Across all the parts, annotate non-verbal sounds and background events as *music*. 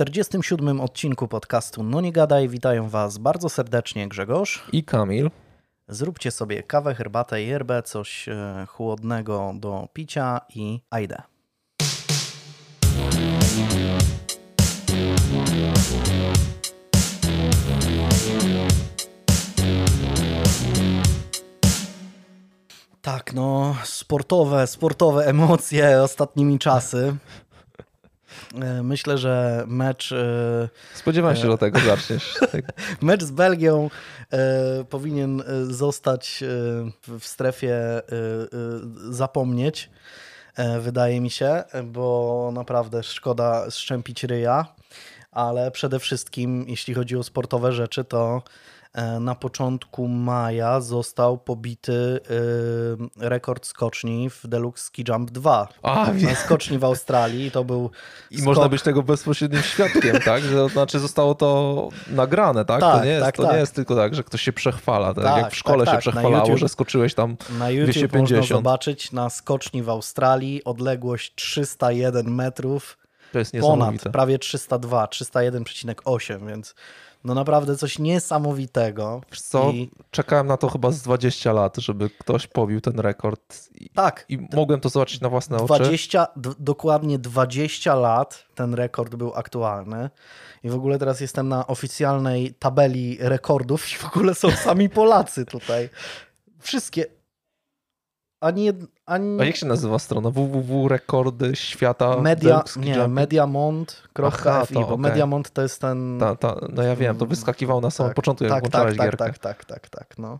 47 odcinku podcastu No Nie Gadaj witają Was bardzo serdecznie Grzegorz i Kamil. Zróbcie sobie kawę, herbatę, yerbę, coś e, chłodnego do picia i ajdę. Tak, no, sportowe, sportowe emocje ostatnimi czasy. E, myślę, że mecz. E, Spodziewałem się, że tego zaczniesz. *laughs* Mecz z Belgią e, powinien zostać w strefie zapomnieć, wydaje mi się, bo naprawdę szkoda szczępić ryja, ale przede wszystkim, jeśli chodzi o sportowe rzeczy, to E, na początku maja został pobity e, rekord skoczni w Deluxe Ski Jump 2. A, na skoczni w Australii. To był I skok... można być tego bezpośrednim świadkiem, tak? Że, znaczy zostało to nagrane, tak? tak to nie, jest, tak, to tak. nie jest tylko tak, że ktoś się przechwala. Tak, tak jak w szkole tak, się przechwalało, YouTube, że skoczyłeś tam na YouTube 250. można zobaczyć na skoczni w Australii odległość 301 metrów. To jest. Ponad, prawie 302, 301,8, więc no naprawdę coś niesamowitego. Wiesz co, I... czekałem na to chyba z 20 lat, żeby ktoś pobił ten rekord. I, tak. I mogłem to zobaczyć na własne 20, oczy. Dokładnie 20 lat ten rekord był aktualny. I w ogóle teraz jestem na oficjalnej tabeli rekordów i w ogóle są sami Polacy tutaj. Wszystkie, ani, ani... A jak się nazywa strona? www.rekordy świata Media, nie, mediamont.fi, bo okay. Mediamont to jest ten... Ta, ta, no ja wiem, to wyskakiwał na samym tak, początku, jak tak, włączałeś tak, gierkę. Tak, tak, tak, tak, no.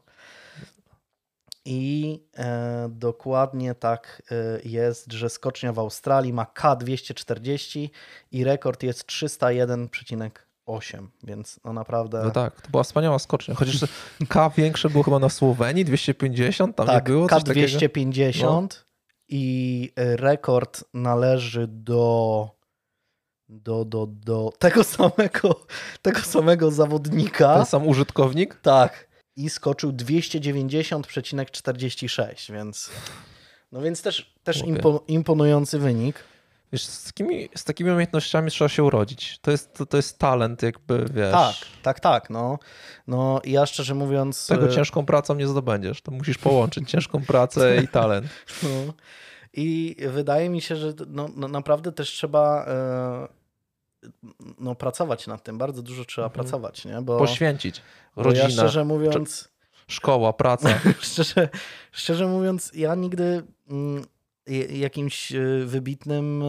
I e, dokładnie tak e, jest, że skocznia w Australii ma K240 i rekord jest 301,8 8, więc no naprawdę... No tak, to była wspaniała skocznia. Chociaż K większe było chyba na Słowenii, 250, tam tak, nie było K 250 no. i rekord należy do do, do, do tego samego, tego samego zawodnika. Ten sam użytkownik? Tak. I skoczył 290,46, więc no więc też, też imponujący wynik. Wiesz, z takimi, z takimi umiejętnościami trzeba się urodzić. To jest, to, to jest talent, jakby wiesz. Tak, tak, tak. No, no ja szczerze mówiąc. Tego e, ciężką pracą nie zdobędziesz. To musisz połączyć *laughs* ciężką pracę i talent. No. I wydaje mi się, że no, no naprawdę też trzeba e, no, pracować nad tym. Bardzo dużo trzeba mhm. pracować, nie? Bo, Poświęcić. Rodzinę. Bo ja szczerze mówiąc. Szkoła, praca. *laughs* szczerze, szczerze mówiąc, ja nigdy. Jakimś e, wybitnym e,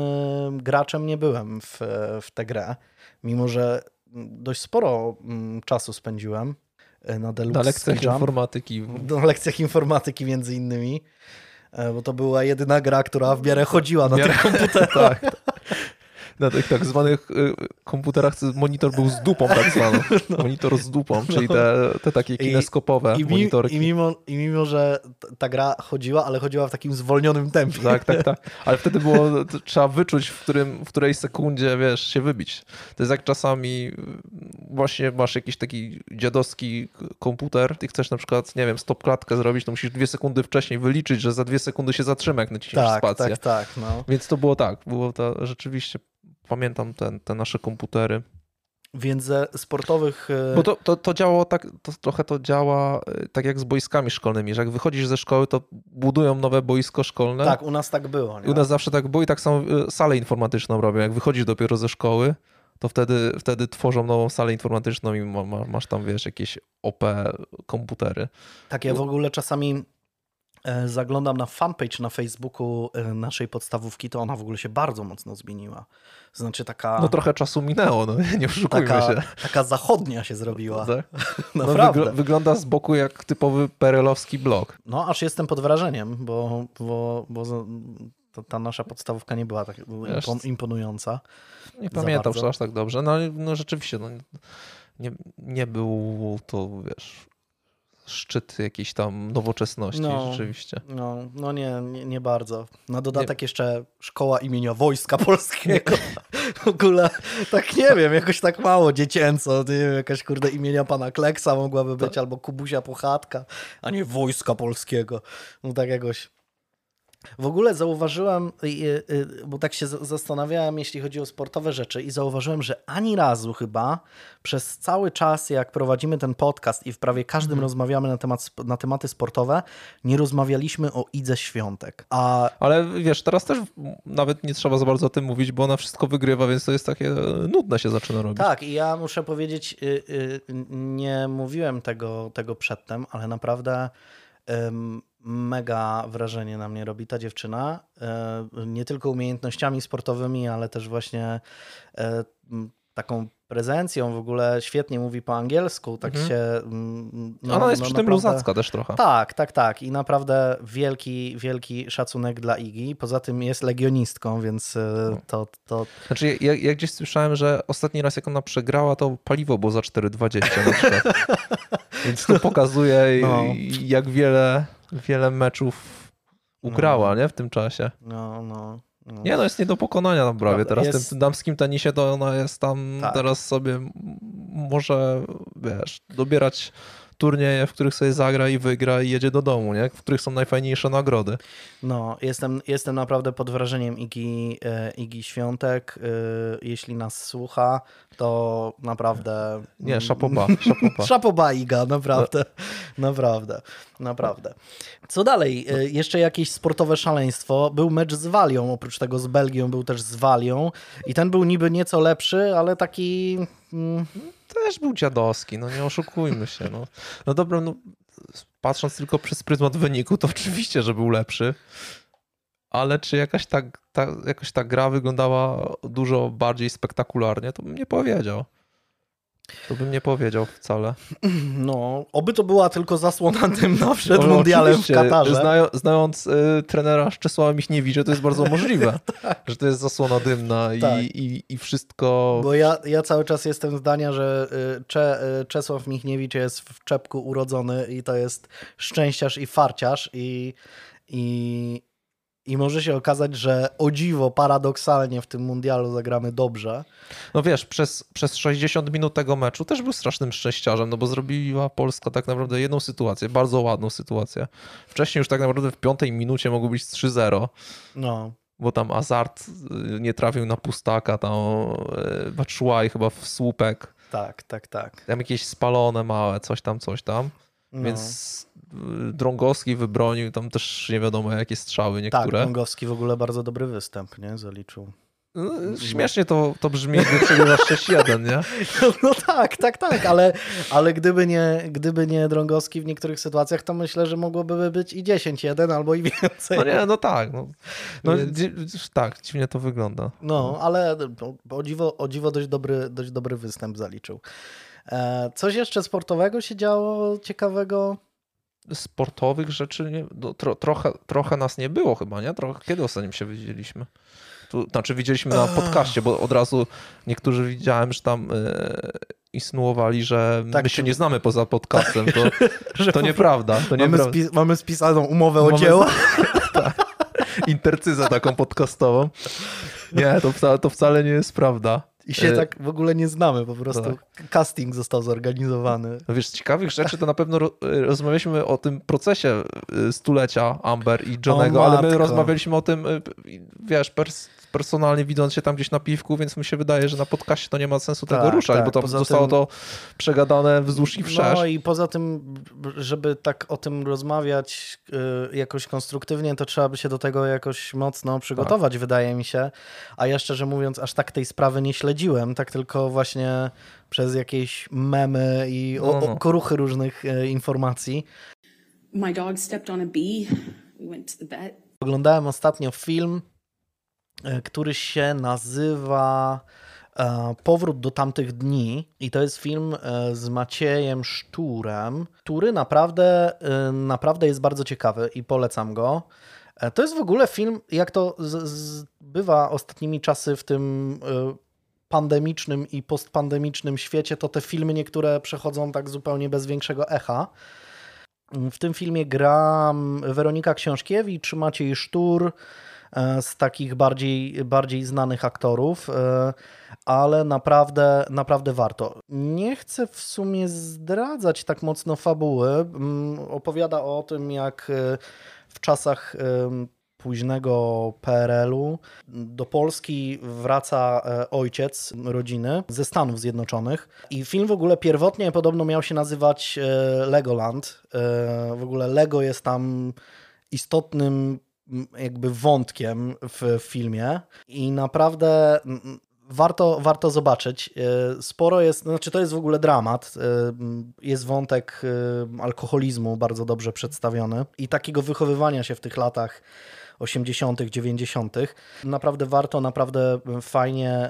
graczem nie byłem w, w tę grę, mimo że dość sporo czasu spędziłem e, na Deluxe Na lekcjach informatyki. Na lekcjach informatyki między innymi, bo to była jedyna gra, która w miarę chodziła na tych komputerach. *laughs* tak na tych tak zwanych y, komputerach monitor był z dupą tak *laughs* zwaną. No. Monitor z dupą, czyli te, te takie kineskopowe I, i monitorki. I mimo, I mimo, że ta gra chodziła, ale chodziła w takim zwolnionym tempie. Tak, tak, tak. *laughs* Ale wtedy było, trzeba wyczuć, w, którym, w której sekundzie, wiesz, się wybić. To jest jak czasami właśnie masz jakiś taki dziadowski komputer, ty chcesz na przykład, nie wiem, stop klatkę zrobić, to musisz dwie sekundy wcześniej wyliczyć, że za dwie sekundy się zatrzyma, jak naciśniesz tak, spację. Tak, tak, no. Więc to było tak, było to rzeczywiście pamiętam te, te nasze komputery. Więc ze sportowych. E, Bo to, to, to działało tak, to trochę to działa e, tak jak z boiskami szkolnymi, że jak wychodzisz ze szkoły, to budują nowe boisko szkolne. Tak, u nas tak było. Nie? U nas zawsze tak było i tak samo e, salę informatyczną robią. Jak wychodzisz dopiero ze szkoły, to wtedy, wtedy tworzą nową salę informatyczną i masz tam, wiesz, jakieś OP komputery. Tak, ja w ogóle czasami zaglądam na fanpage na Facebooku e, naszej podstawówki, to ona w ogóle się bardzo mocno zmieniła. Znaczy taka... No trochę czasu minęło, no nie oszukujmy taka, się. Taka zachodnia się zrobiła. Tak? Naprawdę. *laughs* No, wygl wygląda z boku jak typowy perelowski blok. No aż jestem pod wrażeniem, bo, bo, bo ta nasza podstawówka nie była tak imponująca. Nie pamiętam aż tak dobrze. No, no rzeczywiście, no, nie, nie był to, wiesz, szczyt jakiejś tam nowoczesności no, rzeczywiście. No, no nie, nie, nie bardzo. Na dodatek nie. jeszcze szkoła imienia Wojska Polskiego. w ogóle tak nie wiem, jakoś tak mało dziecięco. Nie wiem, jakaś kurde imienia pana Kleksa mogłaby być, albo Kubusia Pochatka, a nie Wojska Polskiego. No tak jakoś W ogóle zauważyłem, bo tak się zastanawiałem, jeśli chodzi o sportowe rzeczy, i zauważyłem, że ani razu chyba przez cały czas, jak prowadzimy ten podcast i w prawie każdym rozmawiamy na, temat, na tematy sportowe, nie rozmawialiśmy o Idze Świątek. A Ale wiesz, teraz też nawet nie trzeba za bardzo o tym mówić, bo ona wszystko wygrywa, więc to jest takie e, nudne się zaczyna robić. Tak, i ja muszę powiedzieć, y, y, nie mówiłem tego, tego przedtem, ale naprawdę ym, mega wrażenie na mnie robi ta dziewczyna. Y, Nie tylko umiejętnościami sportowymi, ale też właśnie m, taką prezencją w ogóle. Świetnie mówi po angielsku, tak Mhm. się... mm, No, ona jest no przy tym naprawdę- luzacka też trochę. Tak, tak, tak. I naprawdę wielki, wielki szacunek dla Igi. Poza tym jest legionistką, więc y, to, to, Znaczy, ja, ja gdzieś słyszałem, że ostatni raz jak ona przegrała, to paliwo było za 4,20 na przykład. *laughs* Więc to pokazuje, No. jak wiele, wiele meczów ugrała nie, w tym czasie. no, no. no. Nie, no jest nie do pokonania tam prawie. Teraz jest- w tym damskim tenisie to ona jest tam Tak. teraz sobie może, wiesz, dobierać turnieje, w których sobie zagra i wygra i jedzie do domu, nie? W których są najfajniejsze nagrody. No, jestem, jestem naprawdę pod wrażeniem Igi, e, Igi Świątek. E, Jeśli nas słucha, to naprawdę... Nie, szapoba, *laughs* szapoba. Szapoba Iga, naprawdę. Naprawdę, naprawdę. Co dalej? E, Jeszcze jakieś sportowe szaleństwo. Był mecz z Walią, oprócz tego z Belgią był też z Walią i ten był niby nieco lepszy, ale taki... mm, Też był dziadowski, no nie oszukujmy się. No, no dobra, no, patrząc tylko przez pryzmat wyniku, to oczywiście, że był lepszy. Ale czy jakaś ta, ta, jakaś ta gra wyglądała dużo bardziej spektakularnie, to bym nie powiedział. To bym nie powiedział wcale. *clears throat* No, oby to była tylko zasłona dymna przed No, mundialem w Katarze. Znają, znając y, trenera Czesława Michniewicza, to jest bardzo *laughs* możliwe, że to jest zasłona dymna Tak. i, i, i wszystko... Bo ja, ja cały czas jestem zdania, że y, Cze, y, Czesław Michniewicz jest w czepku urodzony i to jest szczęściarz i farciarz i, i, i może się okazać, że o dziwo, paradoksalnie w tym mundialu zagramy dobrze. No wiesz, przez, przez 60 minut tego meczu też był strasznym szczęściarzem, no bo zrobiła Polska tak naprawdę jedną sytuację, bardzo ładną sytuację. Wcześniej już tak naprawdę w piątej minucie mogło być 3-0, No, bo tam Azart y, nie trafił na pustaka, tam y, Batshuayi chyba w słupek, tak, tak, tak. tam jakieś spalone małe, coś tam, coś tam. No. Więc Drągowski wybronił tam też nie wiadomo jakie strzały tak, niektóre. Drągowski w ogóle bardzo dobry występ, nie? Zaliczył. No, Śmiesznie to, to brzmi, gdy przegrywasz 6-1, nie? *laughs* No tak, tak, tak, ale, ale gdyby, nie, gdyby nie Drągowski w niektórych sytuacjach, to myślę, że mogłoby być i 10-1 albo i więcej. No nie, no tak. No, no Więc- tak, dziwnie to wygląda. No, ale o dziwo, o dziwo dość, dobry, dość dobry występ zaliczył. E, coś jeszcze sportowego się działo ciekawego? Sportowych rzeczy nie, no, tro, trochę, trochę nas nie było chyba, nie? Trochę, kiedy ostatnim się widzieliśmy? Tu, znaczy widzieliśmy na podcaście, bo od razu niektórzy widziałem, że tam e, insynuowali, że Tak, my się czy- nie znamy poza podcastem. To, *laughs* Że to nieprawda. To mamy, nieprawda. spi- mamy spisaną umowę o Mamy- dzieło. *laughs* Intercyzę taką podcastową. Nie, to wcale, to wcale nie jest prawda. I się E, tak w ogóle nie znamy, po prostu tak. casting został zorganizowany. No wiesz, z ciekawych rzeczy to na pewno ro- rozmawialiśmy o tym procesie y, stulecia Amber i Johnego, ale my rozmawialiśmy o tym, wiesz, pers- personalnie widząc się tam gdzieś na piwku, więc mi się wydaje, że na podcaście to nie ma sensu tego Tak, ruszać, tak, bo tam poza zostało tym- to przegadane wzdłuż i wszerz. No i poza tym, żeby tak o tym rozmawiać y, jakoś konstruktywnie, to trzeba by się do tego jakoś mocno przygotować, wydaje mi się. A ja szczerze mówiąc, aż tak tej sprawy nie śledziłem, tak tylko właśnie przez jakieś memy i No, no. okruchy różnych y, informacji. My dog stepped on a bee. We went to the vet. Oglądałem ostatnio film, który się nazywa e, Powrót do tamtych dni. I to jest film e, z Maciejem Szturem, który naprawdę, e, naprawdę jest bardzo ciekawy i polecam go. E, To jest w ogóle film, jak to z, z, bywa ostatnimi czasy w tym e, pandemicznym i postpandemicznym świecie, to te filmy niektóre przechodzą tak zupełnie bez większego echa. W tym filmie gra Weronika Książkiewicz, Maciej Sztur, e, z takich bardziej, bardziej znanych aktorów, e, ale naprawdę, naprawdę warto. Nie chcę w sumie zdradzać tak mocno fabuły. Mm, Opowiada o tym, jak e, w czasach późnego PRL-u. Do Polski wraca e, ojciec rodziny ze Stanów Zjednoczonych i film w ogóle pierwotnie podobno miał się nazywać e, Legoland. E, w ogóle Lego jest tam istotnym jakby wątkiem w filmie i naprawdę warto, warto zobaczyć. E, Sporo jest, znaczy to jest w ogóle dramat. E, Jest wątek e, alkoholizmu bardzo dobrze przedstawiony i takiego wychowywania się w tych latach 80., 90. Naprawdę warto, naprawdę fajnie.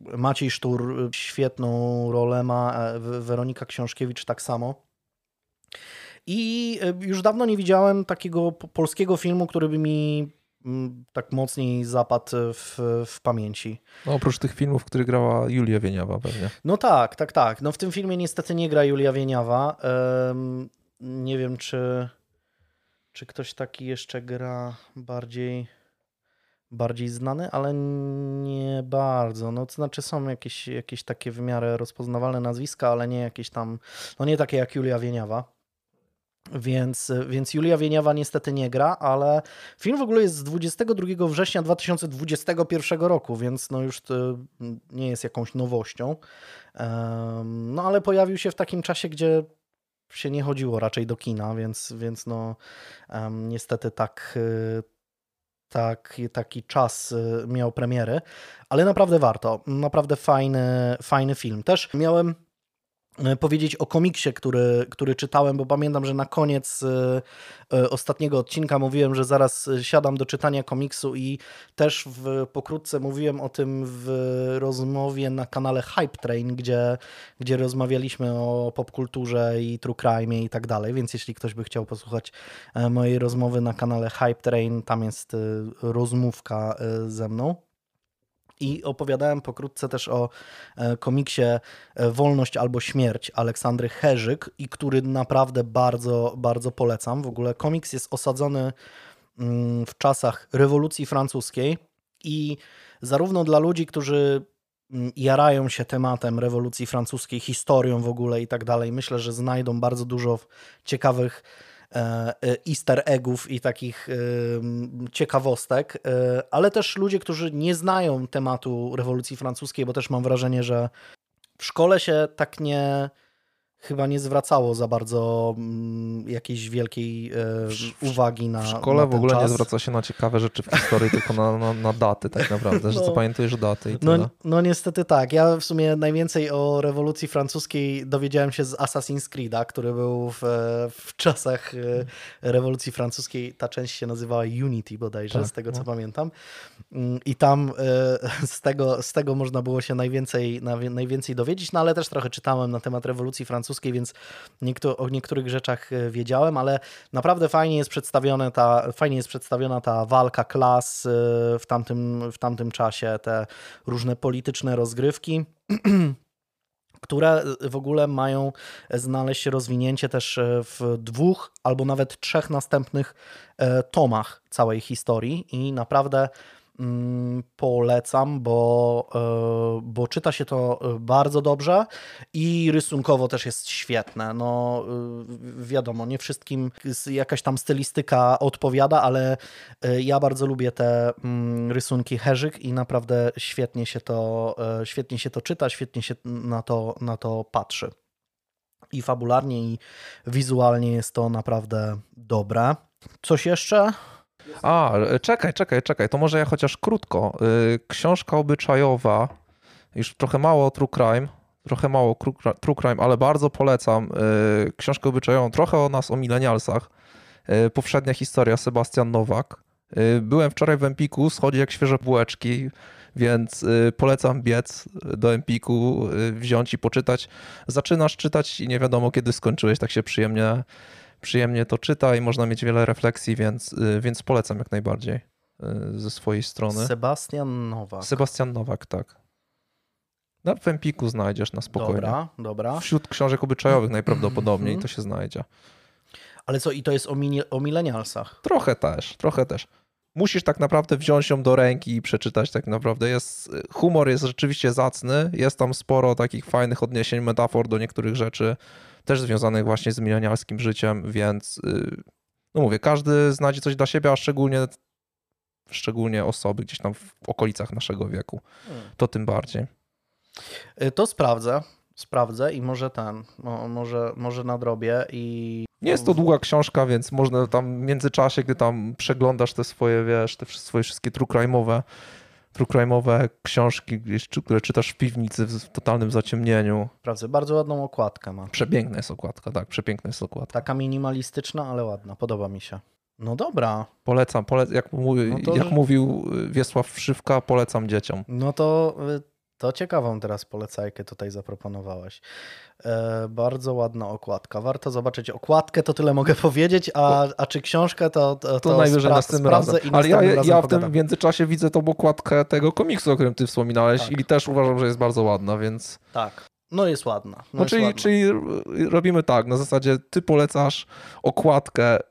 Maciej Sztur świetną rolę ma, Weronika Książkiewicz tak samo. I e, już dawno nie widziałem takiego po- polskiego filmu, który by mi mm, tak mocniej zapadł w, w pamięci. No, oprócz tych filmów, w których grała Julia Wieniawa pewnie. No tak, tak, tak. No w tym filmie niestety nie gra Julia Wieniawa. Em, nie wiem, czy, czy ktoś taki jeszcze gra bardziej, bardziej znany, ale nie bardzo. No to znaczy są jakieś, jakieś takie w miarę rozpoznawalne nazwiska, ale nie jakieś tam, no nie takie jak Julia Wieniawa. Więc, więc Julia Wieniawa niestety nie gra, ale film w ogóle jest z 22 września 2021 roku, więc no już nie jest jakąś nowością. No ale pojawił się w takim czasie, gdzie się nie chodziło raczej do kina, więc, więc no niestety tak, y, tak, taki czas y, miał premiery, ale naprawdę warto. Naprawdę fajny, fajny film. Też miałem powiedzieć o komiksie, który, który czytałem, bo pamiętam, że na koniec e, e, ostatniego odcinka mówiłem, że zaraz e, siadam do czytania komiksu i też w, pokrótce mówiłem o tym w rozmowie na kanale Hype Train, gdzie, gdzie rozmawialiśmy o popkulturze i true crime i tak dalej, więc jeśli ktoś by chciał posłuchać e, mojej rozmowy na kanale Hype Train, tam jest e, rozmówka e, ze mną. I opowiadałem pokrótce też o e, komiksie e, Wolność albo Śmierć Aleksandry Herzyk, i który naprawdę bardzo, bardzo polecam. W ogóle komiks jest osadzony mm, w czasach rewolucji francuskiej i zarówno dla ludzi, którzy mm, jarają się tematem rewolucji francuskiej, historią w ogóle i tak dalej, myślę, że znajdą bardzo dużo ciekawych easter eggów i takich em, ciekawostek, e, ale też ludzie, którzy nie znają tematu rewolucji francuskiej, bo też mam wrażenie, że w szkole się tak nie chyba nie zwracało za bardzo mm, jakiejś wielkiej e, uwagi na W szkole na w ogóle nie czas. zwraca się na ciekawe rzeczy w historii, tylko na, na, na daty tak naprawdę, że No. zapamiętujesz daty i tyle. No, no niestety tak. Ja w sumie najwięcej o rewolucji francuskiej dowiedziałem się z Assassin's Creed'a, który był w, w czasach e, rewolucji francuskiej. Ta część się nazywała Unity bodajże, Tak, z tego co no. pamiętam. Mm, I tam e, *laughs* z tego, z tego można było się najwięcej, najwięcej dowiedzieć, no ale też trochę czytałem na temat rewolucji francuskiej, więc niektó- o niektórych rzeczach e, wiedziałem, ale naprawdę fajnie jest przedstawione ta, fajnie jest przedstawiona ta walka klas e, w tamtym, w tamtym czasie, te różne polityczne rozgrywki. *clears throat* które w ogóle mają znaleźć rozwinięcie też e, w dwóch albo nawet trzech następnych tomach całej historii i naprawdę polecam, bo, e, bo czyta się to e, bardzo dobrze i rysunkowo też jest świetne. No e, wiadomo, nie wszystkim jakaś tam stylistyka odpowiada, ale ja bardzo lubię te mm, rysunki Herzyk i naprawdę świetnie się to, świetnie się to czyta, świetnie się na to, na to patrzy. I fabularnie, i wizualnie jest to naprawdę dobre. Coś jeszcze? A, e, czekaj, czekaj, czekaj, to może ja chociaż krótko. Y, Książka obyczajowa, już trochę mało true crime, trochę mało true crime, ale bardzo polecam y, książkę obyczajową, trochę o nas, o milenialsach. Powszednia historia, Sebastian Nowak. Byłem wczoraj w Empiku, schodzi jak świeże bułeczki, więc polecam biec do Empiku, wziąć i poczytać. Zaczynasz czytać i nie wiadomo kiedy skończyłeś, tak się przyjemnie przyjemnie to czyta i można mieć wiele refleksji, więc, y, więc polecam jak najbardziej y, ze swojej strony. Sebastian Nowak. Sebastian Nowak, tak. Na w Empiku znajdziesz na spokojnie. Dobra, dobra. Wśród książek obyczajowych najprawdopodobniej to się znajdzie. Ale co, i to jest o, mini, o milenialsach? Trochę też, trochę też. Musisz tak naprawdę wziąć ją do ręki i przeczytać tak naprawdę. Jest, humor jest rzeczywiście zacny, jest tam sporo takich fajnych odniesień, metafor do niektórych rzeczy, też związanych właśnie z milenialskim życiem, więc y, no mówię, każdy znajdzie coś dla siebie, a szczególnie, szczególnie osoby gdzieś tam w okolicach naszego wieku. To tym bardziej. Y, To sprawdzę, sprawdzę i może ten, mo- może, może nadrobię i... Nie jest to długa książka, więc można tam w międzyczasie, gdy tam przeglądasz te swoje, wiesz, te swoje wszystkie true crime'owe, true crime'owe książki, które czytasz w piwnicy w totalnym zaciemnieniu. Sprawdzę, bardzo ładną okładkę ma. Przepiękna jest okładka, tak, przepiękna jest okładka. Taka minimalistyczna, ale ładna, podoba mi się. No dobra, Polecam, pole, jak, mówi, No to- jak mówił y, Wiesław Szywka, polecam dzieciom. no to, y, to ciekawą teraz polecajkę tutaj zaproponowałeś. E, bardzo ładna okładka. Warto zobaczyć okładkę, to tyle mogę *laughs* powiedzieć, a, a czy książkę, to, to, To, najwyżej spra- następnym razem. i Ale ja, razem ja w tym międzyczasie widzę tą okładkę tego komiksu, o którym ty wspominałeś Tak. i też uważam, że jest bardzo ładna, więc... Tak, no jest ładna. No No, jest czyli, ładna. czyli robimy tak, na zasadzie ty polecasz okładkę y,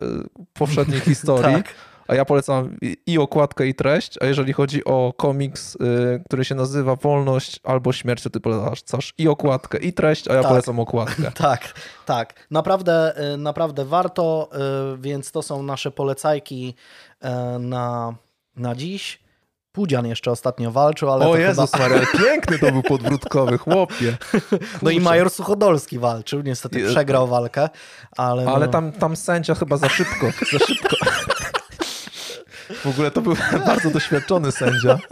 poprzedniej *laughs* historii, Tak. A ja polecam i- okładkę, i treść, a jeżeli chodzi o komiks, y, który się nazywa Wolność albo Śmierć, to ty polecasz i okładkę, i treść, a ja Tak. polecam okładkę. *laughs* Tak, tak. Naprawdę, y, naprawdę warto, y, więc to są nasze polecajki na, na dziś. Pudzian jeszcze ostatnio walczył, ale o to Jezus chyba... Maria, piękny to był podwrótkowy, chłopie. *laughs* No i Kurczę. Major Suchodolski walczył, niestety przegrał walkę, ale... Ale no, tam, tam sędzia chyba za szybko, za szybko. *laughs* W ogóle to był *laughs* bardzo doświadczony sędzia. *laughs*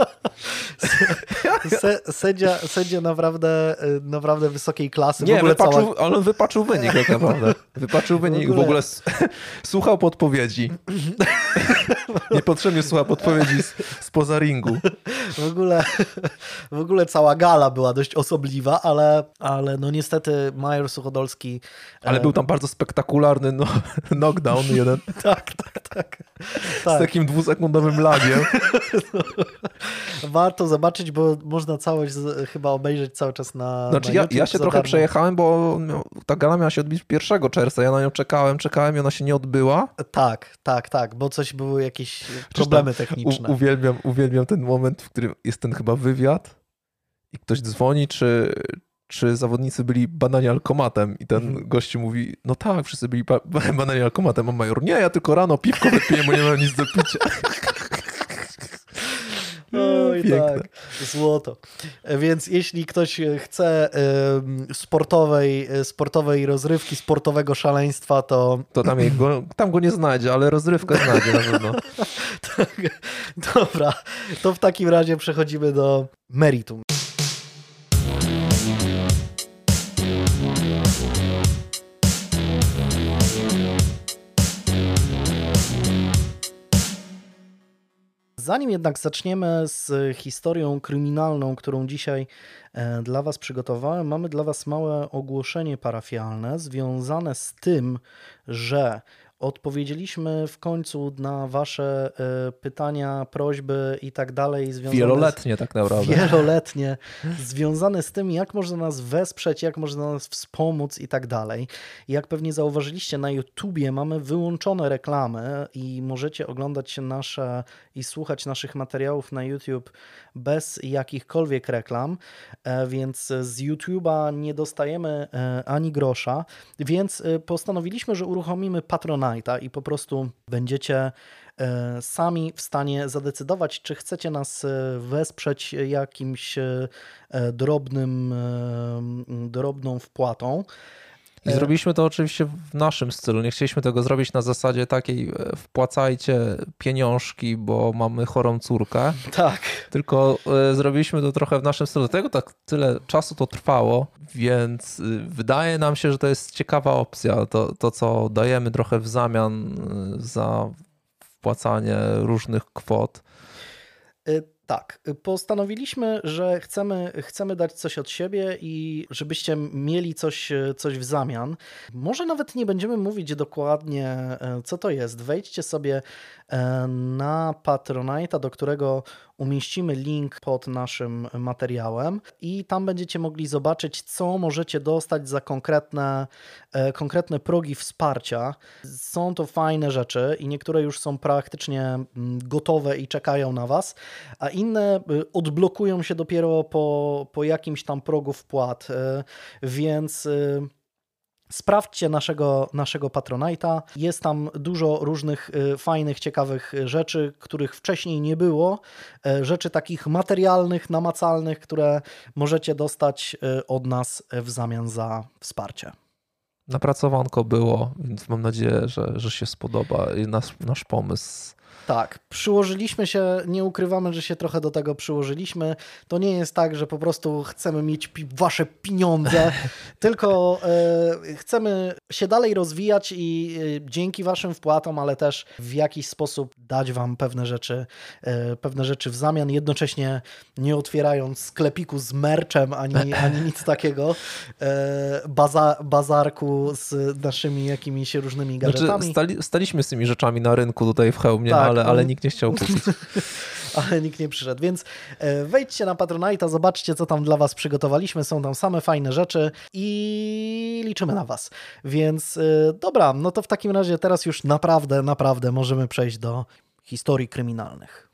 Se, sędzia, sędzia naprawdę, y, naprawdę wysokiej klasy. w Nie, ogóle wypaczył, cała... ale on wypaczył wynik tak naprawdę. Wypaczył wynik, w ogóle- ogóle, s- *laughs* słuchał podpowiedzi. *laughs* Niepotrzebnie słuchał podpowiedzi z, spoza ringu. W ogóle, w ogóle cała gala była dość osobliwa, ale, ale no niestety Major Suchodolski... Ale e, był tam bardzo spektakularny no, *laughs* knockdown jeden Tak, tak, tak. z tak. takim dwusekundowym lagiem. Warto zobaczyć, bo można całość z, chyba obejrzeć cały czas na. Znaczy na ja, ja się trochę darmo. przejechałem, bo miał- ta gala miała się odbyć 1 czerwca. Ja na nią czekałem, czekałem i ona się nie odbyła. Tak, tak, tak, bo coś były jakieś problemy techniczne. U, uwielbiam, uwielbiam ten moment, w którym jest ten chyba wywiad i ktoś dzwoni, czy, czy zawodnicy byli badani alkomatem i ten Mhm. gościu mówi, no tak, wszyscy byli ba *laughs* badani alkomatem, a major, nie, ja tylko rano piwko wypiję, bo nie mam nic do picia. *laughs* Oj, Piękne. tak, złoto. Więc jeśli ktoś chce em, sportowej, e, sportowej rozrywki, sportowego szaleństwa, to To tam, tam go nie znajdzie, ale rozrywkę znajdzie na pewno. *laughs* tak, dobra, to w takim razie przechodzimy do meritum. Zanim jednak zaczniemy z historią kryminalną, którą dzisiaj e, dla Was przygotowałem, mamy dla Was małe ogłoszenie parafialne związane z tym, że odpowiedzieliśmy w końcu na Wasze e, pytania, prośby i tak dalej. związane z- Wieloletnie tak naprawdę. wieloletnie, związane z tym, jak można nas wesprzeć, jak można nas wspomóc i tak dalej. Jak pewnie zauważyliście, na YouTubie mamy wyłączone reklamy i możecie oglądać nasze i słuchać naszych materiałów na YouTube bez jakichkolwiek reklam, e, więc z YouTube'a nie dostajemy e, ani grosza, więc postanowiliśmy, że uruchomimy Patronite'a i po prostu będziecie e, sami w stanie zadecydować, czy chcecie nas e, wesprzeć jakimś e, drobnym, drobną wpłatą. I zrobiliśmy to oczywiście w naszym stylu. Nie chcieliśmy tego zrobić na zasadzie takiej e, wpłacajcie pieniążki, bo mamy chorą córkę, *laughs* Tak. tylko e, zrobiliśmy to trochę w naszym stylu. Dlatego tak tyle czasu to trwało, więc wydaje nam się, że to jest ciekawa opcja. To, to co dajemy trochę w zamian za wpłacanie różnych kwot. Tak, y, postanowiliśmy, że chcemy, chcemy dać coś od siebie i żebyście mieli coś, y, coś w zamian. Może nawet nie będziemy mówić dokładnie, y, co to jest. Wejdźcie sobie y, na Patronite'a, do którego umieścimy link pod naszym materiałem i tam będziecie mogli zobaczyć, co możecie dostać za konkretne, e, konkretne progi wsparcia. Są to fajne rzeczy i niektóre już są praktycznie mm, gotowe i czekają na Was, a inne y, odblokują się dopiero po, po jakimś tam progu wpłat, y, więc y, Sprawdźcie naszego, naszego Patronite'a. Jest tam dużo różnych y, fajnych, ciekawych rzeczy, których wcześniej nie było. Y, rzeczy takich materialnych, namacalnych, które możecie dostać y, od nas w zamian za wsparcie. Napracowanko było, więc mam nadzieję, że, że się spodoba nasz, nasz pomysł tak, przyłożyliśmy się, nie ukrywamy, że się trochę do tego przyłożyliśmy. To nie jest tak, że po prostu chcemy mieć wasze pieniądze, *laughs* tylko e, chcemy się dalej rozwijać i e, dzięki waszym wpłatom, ale też w jakiś sposób dać wam pewne rzeczy, e, pewne rzeczy w zamian, jednocześnie nie otwierając sklepiku z merczem ani, *laughs* ani nic takiego, baza, bazarku z naszymi jakimiś różnymi znaczy, gadżetami. Znaczy, stali, staliśmy z tymi rzeczami na rynku tutaj w hełmie, tak, ale, ale nikt nie chciał kupić. *laughs* ale nikt nie przyszedł, więc e, wejdźcie na Patronite'a, zobaczcie, co tam dla was przygotowaliśmy. Są tam same fajne rzeczy i liczymy na was. Więc e, dobra, no to w takim razie teraz już naprawdę, naprawdę możemy przejść do historii kryminalnych.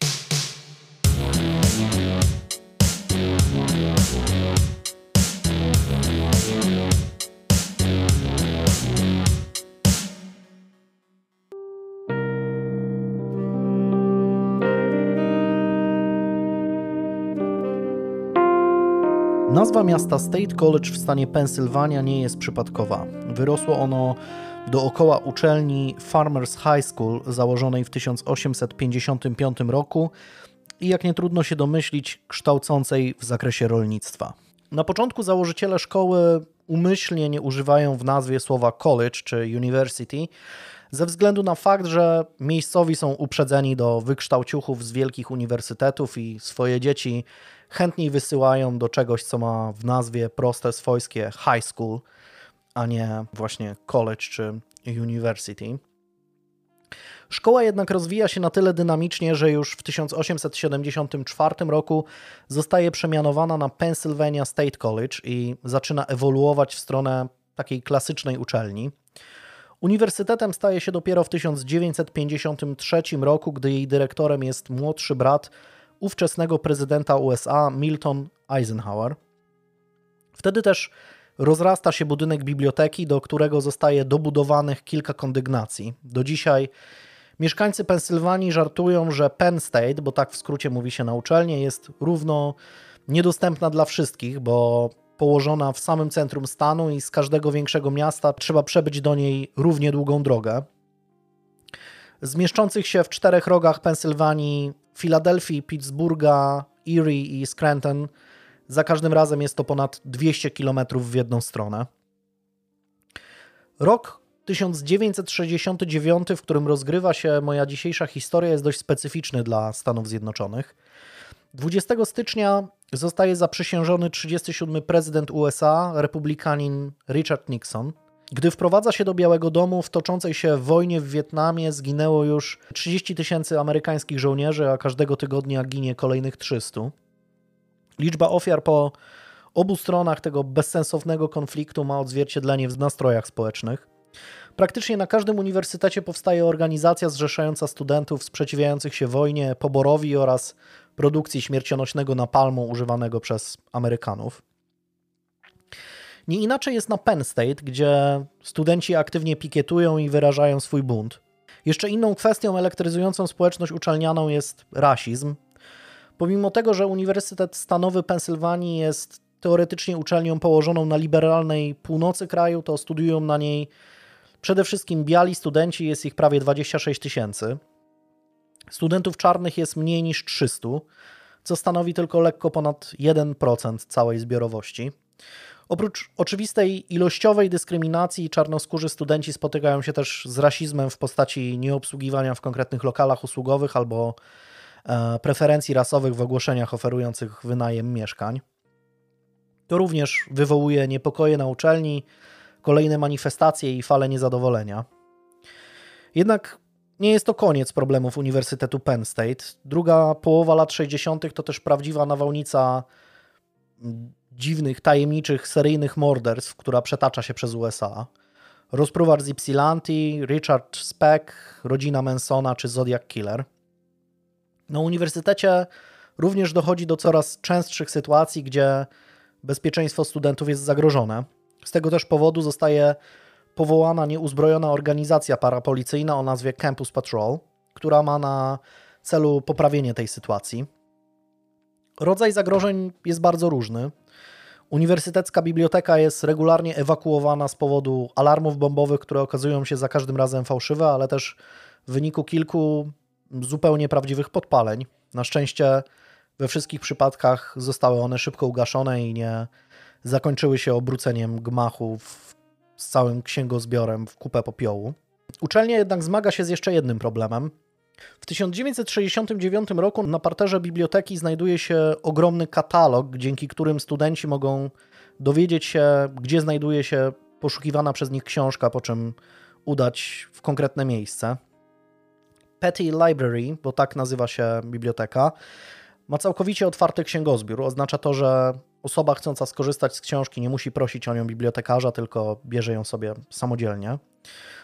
Nazwa miasta State College w stanie Pensylwania nie jest przypadkowa. Wyrosło ono dookoła uczelni Farmers High School założonej w 1855 roku i jak nie trudno się domyślić, kształcącej w zakresie rolnictwa. Na początku założyciele szkoły umyślnie nie używają w nazwie słowa college czy university, ze względu na fakt, że miejscowi są uprzedzeni do wykształciuchów z wielkich uniwersytetów i swoje dzieci chętniej wysyłają do czegoś, co ma w nazwie proste swojskie high school, a nie właśnie college czy university. Szkoła jednak rozwija się na tyle dynamicznie, że już w 1874 roku zostaje przemianowana na Pennsylvania State College i zaczyna ewoluować w stronę takiej klasycznej uczelni. Uniwersytetem staje się dopiero w 1953 roku, gdy jej dyrektorem jest młodszy brat ówczesnego prezydenta USA Milton Eisenhower. Wtedy też rozrasta się budynek biblioteki, do którego zostaje dobudowanych kilka kondygnacji. Do dzisiaj mieszkańcy Pensylwanii żartują, że Penn State, bo tak w skrócie mówi się na uczelni, jest równo niedostępna dla wszystkich, bo położona w samym centrum stanu i z każdego większego miasta trzeba przebyć do niej równie długą drogę. Z mieszczących się w czterech rogach Pensylwanii Filadelfii, Pittsburgha, Erie i Scranton za każdym razem jest to ponad 200 km w jedną stronę. Rok 1969, w którym rozgrywa się moja dzisiejsza historia, jest dość specyficzny dla Stanów Zjednoczonych. 20 stycznia zostaje zaprzysiężony 37 prezydent USA, republikanin Richard Nixon. Gdy wprowadza się do Białego Domu, w toczącej się wojnie w Wietnamie zginęło już 30 tysięcy amerykańskich żołnierzy, a każdego tygodnia ginie kolejnych 300. Liczba ofiar po obu stronach tego bezsensownego konfliktu ma odzwierciedlenie w nastrojach społecznych. Praktycznie na każdym uniwersytecie powstaje organizacja zrzeszająca studentów sprzeciwiających się wojnie, poborowi oraz produkcji śmiercionośnego napalmu używanego przez Amerykanów. Nie inaczej jest na Penn State, gdzie studenci aktywnie pikietują i wyrażają swój bunt. Jeszcze inną kwestią elektryzującą społeczność uczelnianą jest rasizm. Pomimo tego, że Uniwersytet Stanowy Pensylwanii jest teoretycznie uczelnią położoną na liberalnej północy kraju, to studiują na niej przede wszystkim biali studenci, jest ich prawie 26 tysięcy. Studentów czarnych jest mniej niż 300, co stanowi tylko lekko ponad 1% całej zbiorowości. Oprócz oczywistej ilościowej dyskryminacji, czarnoskórzy studenci spotykają się też z rasizmem w postaci nieobsługiwania w konkretnych lokalach usługowych albo e, preferencji rasowych w ogłoszeniach oferujących wynajem mieszkań. To również wywołuje niepokoje na uczelni, kolejne manifestacje i fale niezadowolenia. Jednak nie jest to koniec problemów Uniwersytetu Penn State. Druga połowa lat 60. to też prawdziwa nawałnica dziwnych, tajemniczych, seryjnych morderstw, która przetacza się przez USA. Rozpruwacz z Ypsilanti, Richard Speck, rodzina Mansona czy Zodiac Killer. Na uniwersytecie również dochodzi do coraz częstszych sytuacji, gdzie bezpieczeństwo studentów jest zagrożone. Z tego też powodu zostaje powołana nieuzbrojona organizacja parapolicyjna o nazwie Campus Patrol, która ma na celu poprawienie tej sytuacji. Rodzaj zagrożeń jest bardzo różny. Uniwersytecka biblioteka jest regularnie ewakuowana z powodu alarmów bombowych, które okazują się za każdym razem fałszywe, ale też w wyniku kilku zupełnie prawdziwych podpaleń. Na szczęście we wszystkich przypadkach zostały one szybko ugaszone i nie zakończyły się obróceniem gmachu z całym księgozbiorem w kupę popiołu. Uczelnia jednak zmaga się z jeszcze jednym problemem. W 1969 roku na parterze biblioteki znajduje się ogromny katalog, dzięki którym studenci mogą dowiedzieć się, gdzie znajduje się poszukiwana przez nich książka, po czym udać w konkretne miejsce. Petty Library, bo tak nazywa się biblioteka, ma całkowicie otwarty księgozbiór. Oznacza to, że osoba chcąca skorzystać z książki nie musi prosić o nią bibliotekarza, tylko bierze ją sobie samodzielnie.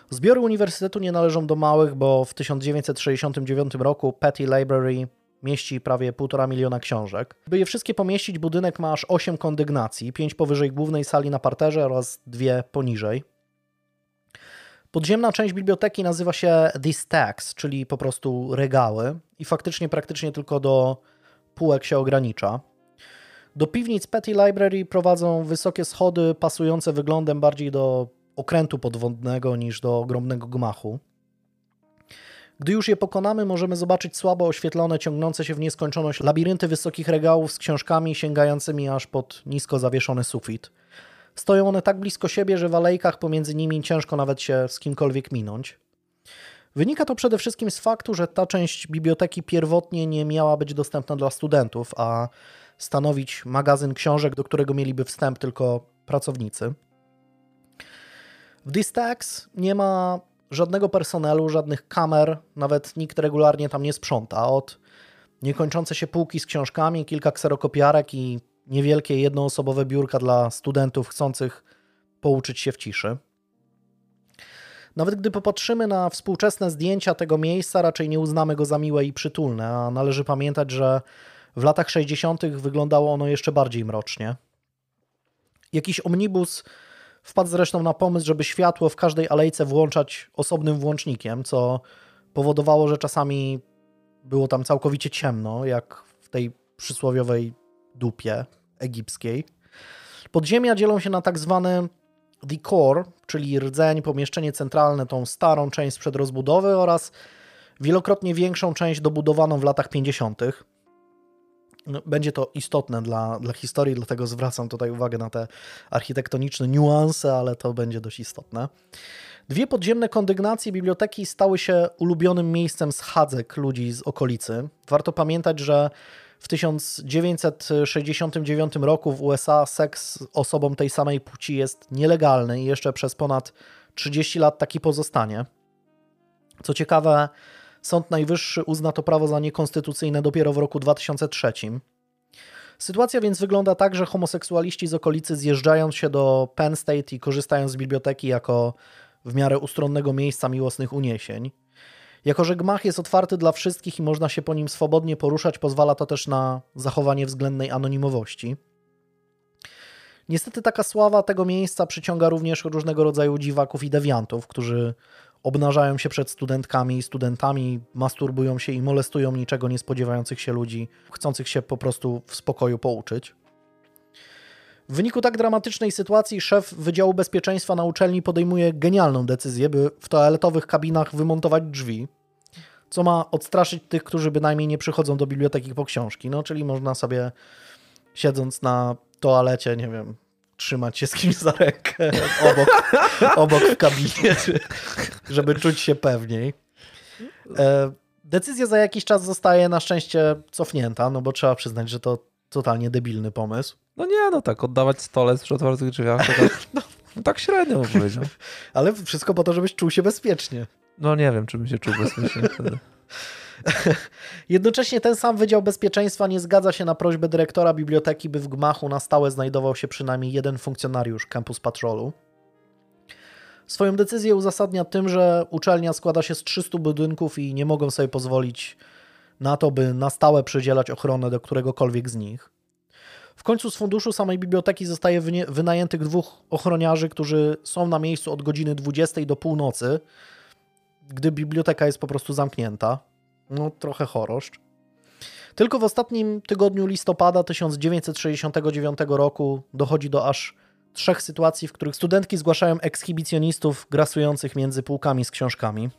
Zbiory uniwersytetu nie należą do małych, bo w 1969 roku Petty Library mieści prawie 1,5 miliona książek. By je wszystkie pomieścić, budynek ma aż 8 kondygnacji, 5 powyżej głównej sali na parterze oraz dwie poniżej. Podziemna część biblioteki nazywa się The Stacks, czyli po prostu regały i faktycznie praktycznie tylko do półek się ogranicza. Do piwnic Petty Library prowadzą wysokie schody pasujące wyglądem bardziej do okrętu podwodnego niż do ogromnego gmachu. Gdy już je pokonamy, możemy zobaczyć słabo oświetlone, ciągnące się w nieskończoność labirynty wysokich regałów z książkami sięgającymi aż pod nisko zawieszony sufit. Stoją one tak blisko siebie, że w alejkach pomiędzy nimi ciężko nawet się z kimkolwiek minąć. Wynika to przede wszystkim z faktu, że ta część biblioteki pierwotnie nie miała być dostępna dla studentów, a stanowić magazyn książek, do którego mieliby wstęp tylko pracownicy. W Distax nie ma żadnego personelu, żadnych kamer, nawet nikt regularnie tam nie sprząta. Od niekończące się półki z książkami, kilka kserokopiarek i niewielkie jednoosobowe biurka dla studentów chcących pouczyć się w ciszy. Nawet gdy popatrzymy na współczesne zdjęcia tego miejsca, raczej nie uznamy go za miłe i przytulne, a należy pamiętać, że w latach 60. wyglądało ono jeszcze bardziej mrocznie. Jakiś omnibus wpadł zresztą na pomysł, żeby światło w każdej alejce włączać osobnym włącznikiem, co powodowało, że czasami było tam całkowicie ciemno, jak w tej przysłowiowej dupie egipskiej. Podziemia dzielą się na tak zwane the core, czyli rdzeń, pomieszczenie centralne, tą starą część sprzed rozbudowy oraz wielokrotnie większą część dobudowaną w latach 50. No, będzie to istotne dla, dla historii, dlatego zwracam tutaj uwagę na te architektoniczne niuanse, ale to będzie dość istotne. Dwie podziemne kondygnacje biblioteki stały się ulubionym miejscem schadzek ludzi z okolicy. Warto pamiętać, że w 1969 roku w USA seks osobom tej samej płci jest nielegalny i jeszcze przez ponad 30 lat taki pozostanie. Co ciekawe, Sąd Najwyższy uzna to prawo za niekonstytucyjne dopiero w roku 2003. Sytuacja więc wygląda tak, że homoseksualiści z okolicy zjeżdżając się do Penn State i korzystają z biblioteki jako w miarę ustronnego miejsca miłosnych uniesień. Jako, że gmach jest otwarty dla wszystkich i można się po nim swobodnie poruszać, pozwala to też na zachowanie względnej anonimowości. Niestety taka sława tego miejsca przyciąga również różnego rodzaju dziwaków i dewiantów, którzy obnażają się przed studentkami i studentami, masturbują się i molestują niczego nie spodziewających się ludzi, chcących się po prostu w spokoju pouczyć. W wyniku tak dramatycznej sytuacji szef Wydziału Bezpieczeństwa na uczelni podejmuje genialną decyzję, by w toaletowych kabinach wymontować drzwi, co ma odstraszyć tych, którzy bynajmniej nie przychodzą do biblioteki po książki. No, czyli można sobie siedząc na toalecie, nie wiem, trzymać się z kimś za rękę obok, obok w kabinie, *laughs* żeby czuć się pewniej. E, decyzja za jakiś czas zostaje na szczęście cofnięta, no bo trzeba przyznać, że to totalnie debilny pomysł. No nie, no tak, oddawać stolec przy otwartych drzwiach, tak, *laughs* no, no tak średnio bym powiedział. Ale wszystko po to, żebyś czuł się bezpiecznie. No nie wiem, czy bym się czuł bezpiecznie wtedy. *laughs* Jednocześnie ten sam Wydział Bezpieczeństwa nie zgadza się na prośbę dyrektora biblioteki, by w gmachu na stałe znajdował się przynajmniej jeden funkcjonariusz Campus Patrolu. Swoją decyzję uzasadnia tym, że uczelnia składa się z 300 budynków i nie mogą sobie pozwolić na to, by na stałe przydzielać ochronę do któregokolwiek z nich. W końcu z funduszu samej biblioteki zostaje wynajętych dwóch ochroniarzy, którzy są na miejscu od godziny 20 do północy, gdy biblioteka jest po prostu zamknięta. No, trochę choroszcz. Tylko w ostatnim tygodniu listopada 1969 roku dochodzi do aż trzech sytuacji, w których studentki zgłaszają ekshibicjonistów grasujących między półkami z książkami.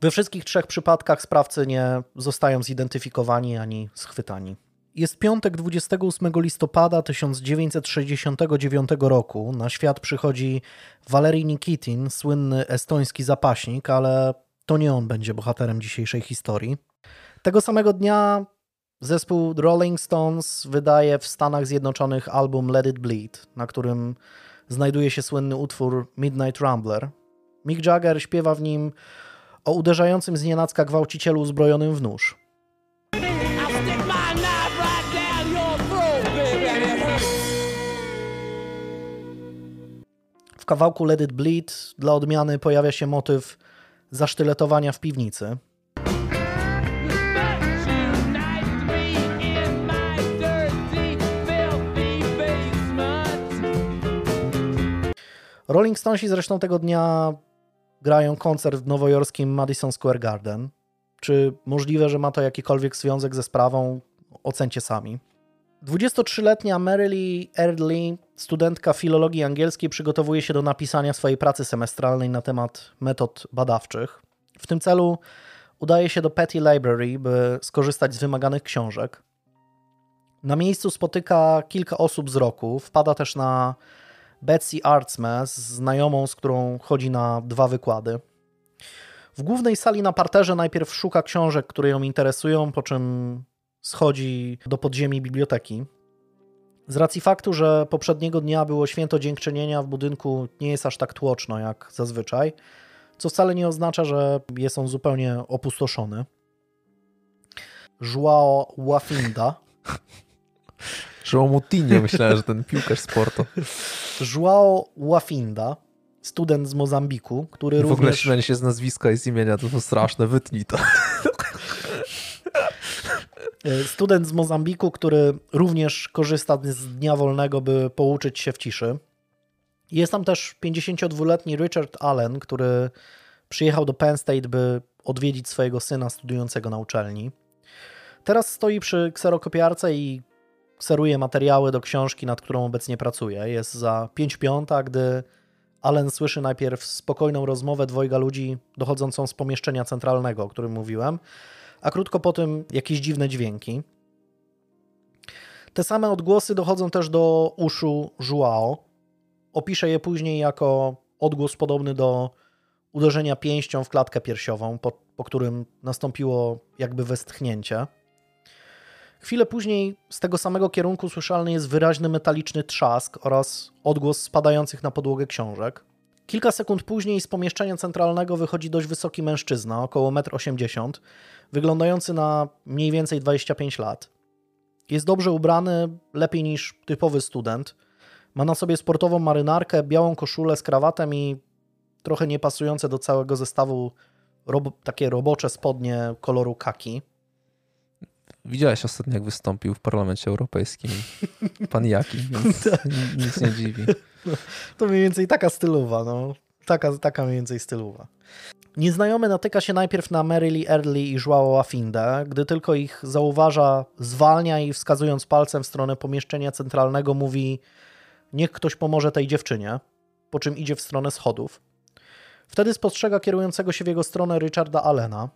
We wszystkich trzech przypadkach sprawcy nie zostają zidentyfikowani ani schwytani. Jest piątek 28 listopada 1969 roku. Na świat przychodzi Valery Nikitin, słynny estoński zapaśnik, ale to nie on będzie bohaterem dzisiejszej historii. Tego samego dnia zespół Rolling Stones wydaje w Stanach Zjednoczonych album Let It Bleed, na którym znajduje się słynny utwór Midnight Rambler. Mick Jagger śpiewa w nim o uderzającym z nienacka gwałcicielu uzbrojonym w nóż. W kawałku Let It Bleed dla odmiany pojawia się motyw zasztyletowania w piwnicy. Rolling Stonesi zresztą tego dnia grają koncert w nowojorskim Madison Square Garden. Czy możliwe, że ma to jakikolwiek związek ze sprawą? Ocencie sami. 23-letnia Marylee Erdley, studentka filologii angielskiej, przygotowuje się do napisania swojej pracy semestralnej na temat metod badawczych. W tym celu udaje się do Petty Library, by skorzystać z wymaganych książek. Na miejscu spotyka kilka osób z roku. Wpada też na Betsy Artsma, znajomą, z którą chodzi na dwa wykłady. W głównej sali na parterze najpierw szuka książek, które ją interesują, po czym schodzi do podziemi biblioteki. Z racji faktu, że poprzedniego dnia było święto dziękczynienia, w budynku nie jest aż tak tłoczno jak zazwyczaj, co wcale nie oznacza, że jest on zupełnie opustoszony. Joao Wafinda, Że o Moutinho myślałem, że ten piłkarz sportu. *laughs* Joao Wafinda, student z Mozambiku, który W ogóle również... śmianie się z nazwiska i z imienia, to, to straszne, wytnij to. *laughs* E, Student z Mozambiku, który również korzysta z dnia wolnego, by pouczyć się w ciszy. Jest tam też 52-letni Richard Allen, który przyjechał do Penn State, by odwiedzić swojego syna studiującego na uczelni. Teraz stoi przy kserokopiarce i kseruje materiały do książki, nad którą obecnie pracuje. Jest za 5 piąta, gdy Allen słyszy najpierw spokojną rozmowę dwojga ludzi dochodzącą z pomieszczenia centralnego, o którym mówiłem, a krótko po tym jakieś dziwne dźwięki. Te same odgłosy dochodzą też do uszu Joao. Opisze je później jako odgłos podobny do uderzenia pięścią w klatkę piersiową, po, po którym nastąpiło jakby westchnięcie. Chwilę później z tego samego kierunku słyszalny jest wyraźny metaliczny trzask oraz odgłos spadających na podłogę książek. Kilka sekund później z pomieszczenia centralnego wychodzi dość wysoki mężczyzna, około 1,80 m, wyglądający na mniej więcej 25 lat. Jest dobrze ubrany, lepiej niż typowy student. Ma na sobie sportową marynarkę, białą koszulę z krawatem i trochę niepasujące do całego zestawu rob takie robocze spodnie koloru kaki. Widziałeś ostatnio, jak wystąpił w Parlamencie Europejskim pan Jaki, więc *laughs* nic nie dziwi. *laughs* To mniej więcej taka stylowa, no. Taka, taka mniej więcej stylowa. Nieznajomy natyka się najpierw na Marylee Early i Joao Afindę. Gdy tylko ich zauważa, zwalnia i wskazując palcem w stronę pomieszczenia centralnego mówi niech ktoś pomoże tej dziewczynie, po czym idzie w stronę schodów. Wtedy spostrzega kierującego się w jego stronę Richarda Allena.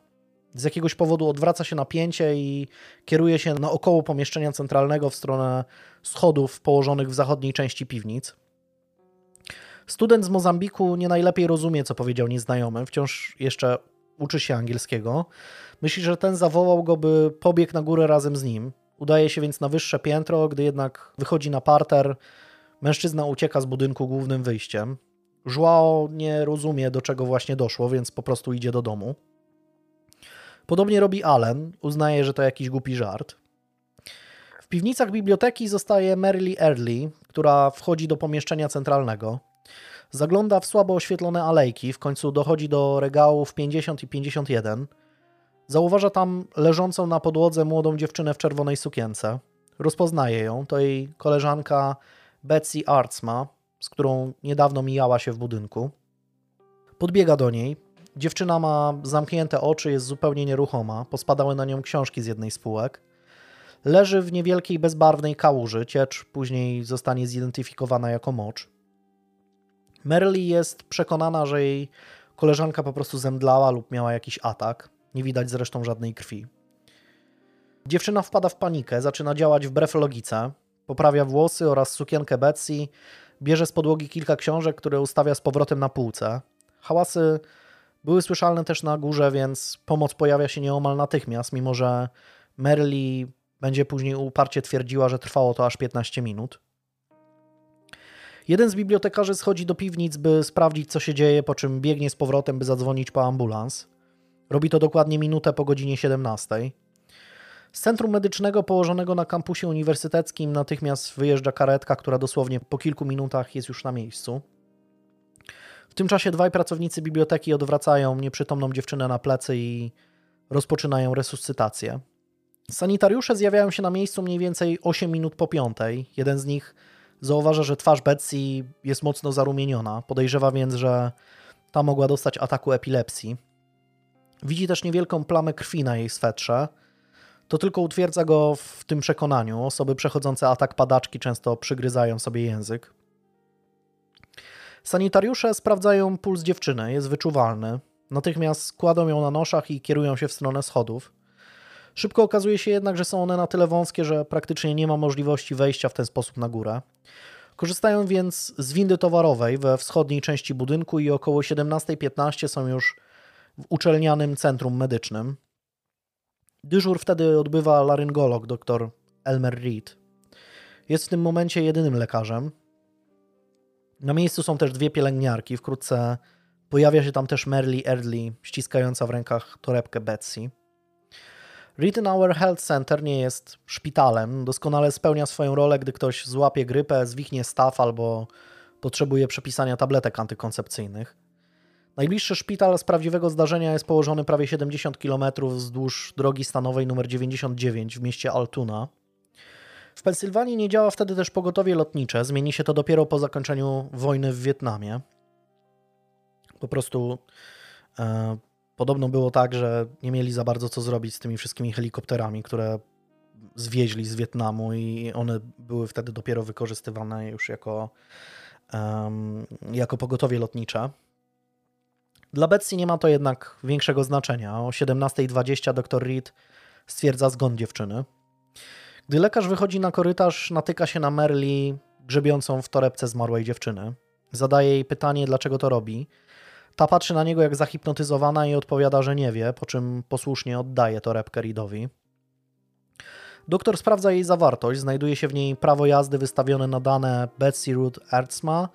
Z jakiegoś powodu odwraca się napięcie i kieruje się naokoło pomieszczenia centralnego w stronę schodów położonych w zachodniej części piwnic. Student z Mozambiku nie najlepiej rozumie, co powiedział nieznajomy, wciąż jeszcze uczy się angielskiego. Myśli, że ten zawołał go, by pobiegł na górę razem z nim. Udaje się więc na wyższe piętro, gdy jednak wychodzi na parter, mężczyzna ucieka z budynku głównym wyjściem. Joao nie rozumie, do czego właśnie doszło, więc po prostu idzie do domu. Podobnie robi Allen, uznaje, że to jakiś głupi żart. W piwnicach biblioteki zostaje Marylee Early, która wchodzi do pomieszczenia centralnego. Zagląda w słabo oświetlone alejki, w końcu dochodzi do regałów 50 i 51. Zauważa tam leżącą na podłodze młodą dziewczynę w czerwonej sukience. Rozpoznaje ją. To jej koleżanka Betsy Artsma, z którą niedawno mijała się w budynku. Podbiega do niej. Dziewczyna ma zamknięte oczy, jest zupełnie nieruchoma. Pospadały na nią książki z jednej z półek. Leży w niewielkiej, bezbarwnej kałuży. Ciecz później zostanie zidentyfikowana jako mocz. Merly jest przekonana, że jej koleżanka po prostu zemdlała lub miała jakiś atak. Nie widać zresztą żadnej krwi. Dziewczyna wpada w panikę, zaczyna działać wbrew logice. Poprawia włosy oraz sukienkę Betsy, bierze z podłogi kilka książek, które ustawia z powrotem na półce. Hałasy były słyszalne też na górze, więc pomoc pojawia się nieomal natychmiast, mimo że Merly będzie później uparcie twierdziła, że trwało to aż 15 minut. Jeden z bibliotekarzy schodzi do piwnic, by sprawdzić, co się dzieje, po czym biegnie z powrotem, by zadzwonić po ambulans. Robi to dokładnie minutę po godzinie 17. Z centrum medycznego położonego na kampusie uniwersyteckim natychmiast wyjeżdża karetka, która dosłownie po kilku minutach jest już na miejscu. W tym czasie dwaj pracownicy biblioteki odwracają nieprzytomną dziewczynę na plecy i rozpoczynają resuscytację. Sanitariusze zjawiają się na miejscu mniej więcej 8 minut po piątej. Jeden z nich zauważa, że twarz Betsy jest mocno zarumieniona. Podejrzewa więc, że ta mogła dostać ataku epilepsji. Widzi też niewielką plamę krwi na jej swetrze. To tylko utwierdza go w tym przekonaniu. Osoby przechodzące atak padaczki często przygryzają sobie język. Sanitariusze sprawdzają puls dziewczyny, jest wyczuwalny. Natychmiast kładą ją na noszach i kierują się w stronę schodów. Szybko okazuje się jednak, że są one na tyle wąskie, że praktycznie nie ma możliwości wejścia w ten sposób na górę. Korzystają więc z windy towarowej we wschodniej części budynku i około 17.15 są już w uczelnianym centrum medycznym. Dyżur wtedy odbywa laryngolog dr Elmer Reed. Jest w tym momencie jedynym lekarzem. Na miejscu są też dwie pielęgniarki. Wkrótce pojawia się tam też Merly Erdley, ściskająca w rękach torebkę Betsy. Rittenauer Health Center nie jest szpitalem. Doskonale spełnia swoją rolę, gdy ktoś złapie grypę, zwichnie staw albo potrzebuje przepisania tabletek antykoncepcyjnych. Najbliższy szpital z prawdziwego zdarzenia jest położony prawie 70 km wzdłuż drogi stanowej nr 99 w mieście Altoona. W Pensylwanii nie działa wtedy też pogotowie lotnicze. Zmieni się to dopiero po zakończeniu wojny w Wietnamie. Po prostu e, podobno było tak, że nie mieli za bardzo co zrobić z tymi wszystkimi helikopterami, które zwieźli z Wietnamu i one były wtedy dopiero wykorzystywane już jako, um, jako pogotowie lotnicze. Dla Betsy nie ma to jednak większego znaczenia. O 17.20 dr Reed stwierdza zgon dziewczyny. Gdy lekarz wychodzi na korytarz, natyka się na Merli grzebiącą w torebce zmarłej dziewczyny. Zadaje jej pytanie, dlaczego to robi. Ta patrzy na niego jak zahipnotyzowana i odpowiada, że nie wie, po czym posłusznie oddaje torebkę Reedowi. Doktor sprawdza jej zawartość. Znajduje się w niej prawo jazdy wystawione na dane Betsy Ruth Ertzma,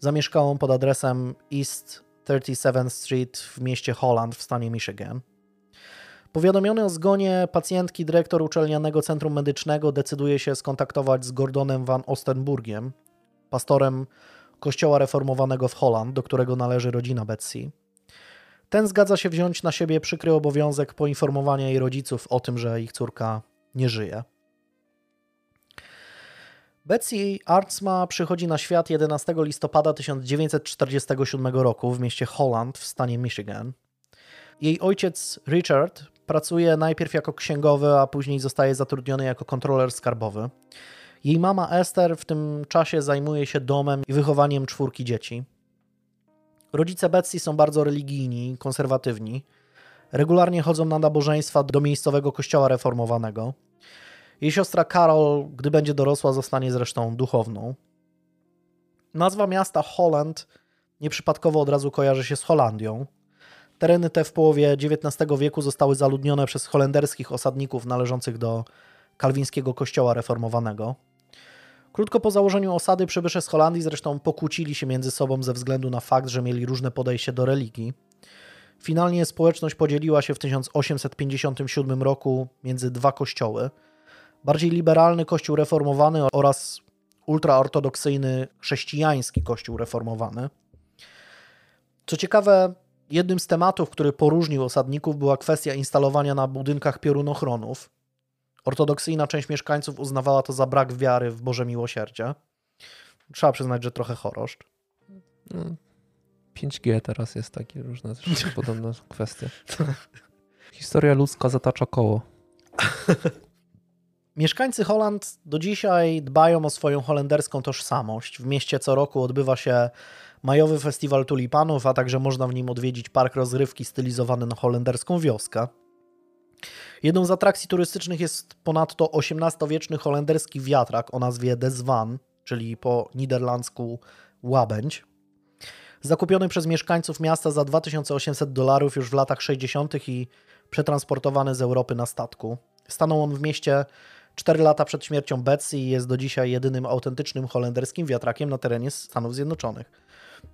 zamieszkałą pod adresem East 37th Street w mieście Holland w stanie Michigan. Powiadomiony o zgonie pacjentki, dyrektor uczelnianego centrum medycznego decyduje się skontaktować z Gordonem van Ostenburgiem, pastorem kościoła reformowanego w Holland, do którego należy rodzina Betsy. Ten zgadza się wziąć na siebie przykry obowiązek poinformowania jej rodziców o tym, że ich córka nie żyje. Betsy Artsma przychodzi na świat 11 listopada 1947 roku w mieście Holland w stanie Michigan. Jej ojciec Richard pracuje najpierw jako księgowy, a później zostaje zatrudniony jako kontroler skarbowy. Jej mama Esther w tym czasie zajmuje się domem i wychowaniem czwórki dzieci. Rodzice Betsy są bardzo religijni, konserwatywni. Regularnie chodzą na nabożeństwa do miejscowego kościoła reformowanego. Jej siostra Carol, gdy będzie dorosła, zostanie zresztą duchowną. Nazwa miasta Holland nieprzypadkowo od razu kojarzy się z Holandią. Tereny te w połowie XIX wieku zostały zaludnione przez holenderskich osadników należących do kalwińskiego kościoła reformowanego. Krótko po założeniu osady przybysze z Holandii zresztą pokłócili się między sobą ze względu na fakt, że mieli różne podejście do religii. Finalnie społeczność podzieliła się w 1857 roku między dwa kościoły. Bardziej liberalny kościół reformowany oraz ultraortodoksyjny chrześcijański kościół reformowany. Co ciekawe, jednym z tematów, który poróżnił osadników, była kwestia instalowania na budynkach piorunochronów. Ortodoksyjna część mieszkańców uznawała to za brak wiary w Boże miłosierdzie. Trzeba przyznać, że trochę choroszcz. No, 5G teraz jest takie różne *laughs* podobne kwestie. Historia ludzka zatacza koło. Mieszkańcy Holand do dzisiaj dbają o swoją holenderską tożsamość. W mieście co roku odbywa się majowy festiwal tulipanów, a także można w nim odwiedzić park rozrywki stylizowany na holenderską wioskę. Jedną z atrakcji turystycznych jest ponadto XVIII-wieczny holenderski wiatrak o nazwie De Zwan, czyli po niderlandzku łabędź. Zakupiony przez mieszkańców miasta za 2800 dolarów już w latach 60. i przetransportowany z Europy na statku. Stanął on w mieście 4 lata przed śmiercią Betsy i jest do dzisiaj jedynym autentycznym holenderskim wiatrakiem na terenie Stanów Zjednoczonych.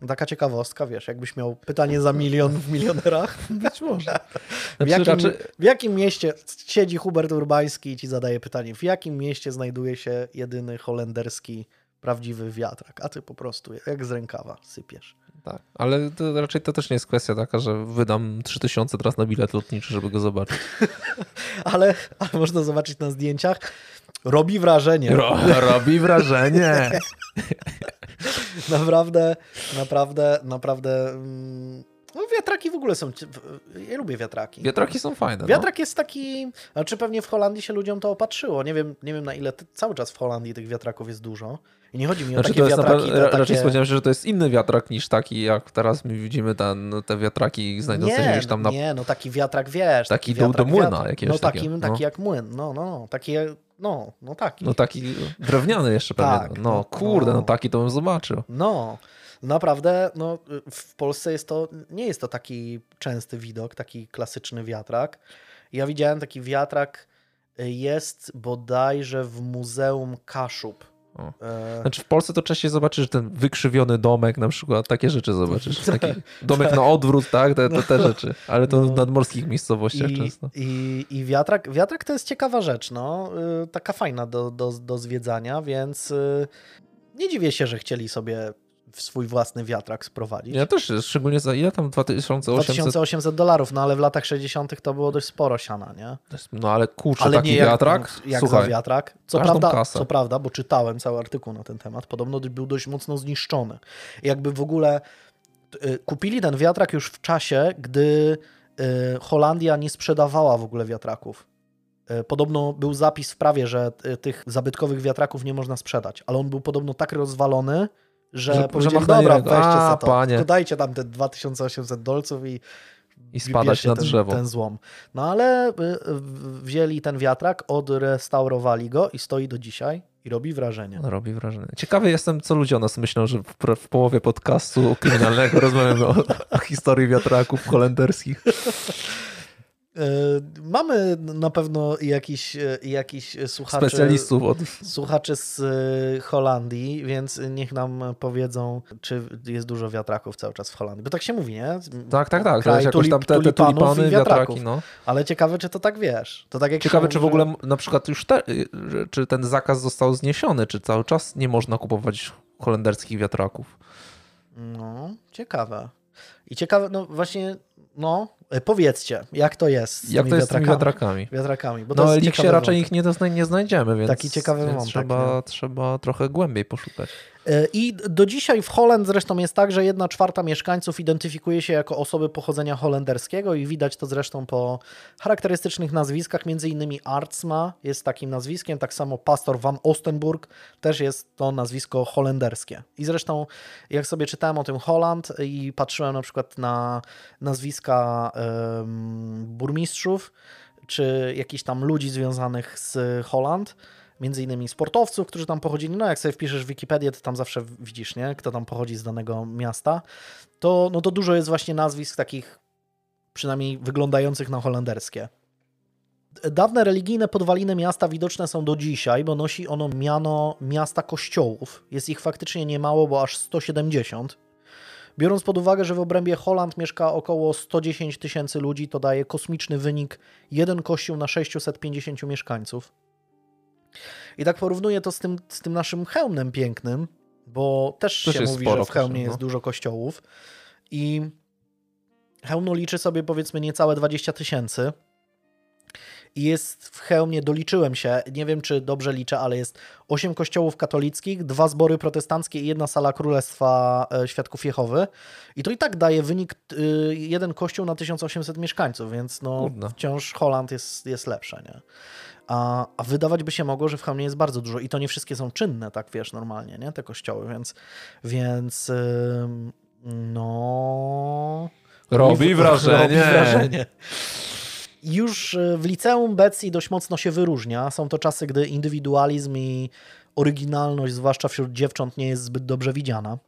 Taka ciekawostka, wiesz, jakbyś miał pytanie za milion w milionerach. *laughs* Być może. W Znaczy, jakim, raczej, w jakim mieście siedzi Hubert Urbański i ci zadaje pytanie, w jakim mieście znajduje się jedyny holenderski prawdziwy wiatrak? A ty po prostu jak z rękawa sypiesz. tak. Ale to raczej to też nie jest kwestia taka, że wydam 3000 teraz na bilet lotniczy, żeby go zobaczyć. *laughs* Ale, ale można zobaczyć na zdjęciach. Robi wrażenie. Ro, robi wrażenie. *laughs* *laughs* Naprawdę, naprawdę, naprawdę. mm, No wiatraki w ogóle są. Ja lubię wiatraki. Wiatraki są fajne. no. Wiatrak jest taki. Znaczy pewnie w Holandii się ludziom to opatrzyło. Nie wiem, nie wiem na ile cały czas w Holandii tych wiatraków jest dużo. I nie chodzi mi o Znaczy, takie to jest wiatraki. te ra- raczej takie... spodziewałem się, że to jest inny wiatrak niż taki, jak teraz my widzimy ten, te wiatraki znajdujące się gdzieś tam na... nie, no taki wiatrak wiesz. Taki do- wiatrak, do młyna wiatrak. jakiegoś No taki, takiego, taki no. jak młyn. No, no, no. Taki, no, no taki. No taki drewniany jeszcze pewnie. Tak, no no, kurde, no no. taki to bym zobaczył. No, naprawdę, no, w Polsce jest to, nie jest to taki częsty widok, taki klasyczny wiatrak. Ja widziałem taki wiatrak, y, jest bodajże w Muzeum Kaszub. O. E, Znaczy w Polsce to częściej zobaczysz ten wykrzywiony domek na przykład, takie rzeczy zobaczysz. *laughs* Taki domek na odwrót, tak, te, te, te rzeczy. Ale to No. w nadmorskich miejscowościach I, często. i, I wiatrak, wiatrak to jest ciekawa rzecz, no, y, taka fajna do, do, do zwiedzania, więc y, nie dziwię się, że chcieli sobie w swój własny wiatrak sprowadzić. Ja też, szczególnie za ile tam 2800... 2800 dolarów, no ale w latach 60. to było dość sporo siana, nie? No ale kurczę, Ale taki nie jak, wiatrak? jak Słuchaj, za wiatrak. Co prawda, kasę. co prawda, bo czytałem cały artykuł na ten temat, podobno był dość mocno zniszczony. Jakby w ogóle y, kupili ten wiatrak już w czasie, gdy y, Holandia nie sprzedawała w ogóle wiatraków. Y, Podobno był zapis w prawie, że tych zabytkowych wiatraków nie można sprzedać, ale on był podobno tak rozwalony, że, Że- powiedzieli, dobra, weźcie A, to, panie. dajcie tam te 2800 dolców i I spadać na ten, drzewo. ten złom. No ale y, wzięli ten wiatrak, odrestaurowali go i stoi do dzisiaj i robi wrażenie. No, robi wrażenie. Ciekawy jestem, co ludzie o nas myślą, że w, w połowie podcastu kryminalnego *laughs* rozmawiamy o, o historii wiatraków holenderskich. Y, Mamy na pewno jakiś, y, jakiś słuchaczy, Specjalistów od... słuchaczy z y, Holandii, więc niech nam powiedzą, czy jest dużo wiatraków cały czas w Holandii. Bo tak się mówi, nie? Tak, tak, tak. Kraj tulip- tam te, te tulipany, wiatraki, no. Ale ciekawe, czy to tak wiesz. To tak jak Ciekawe, się czy w mówi, ogóle na przykład już te, że- czy ten zakaz został zniesiony, czy cały czas nie można kupować holenderskich wiatraków. No, ciekawe. I ciekawe, no właśnie, no, e, powiedzcie, jak to jest z Jak tymi to jest z tymi wiatrakami? wiatrakami? Wiatrakami, bo No ciekawy raczej ich nie, nie znajdziemy, więc, Taki ciekawy więc wątek, trzeba, trzeba trochę głębiej poszukać. E, I do dzisiaj w Holand zresztą jest tak, że jedna czwarta mieszkańców identyfikuje się jako osoby pochodzenia holenderskiego i widać to zresztą po charakterystycznych nazwiskach, między innymi Artsma jest takim nazwiskiem, tak samo pastor van Ostenburg też jest to nazwisko holenderskie. I zresztą jak sobie czytałem o tym Holand i patrzyłem na przykład na nazwiska burmistrzów, czy jakichś tam ludzi związanych z Holand, między innymi sportowców, którzy tam pochodzili. No jak sobie wpiszesz w Wikipedię, to tam zawsze widzisz, nie? Kto tam pochodzi z danego miasta. To, no to dużo jest właśnie nazwisk takich przynajmniej wyglądających na holenderskie. Dawne religijne podwaliny miasta widoczne są do dzisiaj, bo nosi ono miano miasta kościołów. Jest ich faktycznie niemało, bo aż 170. Biorąc pod uwagę, że w obrębie Holand mieszka około 110 tysięcy ludzi, to daje kosmiczny wynik jeden kościół na 650 mieszkańców. I tak porównuję to z tym, z tym naszym hełmem pięknym, bo też, Też się mówi, że w hełmie jest no. dużo kościołów. I Chełmno liczy sobie powiedzmy niecałe 20 tysięcy. I jest w Chełmie, doliczyłem się, nie wiem czy dobrze liczę, ale jest 8 kościołów katolickich, dwa zbory protestanckie i jedna sala Królestwa e, Świadków Jehowy. I to i tak daje wynik y, jeden kościół na 1800 mieszkańców, więc no wciąż Holand jest, jest lepsze, nie? A, a wydawać by się mogło, że w Chełmie jest bardzo dużo i to nie wszystkie są czynne, tak wiesz, normalnie, nie? Te kościoły, więc, więc no... Robi wrażenie. *laughs* Robi wrażenie. Już y, w liceum Betsy dość mocno się wyróżnia. Są to czasy, gdy indywidualizm i oryginalność, zwłaszcza wśród dziewcząt, nie jest zbyt dobrze widziana.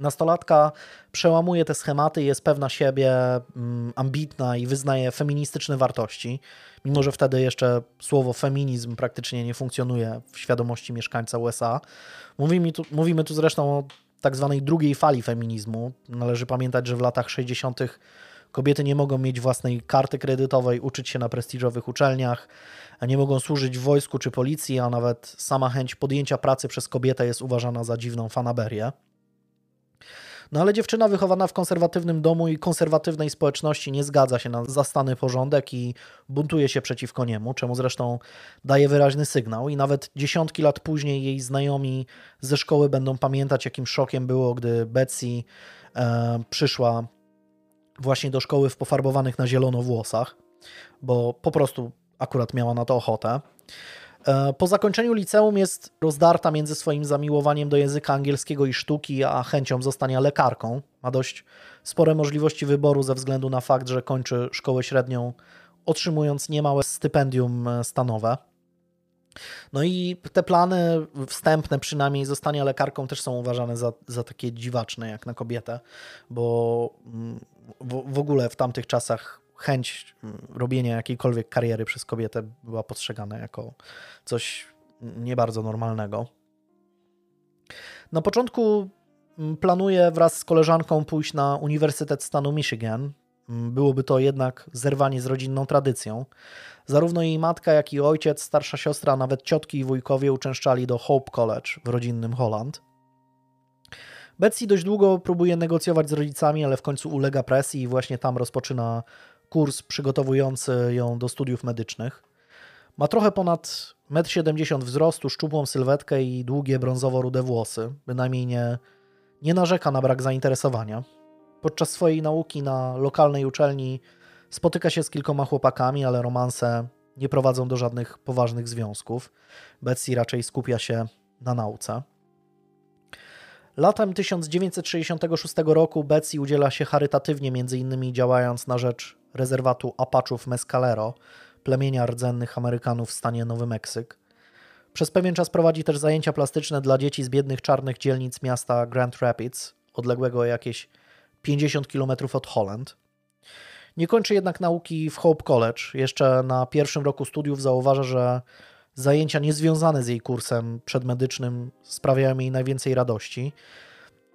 Nastolatka przełamuje te schematy, jest pewna siebie, mm, ambitna i wyznaje feministyczne wartości, mimo że wtedy jeszcze słowo feminizm praktycznie nie funkcjonuje w świadomości mieszkańca USA. Mówimy tu, mówimy tu zresztą o tak zwanej drugiej fali feminizmu. Należy pamiętać, że w latach 60. kobiety nie mogą mieć własnej karty kredytowej, uczyć się na prestiżowych uczelniach, nie mogą służyć w wojsku czy policji, a nawet sama chęć podjęcia pracy przez kobietę jest uważana za dziwną fanaberię. No ale dziewczyna wychowana w konserwatywnym domu i konserwatywnej społeczności nie zgadza się na zastany porządek i buntuje się przeciwko niemu, czemu zresztą daje wyraźny sygnał i nawet dziesiątki lat później jej znajomi ze szkoły będą pamiętać, jakim szokiem było, gdy Betsy e, przyszła właśnie do szkoły w pofarbowanych na zielono włosach, bo po prostu akurat miała na to ochotę. E, Po zakończeniu liceum jest rozdarta między swoim zamiłowaniem do języka angielskiego i sztuki, a chęcią zostania lekarką. Ma dość spore możliwości wyboru ze względu na fakt, że kończy szkołę średnią, otrzymując niemałe stypendium e, stanowe. No i te plany wstępne, przynajmniej zostania lekarką, też są uważane za, za takie dziwaczne jak na kobietę, bo mm, w, w ogóle w tamtych czasach chęć robienia jakiejkolwiek kariery przez kobietę była postrzegana jako coś nie bardzo normalnego. Na początku planuje wraz z koleżanką pójść na Uniwersytet Stanu Michigan. Byłoby to jednak zerwanie z rodzinną tradycją. Zarówno jej matka, jak i ojciec, starsza siostra, nawet ciotki i wujkowie uczęszczali do Hope College w rodzinnym Holland. Betsy dość długo próbuje negocjować z rodzicami, ale w końcu ulega presji i właśnie tam rozpoczyna kurs przygotowujący ją do studiów medycznych. Ma trochę ponad 1,70 m wzrostu, szczupłą sylwetkę i długie brązowo-rude włosy. Bynajmniej nie, nie narzeka na brak zainteresowania. Podczas swojej nauki na lokalnej uczelni spotyka się z kilkoma chłopakami, ale romanse nie prowadzą do żadnych poważnych związków. Betsy raczej skupia się na nauce. Latem 1966 roku Betsy udziela się charytatywnie, m.in. działając na rzecz rezerwatu Apachów Mescalero, plemienia rdzennych Amerykanów w stanie Nowy Meksyk. Przez pewien czas prowadzi też zajęcia plastyczne dla dzieci z biednych czarnych dzielnic miasta Grand Rapids, odległego jakieś 50 km od Holland. Nie kończy jednak nauki w Hope College. Jeszcze na pierwszym roku studiów zauważa, że zajęcia niezwiązane z jej kursem przedmedycznym sprawiają jej najwięcej radości.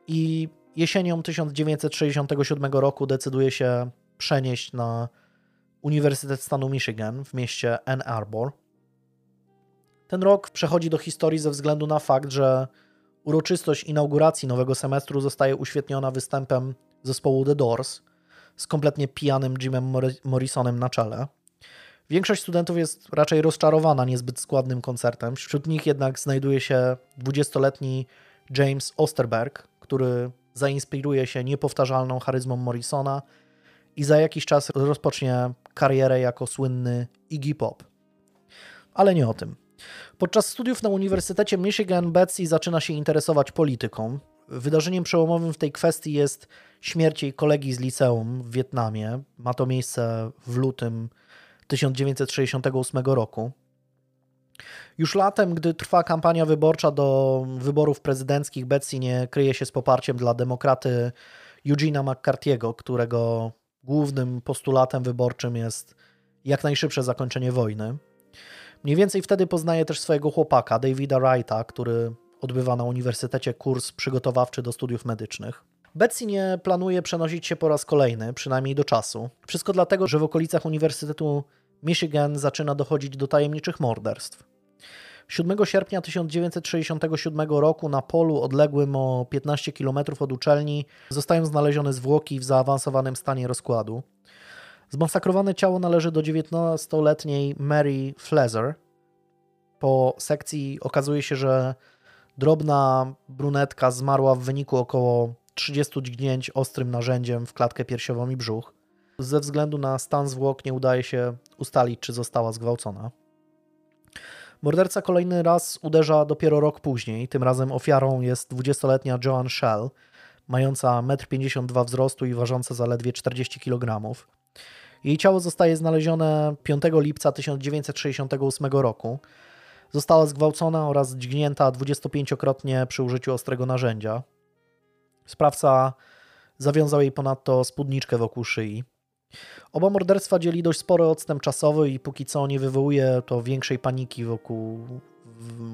I jesienią 1967 roku decyduje się przenieść na Uniwersytet Stanu Michigan w mieście Ann Arbor. Ten rok przechodzi do historii ze względu na fakt, że uroczystość inauguracji nowego semestru zostaje uświetniona występem zespołu The Doors z kompletnie pijanym Jimem Mor- Morrisonem na czele. Większość studentów jest raczej rozczarowana niezbyt składnym koncertem. Wśród nich jednak znajduje się 20-letni James Osterberg, który zainspiruje się niepowtarzalną charyzmą Morrisona i za jakiś czas rozpocznie karierę jako słynny Iggy Pop. Ale nie o tym. Podczas studiów na Uniwersytecie Michigan Betsy zaczyna się interesować polityką. Wydarzeniem przełomowym w tej kwestii jest śmierć jej kolegi z liceum w Wietnamie. Ma to miejsce w lutym 1968 roku. Już latem, gdy trwa kampania wyborcza do wyborów prezydenckich, Betsy nie kryje się z poparciem dla demokraty Eugena McCarthy'ego, którego głównym postulatem wyborczym jest jak najszybsze zakończenie wojny. Mniej więcej wtedy poznaje też swojego chłopaka, Davida Wrighta, który odbywa na uniwersytecie kurs przygotowawczy do studiów medycznych. Betsy nie planuje przenosić się po raz kolejny, przynajmniej do czasu. Wszystko dlatego, że w okolicach Uniwersytetu Michigan zaczyna dochodzić do tajemniczych morderstw. 7 sierpnia 1967 roku na polu odległym o 15 km od uczelni zostają znalezione zwłoki w zaawansowanym stanie rozkładu. Zmasakrowane ciało należy do 19-letniej Mary Flezer. Po sekcji okazuje się, że drobna brunetka zmarła w wyniku około 30 dźgnięć ostrym narzędziem w klatkę piersiową i brzuch. Ze względu na stan zwłok nie udaje się ustalić, czy została zgwałcona. Morderca kolejny raz uderza dopiero rok później. Tym razem ofiarą jest 20-letnia Joan Shell, mająca 1,52 m wzrostu i ważąca zaledwie 40 kg. Jej ciało zostaje znalezione 5 lipca 1968 roku. Została zgwałcona oraz dźgnięta 25-krotnie przy użyciu ostrego narzędzia. Sprawca zawiązał jej ponadto spódniczkę wokół szyi. Oba morderstwa dzieli dość spory odstęp czasowy i póki co nie wywołuje to większej paniki wokół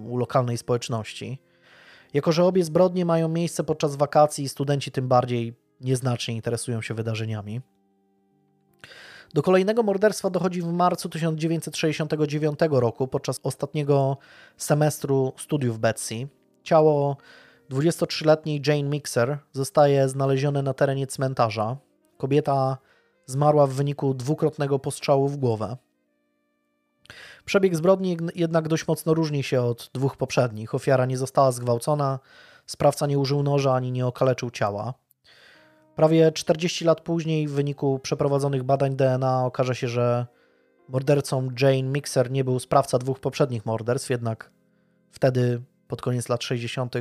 u lokalnej społeczności. Jako, że obie zbrodnie mają miejsce podczas wakacji, studenci tym bardziej nieznacznie interesują się wydarzeniami. Do kolejnego morderstwa dochodzi w marcu 1969 roku podczas ostatniego semestru studiów Betsy. Ciało 23-letniej Jane Mixer zostaje znalezione na terenie cmentarza. Kobieta zmarła w wyniku dwukrotnego postrzału w głowę. Przebieg zbrodni jednak dość mocno różni się od dwóch poprzednich. Ofiara nie została zgwałcona, sprawca nie użył noża ani nie okaleczył ciała. Prawie 40 lat później, w wyniku przeprowadzonych badań DNA, okaże się, że mordercą Jane Mixer nie był sprawca dwóch poprzednich morderstw, jednak wtedy, pod koniec lat 60.,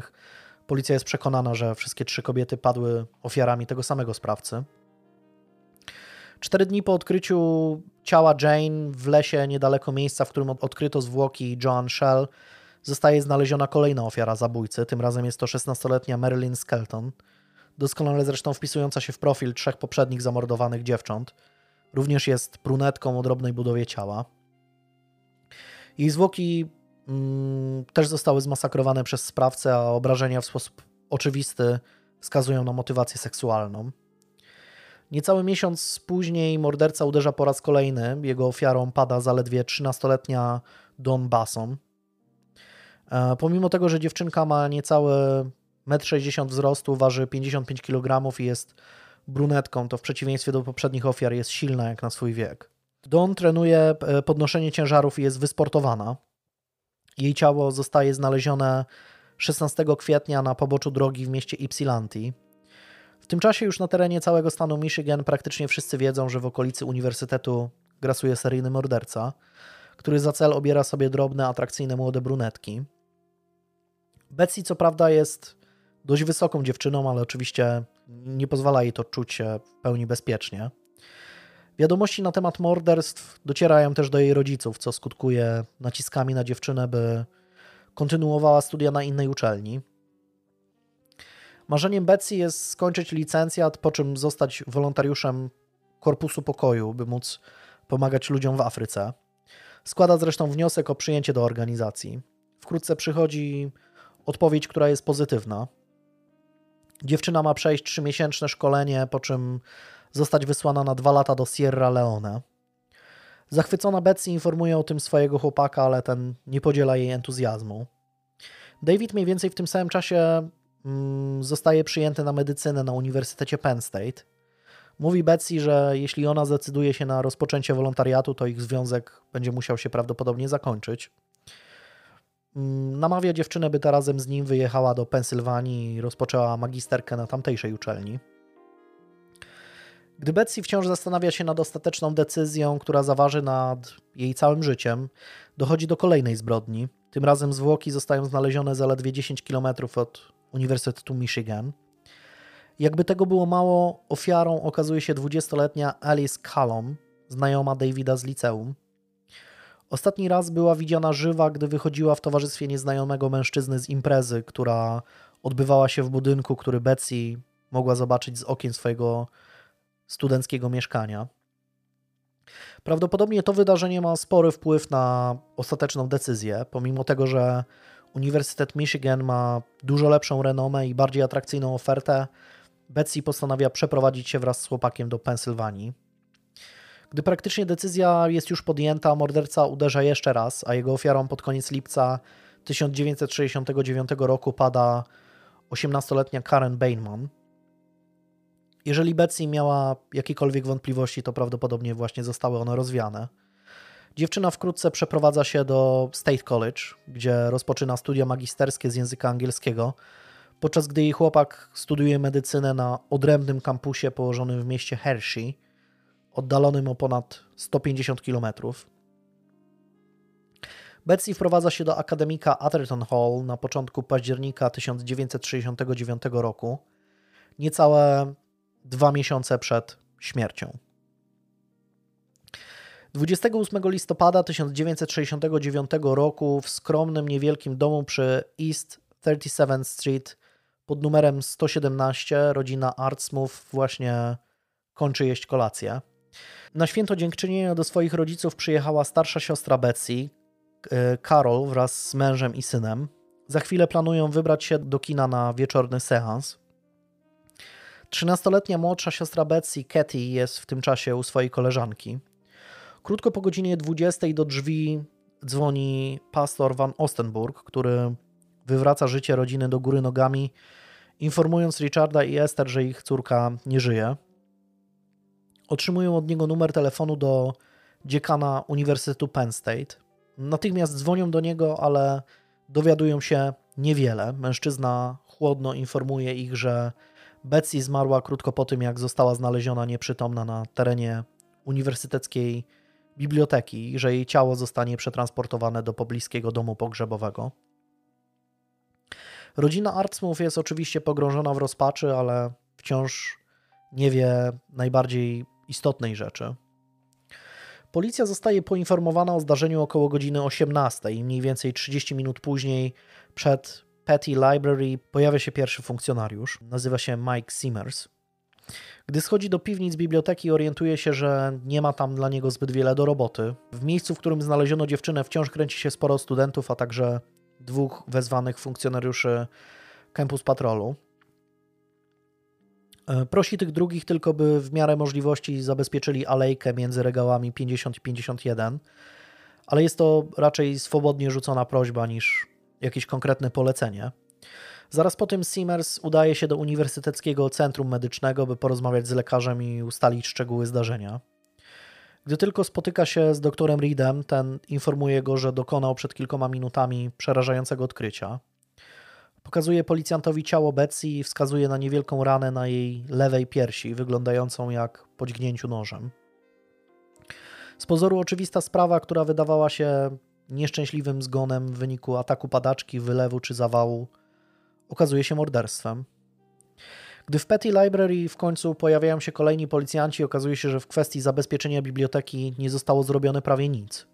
policja jest przekonana, że wszystkie trzy kobiety padły ofiarami tego samego sprawcy. Cztery dni po odkryciu ciała Jane w lesie niedaleko miejsca, w którym odkryto zwłoki Joan Shell, zostaje znaleziona kolejna ofiara zabójcy. Tym razem jest to 16-letnia Marilyn Skelton, doskonale zresztą wpisująca się w profil trzech poprzednich zamordowanych dziewcząt. Również jest brunetką o drobnej budowie ciała. Jej zwłoki też zostały zmasakrowane przez sprawcę, a obrażenia w sposób oczywisty wskazują na motywację seksualną. Niecały miesiąc później morderca uderza po raz kolejny. Jego ofiarą pada zaledwie 13-letnia Don Basson. E, pomimo tego, że dziewczynka ma niecałe 1,60 m wzrostu, waży 55 kg i jest brunetką, to w przeciwieństwie do poprzednich ofiar jest silna jak na swój wiek. Don trenuje e, podnoszenie ciężarów i jest wysportowana. Jej ciało zostaje znalezione 16 kwietnia na poboczu drogi w mieście Ypsilanti. W tym czasie już na terenie całego stanu Michigan praktycznie wszyscy wiedzą, że w okolicy uniwersytetu grasuje seryjny morderca, który za cel obiera sobie drobne, atrakcyjne młode brunetki. Betsy co prawda jest dość wysoką dziewczyną, ale oczywiście nie pozwala jej to czuć się w pełni bezpiecznie. Wiadomości na temat morderstw docierają też do jej rodziców, co skutkuje naciskami na dziewczynę, by kontynuowała studia na innej uczelni. Marzeniem Betsy jest skończyć licencjat, po czym zostać wolontariuszem Korpusu Pokoju, by móc pomagać ludziom w Afryce. Składa zresztą wniosek o przyjęcie do organizacji. Wkrótce przychodzi odpowiedź, która jest pozytywna. Dziewczyna ma przejść trzymiesięczne szkolenie, po czym zostać wysłana na dwa lata do Sierra Leone. Zachwycona Betsy informuje o tym swojego chłopaka, ale ten nie podziela jej entuzjazmu. David mniej więcej w tym samym czasie mm, zostaje przyjęty na medycynę na Uniwersytecie Penn State. Mówi Betsy, że jeśli ona zdecyduje się na rozpoczęcie wolontariatu, to ich związek będzie musiał się prawdopodobnie zakończyć. Mm, Namawia dziewczynę, by ta razem z nim wyjechała do Pensylwanii i rozpoczęła magisterkę na tamtejszej uczelni. Gdy Betsy wciąż zastanawia się nad ostateczną decyzją, która zaważy nad jej całym życiem, dochodzi do kolejnej zbrodni. Tym razem zwłoki zostają znalezione zaledwie 10 km od Uniwersytetu Michigan. Jakby tego było mało, ofiarą okazuje się 20-letnia Alice Callum, znajoma Davida z liceum. Ostatni raz była widziana żywa, gdy wychodziła w towarzystwie nieznajomego mężczyzny z imprezy, która odbywała się w budynku, który Betsy mogła zobaczyć z okien swojego studenckiego mieszkania. Prawdopodobnie to wydarzenie ma spory wpływ na ostateczną decyzję, pomimo tego, że Uniwersytet Michigan ma dużo lepszą renomę i bardziej atrakcyjną ofertę. Betsy postanawia przeprowadzić się wraz z chłopakiem do Pensylwanii. Gdy praktycznie decyzja jest już podjęta, morderca uderza jeszcze raz, a jego ofiarą pod koniec lipca 1969 roku pada 18-letnia Karen Bainman. Jeżeli Betsy miała jakiekolwiek wątpliwości, to prawdopodobnie właśnie zostały one rozwiane. Dziewczyna wkrótce przeprowadza się do State College, gdzie rozpoczyna studia magisterskie z języka angielskiego, podczas gdy jej chłopak studiuje medycynę na odrębnym kampusie położonym w mieście Hershey, oddalonym o ponad 150 km. Betsy wprowadza się do akademika Atherton Hall na początku października 1969 roku, niecałe dwa miesiące przed śmiercią. 28 listopada 1969 roku w skromnym, niewielkim domu przy East 37th Street pod numerem 117 rodzina Artsmouth właśnie kończy jeść kolację. Na święto dziękczynienia do swoich rodziców przyjechała starsza siostra Betsy, e, Carol wraz z mężem i synem. Za chwilę planują wybrać się do kina na wieczorny seans. 13-letnia młodsza siostra Betsy, Katy, jest w tym czasie u swojej koleżanki. Krótko po godzinie 20 do drzwi dzwoni pastor Van Ostenburg, który wywraca życie rodziny do góry nogami, informując Richarda i Esther, że ich córka nie żyje. Otrzymują od niego numer telefonu do dziekana Uniwersytetu Penn State. Natychmiast dzwonią do niego, ale dowiadują się niewiele. Mężczyzna chłodno informuje ich, że Betsy zmarła krótko po tym, jak została znaleziona nieprzytomna na terenie uniwersyteckiej biblioteki że jej ciało zostanie przetransportowane do pobliskiego domu pogrzebowego. Rodzina Artsmouth jest oczywiście pogrążona w rozpaczy, ale wciąż nie wie najbardziej istotnej rzeczy. Policja zostaje poinformowana o zdarzeniu około godziny 18 i mniej więcej 30 minut później przed Petty Library pojawia się pierwszy funkcjonariusz. Nazywa się Mike Simmers. Gdy schodzi do piwnic biblioteki, orientuje się, że nie ma tam dla niego zbyt wiele do roboty. W miejscu, w którym znaleziono dziewczynę, wciąż kręci się sporo studentów, a także dwóch wezwanych funkcjonariuszy Campus Patrolu. E, Prosi tych drugich tylko, by w miarę możliwości zabezpieczyli alejkę między regałami 50 i 51, ale jest to raczej swobodnie rzucona prośba niż jakieś konkretne polecenie. Zaraz po tym Simmers udaje się do Uniwersyteckiego Centrum Medycznego, by porozmawiać z lekarzem i ustalić szczegóły zdarzenia. Gdy tylko spotyka się z doktorem Reedem, ten informuje go, że dokonał przed kilkoma minutami przerażającego odkrycia. Pokazuje policjantowi ciało Betsy i wskazuje na niewielką ranę na jej lewej piersi, wyglądającą jak po dźgnięciu nożem. Z pozoru oczywista sprawa, która wydawała się nieszczęśliwym zgonem w wyniku ataku padaczki, wylewu czy zawału, okazuje się morderstwem. Gdy w Petty Library w końcu pojawiają się kolejni policjanci, okazuje się, że w kwestii zabezpieczenia biblioteki nie zostało zrobione prawie nic.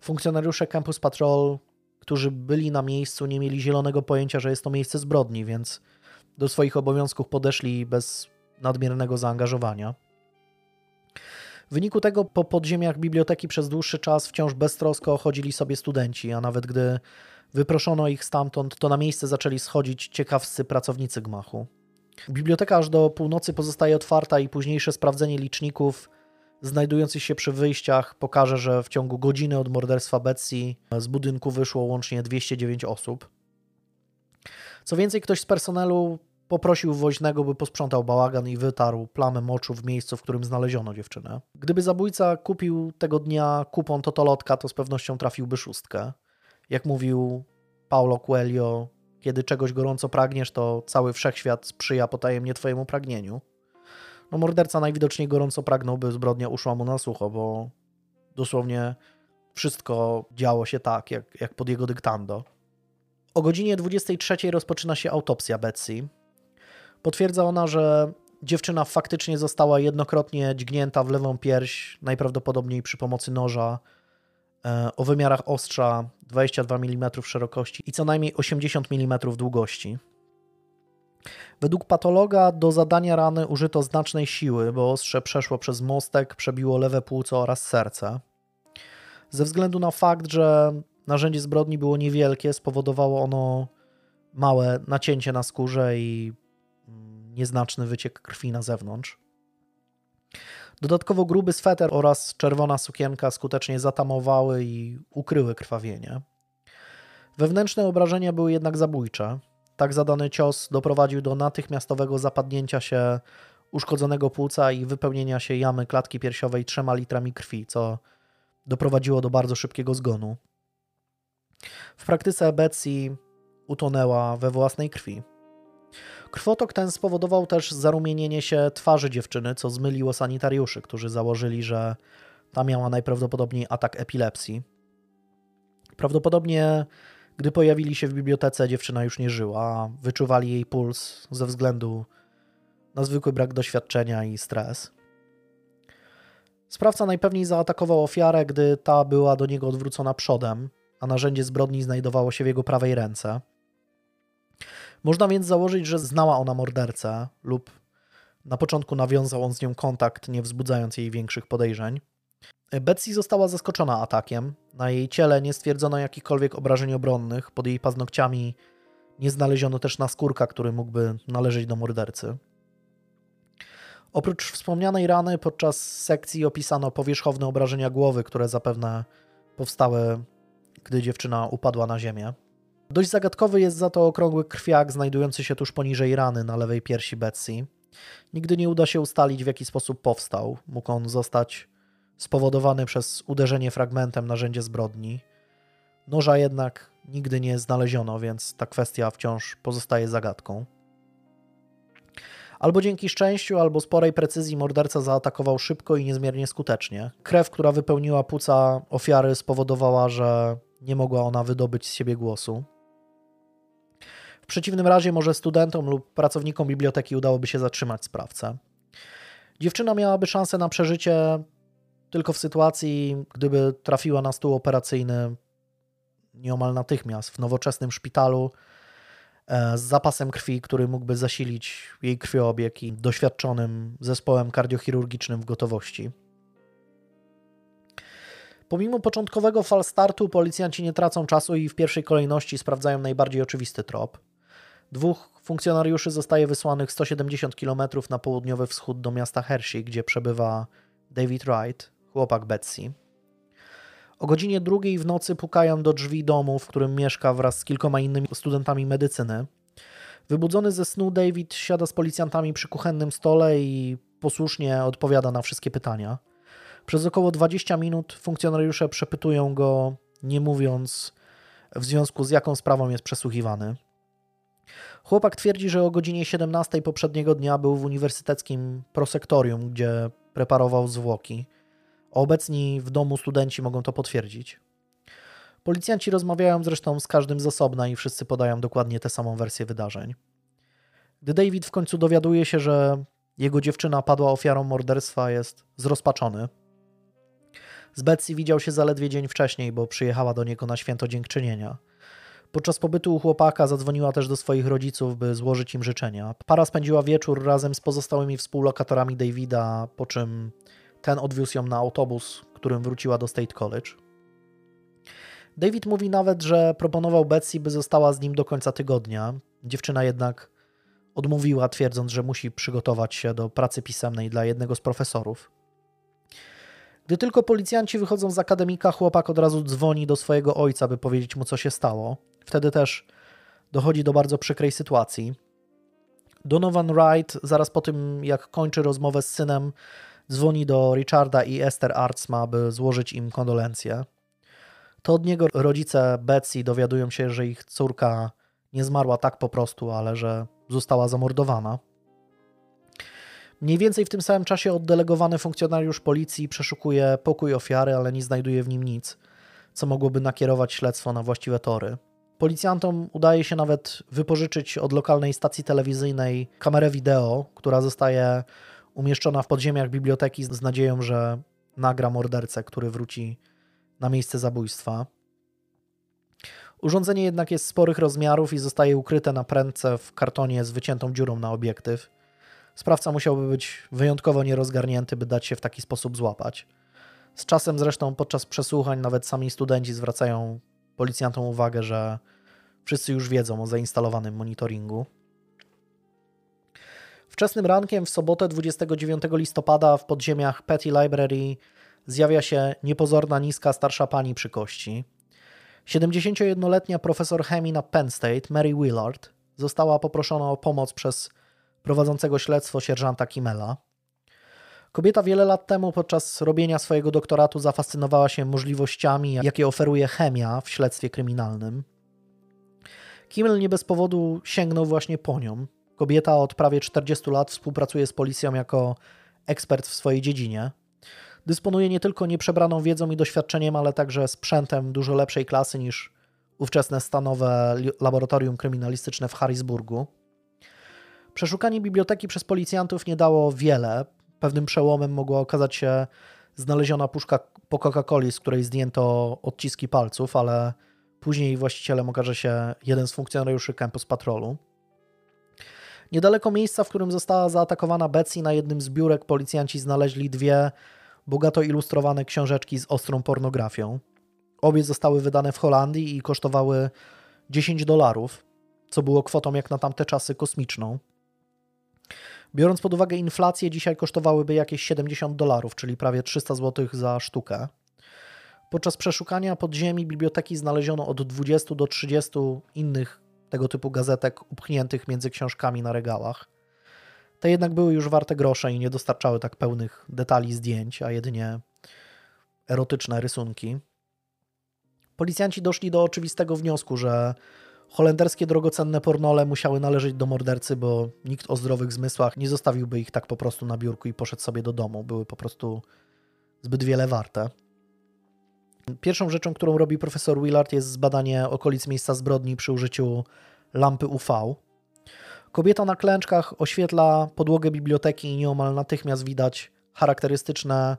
Funkcjonariusze Campus Patrol, którzy byli na miejscu, nie mieli zielonego pojęcia, że jest to miejsce zbrodni, więc do swoich obowiązków podeszli bez nadmiernego zaangażowania. W wyniku tego po podziemiach biblioteki przez dłuższy czas wciąż beztrosko chodzili sobie studenci, a nawet gdy wyproszono ich stamtąd, to na miejsce zaczęli schodzić ciekawscy pracownicy gmachu. Biblioteka aż do północy pozostaje otwarta i późniejsze sprawdzenie liczników znajdujących się przy wyjściach pokaże, że w ciągu godziny od morderstwa Betsy z budynku wyszło łącznie 209 osób. Co więcej, ktoś z personelu poprosił woźnego, by posprzątał bałagan i wytarł plamę moczu w miejscu, w którym znaleziono dziewczynę. Gdyby zabójca kupił tego dnia kupon Totolotka, to z pewnością trafiłby szóstkę. Jak mówił Paulo Coelho, kiedy czegoś gorąco pragniesz, to cały wszechświat sprzyja potajemnie twojemu pragnieniu. No morderca najwidoczniej gorąco pragnął, by zbrodnia uszła mu na sucho, bo dosłownie wszystko działo się tak, jak, jak pod jego dyktando. O godzinie 23 rozpoczyna się autopsja Betsy. Potwierdza ona, że dziewczyna faktycznie została jednokrotnie dźgnięta w lewą pierś, najprawdopodobniej przy pomocy noża e, o wymiarach ostrza 22 mm szerokości i co najmniej 80 mm długości. Według patologa do zadania rany użyto znacznej siły, bo ostrze przeszło przez mostek, przebiło lewe płuco oraz serce. Ze względu na fakt, że narzędzie zbrodni było niewielkie, spowodowało ono małe nacięcie na skórze i nieznaczny wyciek krwi na zewnątrz. Dodatkowo gruby sweter oraz czerwona sukienka skutecznie zatamowały i ukryły krwawienie. Wewnętrzne obrażenia były jednak zabójcze. Tak zadany cios doprowadził do natychmiastowego zapadnięcia się uszkodzonego płuca i wypełnienia się jamy klatki piersiowej trzema litrami krwi, co doprowadziło do bardzo szybkiego zgonu. W praktyce Betsy utonęła we własnej krwi. Krwotok ten spowodował też zarumienienie się twarzy dziewczyny, co zmyliło sanitariuszy, którzy założyli, że ta miała najprawdopodobniej atak epilepsji. Prawdopodobnie, gdy pojawili się w bibliotece, dziewczyna już nie żyła, wyczuwali jej puls ze względu na zwykły brak doświadczenia i stres. Sprawca najpewniej zaatakował ofiarę, gdy ta była do niego odwrócona przodem, a narzędzie zbrodni znajdowało się w jego prawej ręce. Można więc założyć, że znała ona mordercę lub na początku nawiązał on z nią kontakt, nie wzbudzając jej większych podejrzeń. Betsy została zaskoczona atakiem. Na jej ciele nie stwierdzono jakichkolwiek obrażeń obronnych, pod jej paznokciami nie znaleziono też naskórka, który mógłby należeć do mordercy. Oprócz wspomnianej rany podczas sekcji opisano powierzchowne obrażenia głowy, które zapewne powstały, gdy dziewczyna upadła na ziemię. Dość zagadkowy jest za to okrągły krwiak znajdujący się tuż poniżej rany na lewej piersi Betsy. Nigdy nie uda się ustalić, w jaki sposób powstał. Mógł on zostać spowodowany przez uderzenie fragmentem narzędzia zbrodni. Noża jednak nigdy nie znaleziono, więc ta kwestia wciąż pozostaje zagadką. Albo dzięki szczęściu, albo sporej precyzji morderca zaatakował szybko i niezmiernie skutecznie. Krew, która wypełniła płuca ofiary, spowodowała, że nie mogła ona wydobyć z siebie głosu. W przeciwnym razie może studentom lub pracownikom biblioteki udałoby się zatrzymać sprawcę. Dziewczyna miałaby szansę na przeżycie tylko w sytuacji, gdyby trafiła na stół operacyjny nieomal natychmiast w nowoczesnym szpitalu e, z zapasem krwi, który mógłby zasilić jej krwiobieg i doświadczonym zespołem kardiochirurgicznym w gotowości. Pomimo początkowego falstartu, policjanci nie tracą czasu i w pierwszej kolejności sprawdzają najbardziej oczywisty trop. Dwóch funkcjonariuszy zostaje wysłanych 170 km na południowy wschód do miasta Hershey, gdzie przebywa David Wright, chłopak Betsy. O godzinie drugiej w nocy pukają do drzwi domu, w którym mieszka wraz z kilkoma innymi studentami medycyny. Wybudzony ze snu David siada z policjantami przy kuchennym stole i posłusznie odpowiada na wszystkie pytania. Przez około 20 minut funkcjonariusze przepytują go, nie mówiąc w związku z jaką sprawą jest przesłuchiwany. Chłopak twierdzi, że o godzinie 17 poprzedniego dnia był w uniwersyteckim prosektorium, gdzie preparował zwłoki. Obecni w domu studenci mogą to potwierdzić. Policjanci rozmawiają zresztą z każdym z osobna i wszyscy podają dokładnie tę samą wersję wydarzeń. Gdy David w końcu dowiaduje się, że jego dziewczyna padła ofiarą morderstwa, jest zrozpaczony. Z Betsy widział się zaledwie dzień wcześniej, bo przyjechała do niego na święto dziękczynienia. Podczas pobytu u chłopaka zadzwoniła też do swoich rodziców, by złożyć im życzenia. Para spędziła wieczór razem z pozostałymi współlokatorami Davida, po czym ten odwiózł ją na autobus, którym wróciła do State College. David mówi nawet, że proponował Betsy, by została z nim do końca tygodnia. Dziewczyna jednak odmówiła, twierdząc, że musi przygotować się do pracy pisemnej dla jednego z profesorów. Gdy tylko policjanci wychodzą z akademika, chłopak od razu dzwoni do swojego ojca, by powiedzieć mu, co się stało. Wtedy też dochodzi do bardzo przykrej sytuacji. Donovan Wright, zaraz po tym, jak kończy rozmowę z synem, dzwoni do Richarda i Esther Artsma, by złożyć im kondolencje. To od niego rodzice Betsy dowiadują się, że ich córka nie zmarła tak po prostu, ale że została zamordowana. Mniej więcej w tym samym czasie oddelegowany funkcjonariusz policji przeszukuje pokój ofiary, ale nie znajduje w nim nic, co mogłoby nakierować śledztwo na właściwe tory. Policjantom udaje się nawet wypożyczyć od lokalnej stacji telewizyjnej kamerę wideo, która zostaje umieszczona w podziemiach biblioteki z nadzieją, że nagra mordercę, który wróci na miejsce zabójstwa. Urządzenie jednak jest sporych rozmiarów i zostaje ukryte na prędce w kartonie z wyciętą dziurą na obiektyw. Sprawca musiałby być wyjątkowo nierozgarnięty, by dać się w taki sposób złapać. Z czasem zresztą podczas przesłuchań nawet sami studenci zwracają policjantom uwagę, że wszyscy już wiedzą o zainstalowanym monitoringu. Wczesnym rankiem w sobotę 29 listopada w podziemiach Petty Library zjawia się niepozorna, niska, starsza pani przy kości. 71-letnia profesor chemii na Penn State, Mary Willard, została poproszona o pomoc przez prowadzącego śledztwo sierżanta Kimmela. Kobieta wiele lat temu podczas robienia swojego doktoratu zafascynowała się możliwościami, jakie oferuje chemia w śledztwie kryminalnym. Kimmel nie bez powodu sięgnął właśnie po nią. Kobieta od prawie 40 lat współpracuje z policją jako ekspert w swojej dziedzinie. Dysponuje nie tylko nieprzebraną wiedzą i doświadczeniem, ale także sprzętem dużo lepszej klasy niż ówczesne stanowe laboratorium kryminalistyczne w Harrisburgu. Przeszukanie biblioteki przez policjantów nie dało wiele. Pewnym przełomem mogła okazać się znaleziona puszka po Coca-Coli, z której zdjęto odciski palców, ale później właścicielem okaże się jeden z funkcjonariuszy Campus Patrolu. Niedaleko miejsca, w którym została zaatakowana Betsy, na jednym z biurek policjanci znaleźli dwie bogato ilustrowane książeczki z ostrą pornografią. Obie zostały wydane w Holandii i kosztowały 10 dolarów, co było kwotą jak na tamte czasy kosmiczną. Biorąc pod uwagę inflację, dzisiaj kosztowałyby jakieś 70 dolarów, czyli prawie 300 zł za sztukę. Podczas przeszukania podziemi biblioteki znaleziono od 20 do 30 innych tego typu gazetek upchniętych między książkami na regałach. Te jednak były już warte grosze i nie dostarczały tak pełnych detali zdjęć, a jedynie erotyczne rysunki. Policjanci doszli do oczywistego wniosku, że holenderskie drogocenne pornole musiały należeć do mordercy, bo nikt o zdrowych zmysłach nie zostawiłby ich tak po prostu na biurku i poszedł sobie do domu. Były po prostu zbyt wiele warte. Pierwszą rzeczą, którą robi profesor Willard jest zbadanie okolic miejsca zbrodni przy użyciu lampy UV. Kobieta na klęczkach oświetla podłogę biblioteki i nieomal natychmiast widać charakterystyczne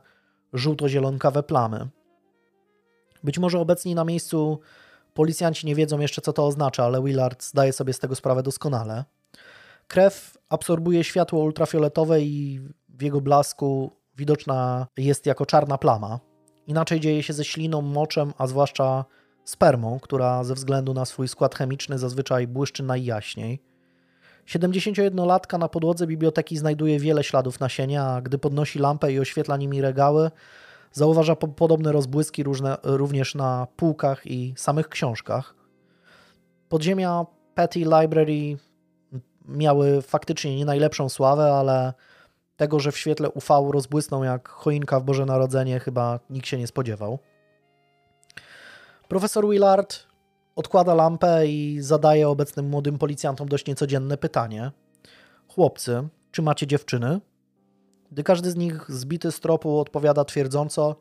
żółto-zielonkawe plamy. Być może obecni na miejscu policjanci nie wiedzą jeszcze, co to oznacza, ale Willard zdaje sobie z tego sprawę doskonale. Krew absorbuje światło ultrafioletowe i w jego blasku widoczna jest jako czarna plama. Inaczej dzieje się ze śliną, moczem, a zwłaszcza spermą, która ze względu na swój skład chemiczny zazwyczaj błyszczy najjaśniej. 71-latka na podłodze biblioteki znajduje wiele śladów nasienia, a gdy podnosi lampę i oświetla nimi regały, zauważa po podobne rozbłyski różne, również na półkach i samych książkach. Podziemia Petty Library miały faktycznie nie najlepszą sławę, ale tego, że w świetle UV rozbłysną jak choinka w Boże Narodzenie, chyba nikt się nie spodziewał. Profesor Willard odkłada lampę i zadaje obecnym młodym policjantom dość niecodzienne pytanie. Chłopcy, czy macie dziewczyny? Gdy każdy z nich zbity z tropu odpowiada twierdząco,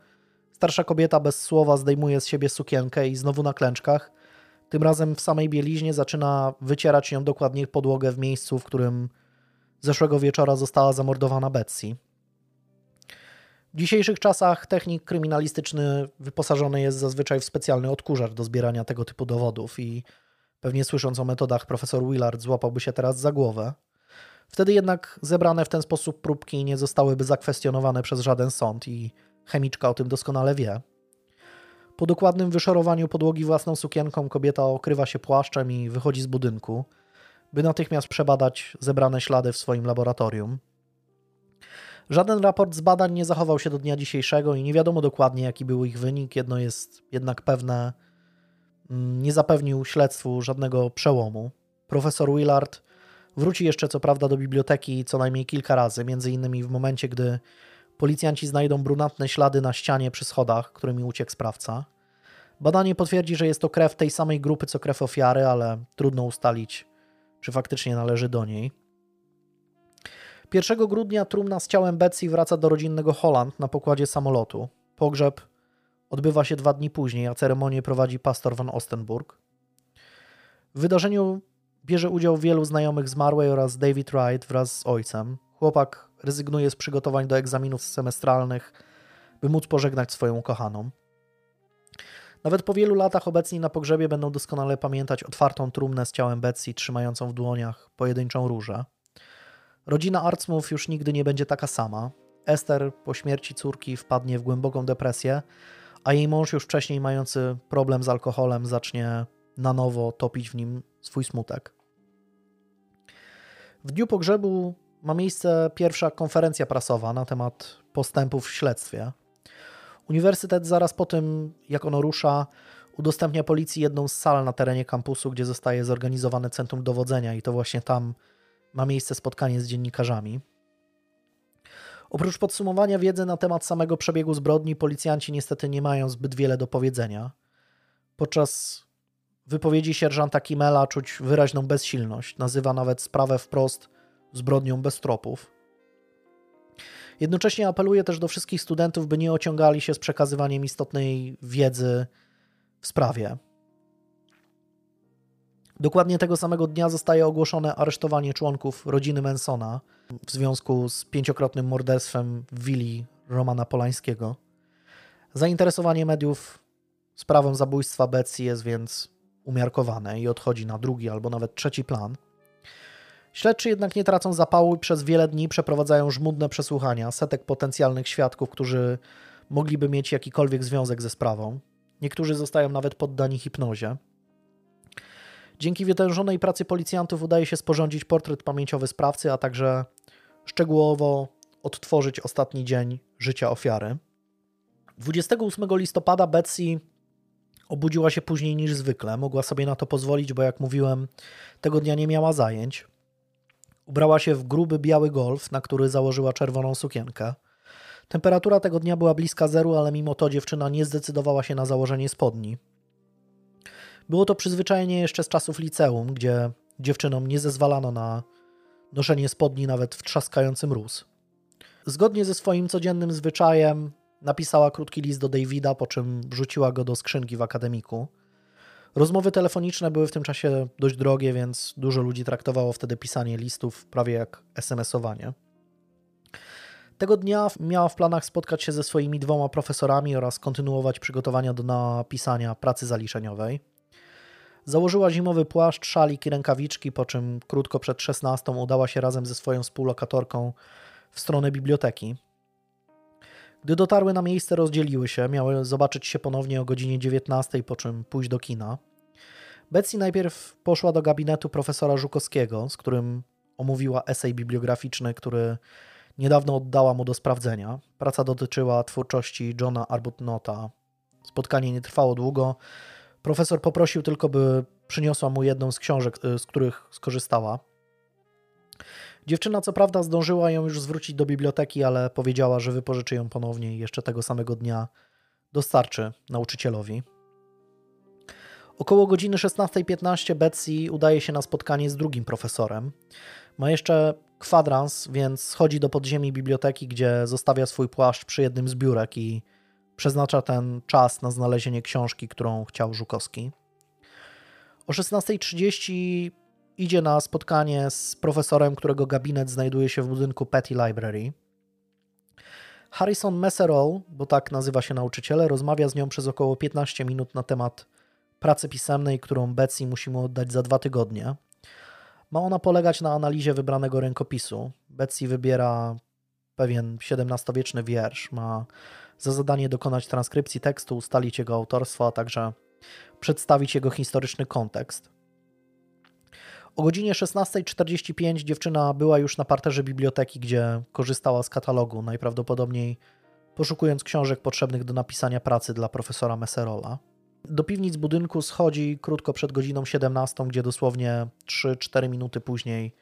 starsza kobieta bez słowa zdejmuje z siebie sukienkę i znowu na klęczkach, tym razem w samej bieliźnie zaczyna wycierać ją dokładnie podłogę w miejscu, w którym zeszłego wieczora została zamordowana Betsy. W dzisiejszych czasach technik kryminalistyczny wyposażony jest zazwyczaj w specjalny odkurzacz do zbierania tego typu dowodów i pewnie słysząc o metodach profesor Willard złapałby się teraz za głowę. Wtedy jednak zebrane w ten sposób próbki nie zostałyby zakwestionowane przez żaden sąd i chemiczka o tym doskonale wie. Po dokładnym wyszorowaniu podłogi własną sukienką kobieta okrywa się płaszczem i wychodzi z budynku, by natychmiast przebadać zebrane ślady w swoim laboratorium. Żaden raport z badań nie zachował się do dnia dzisiejszego i nie wiadomo dokładnie, jaki był ich wynik. Jedno jest jednak pewne, mm, nie zapewnił śledztwu żadnego przełomu. Profesor Willard wróci jeszcze co prawda do biblioteki co najmniej kilka razy, między innymi w momencie, gdy policjanci znajdą brunatne ślady na ścianie przy schodach, którymi uciekł sprawca. Badanie potwierdzi, że jest to krew tej samej grupy co krew ofiary, ale trudno ustalić, czy faktycznie należy do niej. 1 grudnia trumna z ciałem Betsy wraca do rodzinnego Holland na pokładzie samolotu. Pogrzeb odbywa się dwa dni później, a ceremonię prowadzi pastor van Ostenburg. W wydarzeniu bierze udział wielu znajomych zmarłej oraz David Wright wraz z ojcem. Chłopak rezygnuje z przygotowań do egzaminów semestralnych, by móc pożegnać swoją ukochaną. Nawet po wielu latach obecni na pogrzebie będą doskonale pamiętać otwartą trumnę z ciałem Betsy, trzymającą w dłoniach pojedynczą różę. Rodzina Arcmów już nigdy nie będzie taka sama. Esther po śmierci córki wpadnie w głęboką depresję, a jej mąż już wcześniej mający problem z alkoholem zacznie na nowo topić w nim swój smutek. W dniu pogrzebu ma miejsce pierwsza konferencja prasowa na temat postępów w śledztwie. Uniwersytet zaraz po tym, jak ono rusza, udostępnia policji jedną z sal na terenie kampusu, gdzie zostaje zorganizowane centrum dowodzenia i to właśnie tam ma miejsce spotkanie z dziennikarzami. Oprócz podsumowania wiedzy na temat samego przebiegu zbrodni, policjanci niestety nie mają zbyt wiele do powiedzenia. Podczas wypowiedzi sierżanta Kimela czuć wyraźną bezsilność. Nazywa nawet sprawę wprost zbrodnią bez tropów. Jednocześnie apeluje też do wszystkich studentów, by nie ociągali się z przekazywaniem istotnej wiedzy w sprawie. Dokładnie tego samego dnia zostaje ogłoszone aresztowanie członków rodziny Mansona w związku z pięciokrotnym morderstwem w willi Romana Polańskiego. Zainteresowanie mediów sprawą zabójstwa Betsy jest więc umiarkowane i odchodzi na drugi albo nawet trzeci plan. Śledczy jednak nie tracą zapału i przez wiele dni przeprowadzają żmudne przesłuchania setek potencjalnych świadków, którzy mogliby mieć jakikolwiek związek ze sprawą. Niektórzy zostają nawet poddani hipnozie. Dzięki wytężonej pracy policjantów udaje się sporządzić portret pamięciowy sprawcy, a także szczegółowo odtworzyć ostatni dzień życia ofiary. 28 listopada Betsy obudziła się później niż zwykle. Mogła sobie na to pozwolić, bo jak mówiłem, tego dnia nie miała zajęć. Ubrała się w gruby biały golf, na który założyła czerwoną sukienkę. Temperatura tego dnia była bliska zeru, ale mimo to dziewczyna nie zdecydowała się na założenie spodni. Było to przyzwyczajenie jeszcze z czasów liceum, gdzie dziewczynom nie zezwalano na noszenie spodni nawet w trzaskający mróz. Zgodnie ze swoim codziennym zwyczajem napisała krótki list do Davida, po czym wrzuciła go do skrzynki w akademiku. Rozmowy telefoniczne były w tym czasie dość drogie, więc dużo ludzi traktowało wtedy pisanie listów prawie jak SMS-owanie. Tego dnia miała w planach spotkać się ze swoimi dwoma profesorami oraz kontynuować przygotowania do napisania pracy zaliczeniowej. Założyła zimowy płaszcz, szalik i rękawiczki, po czym krótko przed 16 udała się razem ze swoją współlokatorką w stronę biblioteki. Gdy dotarły na miejsce, rozdzieliły się, miały zobaczyć się ponownie o godzinie 19, po czym pójść do kina. Betsy najpierw poszła do gabinetu profesora Żukowskiego, z którym omówiła esej bibliograficzny, który niedawno oddała mu do sprawdzenia. Praca dotyczyła twórczości Johna Arbuthnota. Spotkanie nie trwało długo. Profesor poprosił tylko, by przyniosła mu jedną z książek, y, z których skorzystała. Dziewczyna co prawda zdążyła ją już zwrócić do biblioteki, ale powiedziała, że wypożyczy ją ponownie i jeszcze tego samego dnia dostarczy nauczycielowi. Około godziny 16.15 Betsy udaje się na spotkanie z drugim profesorem. Ma jeszcze kwadrans, więc schodzi do podziemi biblioteki, gdzie zostawia swój płaszcz przy jednym z biurek i przeznacza ten czas na znalezienie książki, którą chciał Żukowski. O 16.30 idzie na spotkanie z profesorem, którego gabinet znajduje się w budynku Petty Library. Harrison Messerol, bo tak nazywa się nauczyciel, rozmawia z nią przez około 15 minut na temat pracy pisemnej, którą Betsy musi mu oddać za dwa tygodnie. Ma ona polegać na analizie wybranego rękopisu. Betsy wybiera pewien XVII-wieczny wiersz. Ma za zadanie dokonać transkrypcji tekstu, ustalić jego autorstwo, a także przedstawić jego historyczny kontekst. O godzinie 16.45 dziewczyna była już na parterze biblioteki, gdzie korzystała z katalogu, najprawdopodobniej poszukując książek potrzebnych do napisania pracy dla profesora Messerola. Do piwnic budynku schodzi krótko przed godziną 17, gdzie dosłownie 3-4 minuty później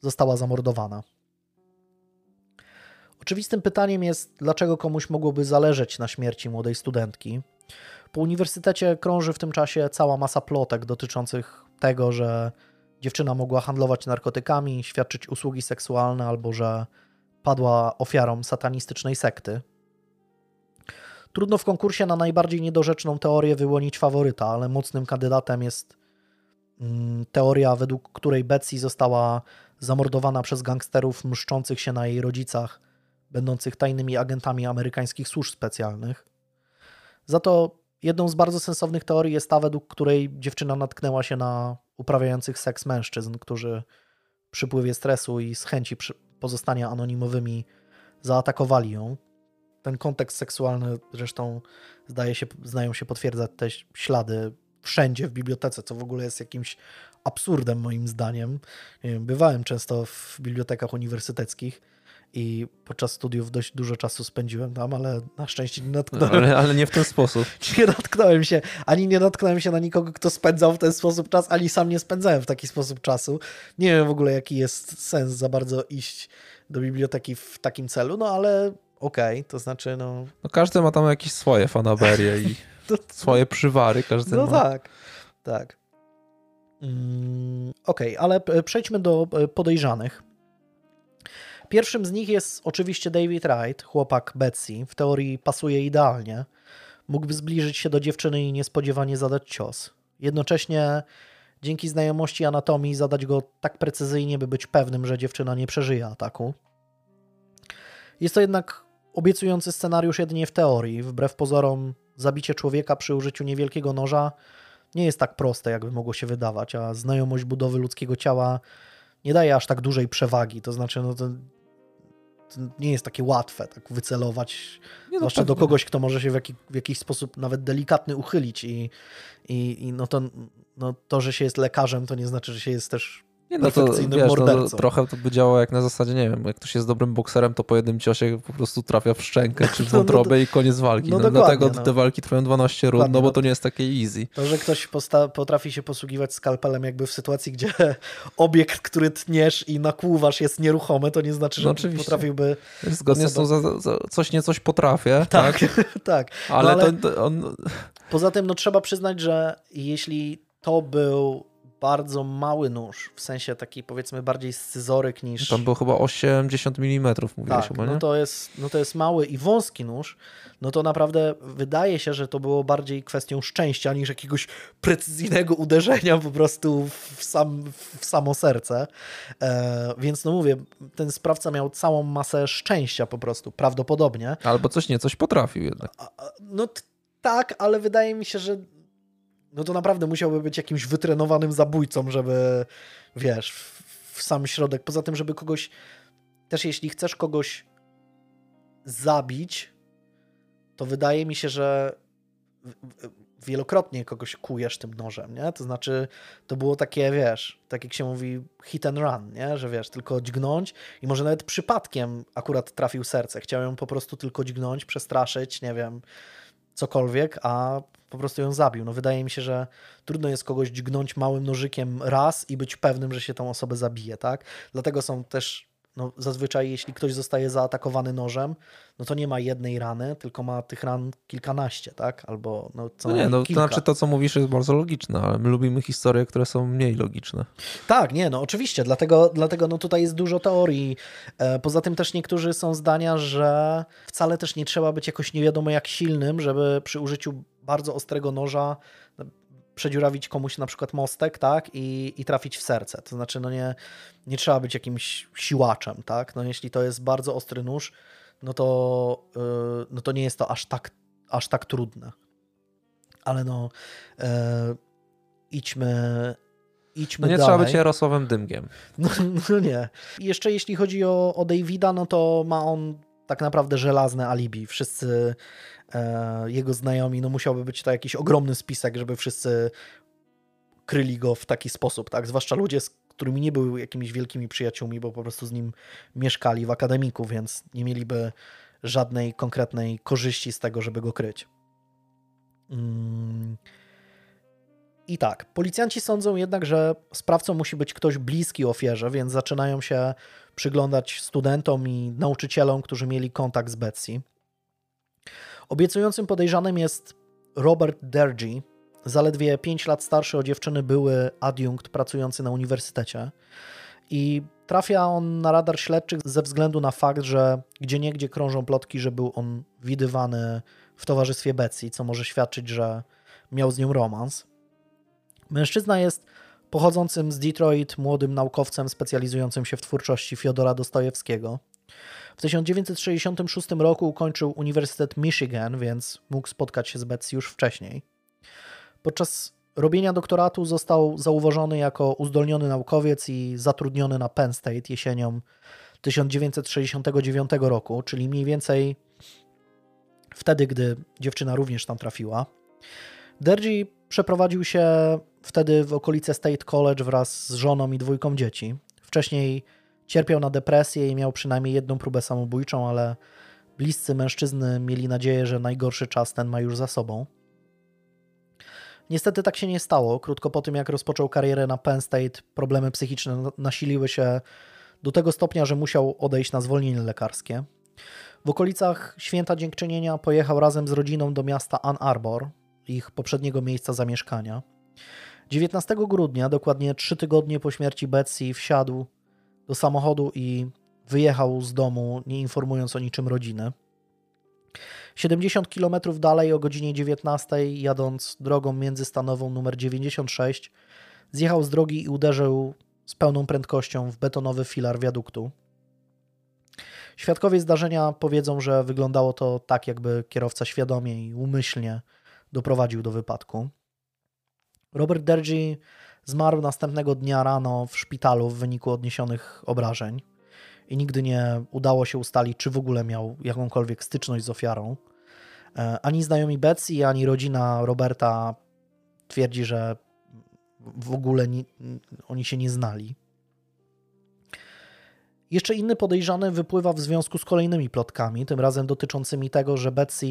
została zamordowana. Oczywistym pytaniem jest, dlaczego komuś mogłoby zależeć na śmierci młodej studentki. Po uniwersytecie krąży w tym czasie cała masa plotek dotyczących tego, że dziewczyna mogła handlować narkotykami, świadczyć usługi seksualne albo że padła ofiarą satanistycznej sekty. Trudno w konkursie na najbardziej niedorzeczną teorię wyłonić faworyta, ale mocnym kandydatem jest mm, teoria, według której Betsy została zamordowana przez gangsterów mszczących się na jej rodzicach, będących tajnymi agentami amerykańskich służb specjalnych. Za to jedną z bardzo sensownych teorii jest ta, według której dziewczyna natknęła się na uprawiających seks mężczyzn, którzy przypływie stresu i z chęci pozostania anonimowymi zaatakowali ją. Ten kontekst seksualny zresztą zdaje się, znają się potwierdzać te ślady wszędzie w bibliotece, co w ogóle jest jakimś absurdem moim zdaniem. Bywałem często w bibliotekach uniwersyteckich i podczas studiów dość dużo czasu spędziłem tam, ale na szczęście nie natknąłem, Ale, ale nie w ten sposób. *laughs* nie natknąłem się, ani nie natknąłem się na nikogo, kto spędzał w ten sposób czas, ani sam nie spędzałem w taki sposób czasu. Nie wiem w ogóle, jaki jest sens za bardzo iść do biblioteki w takim celu, no ale okej, to znaczy, no, No każdy ma tam jakieś swoje fanaberie i *laughs* to, swoje przywary. Każdy no ma. tak, tak. Mm, okej, ale p- przejdźmy do e, podejrzanych. Pierwszym z nich jest oczywiście David Wright, chłopak Betsy. W teorii pasuje idealnie. Mógłby zbliżyć się do dziewczyny i niespodziewanie zadać cios. Jednocześnie dzięki znajomości anatomii zadać go tak precyzyjnie, by być pewnym, że dziewczyna nie przeżyje ataku. Jest to jednak obiecujący scenariusz jedynie w teorii. Wbrew pozorom, zabicie człowieka przy użyciu niewielkiego noża nie jest tak proste, jakby mogło się wydawać, a znajomość budowy ludzkiego ciała nie daje aż tak dużej przewagi. To znaczy, no to, nie jest takie łatwe tak wycelować, Nie, no zwłaszcza do pewnie. kogoś, kto może się w, jaki, w jakiś sposób nawet delikatny uchylić i, i, i no, to, no to, że się jest lekarzem, to nie znaczy, że się jest też Nie, no to, wiesz, no, trochę to by działało jak na zasadzie, nie wiem, jak ktoś jest dobrym bokserem, to po jednym ciosie po prostu trafia w szczękę czy w *laughs* No, no, wątrobę i koniec walki. no No, dlatego no. te walki trwają 12 rund, no bo no. to nie jest takie easy. To, że ktoś potrafi się posługiwać skalpelem jakby w sytuacji, gdzie *laughs* obiekt, który tniesz i nakłuwasz jest nieruchomy, to nie znaczy, że No oczywiście. potrafiłby... Zgodnie z tą Osoba- za, za, coś nie coś potrafię, *laughs* tak? Tak, tak. Ale, No, ale- To, to on, Poza tym, no trzeba przyznać, że jeśli to był bardzo mały nóż, w sensie taki powiedzmy bardziej scyzoryk niż... tam było chyba 80 mm, mówiłeś tak, chyba, nie? no to, jest, no to jest mały i wąski nóż, no to naprawdę wydaje się, że to było bardziej kwestią szczęścia niż jakiegoś precyzyjnego uderzenia po prostu w, sam, w samo serce. E, więc no mówię, ten sprawca miał całą masę szczęścia po prostu, prawdopodobnie. Albo coś nie, coś potrafił jednak. No tak, ale wydaje mi się, że no to naprawdę musiałby być jakimś wytrenowanym zabójcą, żeby wiesz, w, w sam środek. Poza tym, żeby kogoś też jeśli chcesz kogoś zabić, to wydaje mi się, że wielokrotnie kogoś kujesz tym nożem, nie? To znaczy, to było takie, wiesz, tak jak się mówi, hit and run, nie? Że wiesz, tylko dźgnąć i może nawet przypadkiem akurat trafił serce. Chciał ją po prostu tylko dźgnąć, przestraszyć, nie wiem, cokolwiek, a po prostu ją zabił. No wydaje mi się, że trudno jest kogoś dźgnąć małym nożykiem raz i być pewnym, że się tą osobę zabije, tak? Dlatego są też, no zazwyczaj jeśli ktoś zostaje zaatakowany nożem, no to nie ma jednej rany, tylko ma tych ran kilkanaście, tak? Albo no co No nie, no to kilka. znaczy to, co mówisz jest bardzo logiczne, ale my lubimy historie, które są mniej logiczne. Tak, nie, no oczywiście, dlatego, dlatego no tutaj jest dużo teorii. E, Poza tym też niektórzy są zdania, że wcale też nie trzeba być jakoś nie wiadomo jak silnym, żeby przy użyciu bardzo ostrego noża no, przedziurawić komuś na przykład mostek, tak, i, i trafić w serce. To znaczy, no nie, nie trzeba być jakimś siłaczem, tak, no jeśli to jest bardzo ostry nóż, no to, yy, no to nie jest to aż tak, aż tak trudne. Ale no, e, idźmy, idźmy No nie dalej. trzeba być Jarosławem Dymgiem. *laughs* No, no nie. I jeszcze jeśli chodzi o, o Davida, no to ma on tak naprawdę żelazne alibi. Wszyscy jego znajomi, no musiałby być to jakiś ogromny spisek, żeby wszyscy kryli go w taki sposób, tak? Zwłaszcza ludzie, z którymi nie były jakimiś wielkimi przyjaciółmi, bo po prostu z nim mieszkali w akademiku, więc nie mieliby żadnej konkretnej korzyści z tego, żeby go kryć. Mm. I tak, policjanci sądzą jednak, że sprawcą musi być ktoś bliski ofierze, więc zaczynają się przyglądać studentom i nauczycielom, którzy mieli kontakt z Betsy. Obiecującym podejrzanym jest Robert Dergy, zaledwie 5 lat starszy od dziewczyny, były adiunkt pracujący na uniwersytecie. I trafia on na radar śledczych ze względu na fakt, że gdzieniegdzie krążą plotki, że był on widywany w towarzystwie Betsy, co może świadczyć, że miał z nią romans. Mężczyzna jest pochodzącym z Detroit młodym naukowcem specjalizującym się w twórczości Fiodora Dostojewskiego. W 1966 roku ukończył Uniwersytet Michigan, więc mógł spotkać się z Betsy już wcześniej. Podczas robienia doktoratu został zauważony jako uzdolniony naukowiec i zatrudniony na Penn State jesienią 1969 roku, czyli mniej więcej wtedy, gdy dziewczyna również tam trafiła. Dergy przeprowadził się wtedy w okolice State College wraz z żoną i dwójką dzieci. Wcześniej Cierpiał na depresję i miał przynajmniej jedną próbę samobójczą, ale bliscy mężczyzny mieli nadzieję, że najgorszy czas ten ma już za sobą. Niestety tak się nie stało. Krótko po tym, jak rozpoczął karierę na Penn State, problemy psychiczne na- nasiliły się do tego stopnia, że musiał odejść na zwolnienie lekarskie. W okolicach Święta Dziękczynienia pojechał razem z rodziną do miasta Ann Arbor, ich poprzedniego miejsca zamieszkania. 19 grudnia, dokładnie trzy tygodnie po śmierci Betsy, wsiadł do samochodu i wyjechał z domu, nie informując o niczym rodziny. 70 km dalej o godzinie 19, jadąc drogą międzystanową numer 96, zjechał z drogi i uderzył z pełną prędkością w betonowy filar wiaduktu. Świadkowie zdarzenia powiedzą, że wyglądało to tak, jakby kierowca świadomie i umyślnie doprowadził do wypadku. Robert Dergy zmarł następnego dnia rano w szpitalu w wyniku odniesionych obrażeń i nigdy nie udało się ustalić, czy w ogóle miał jakąkolwiek styczność z ofiarą. E, Ani znajomi Betsy, ani rodzina Roberta twierdzi, że w ogóle ni- oni się nie znali. Jeszcze inny podejrzany wypływa w związku z kolejnymi plotkami, tym razem dotyczącymi tego, że Betsy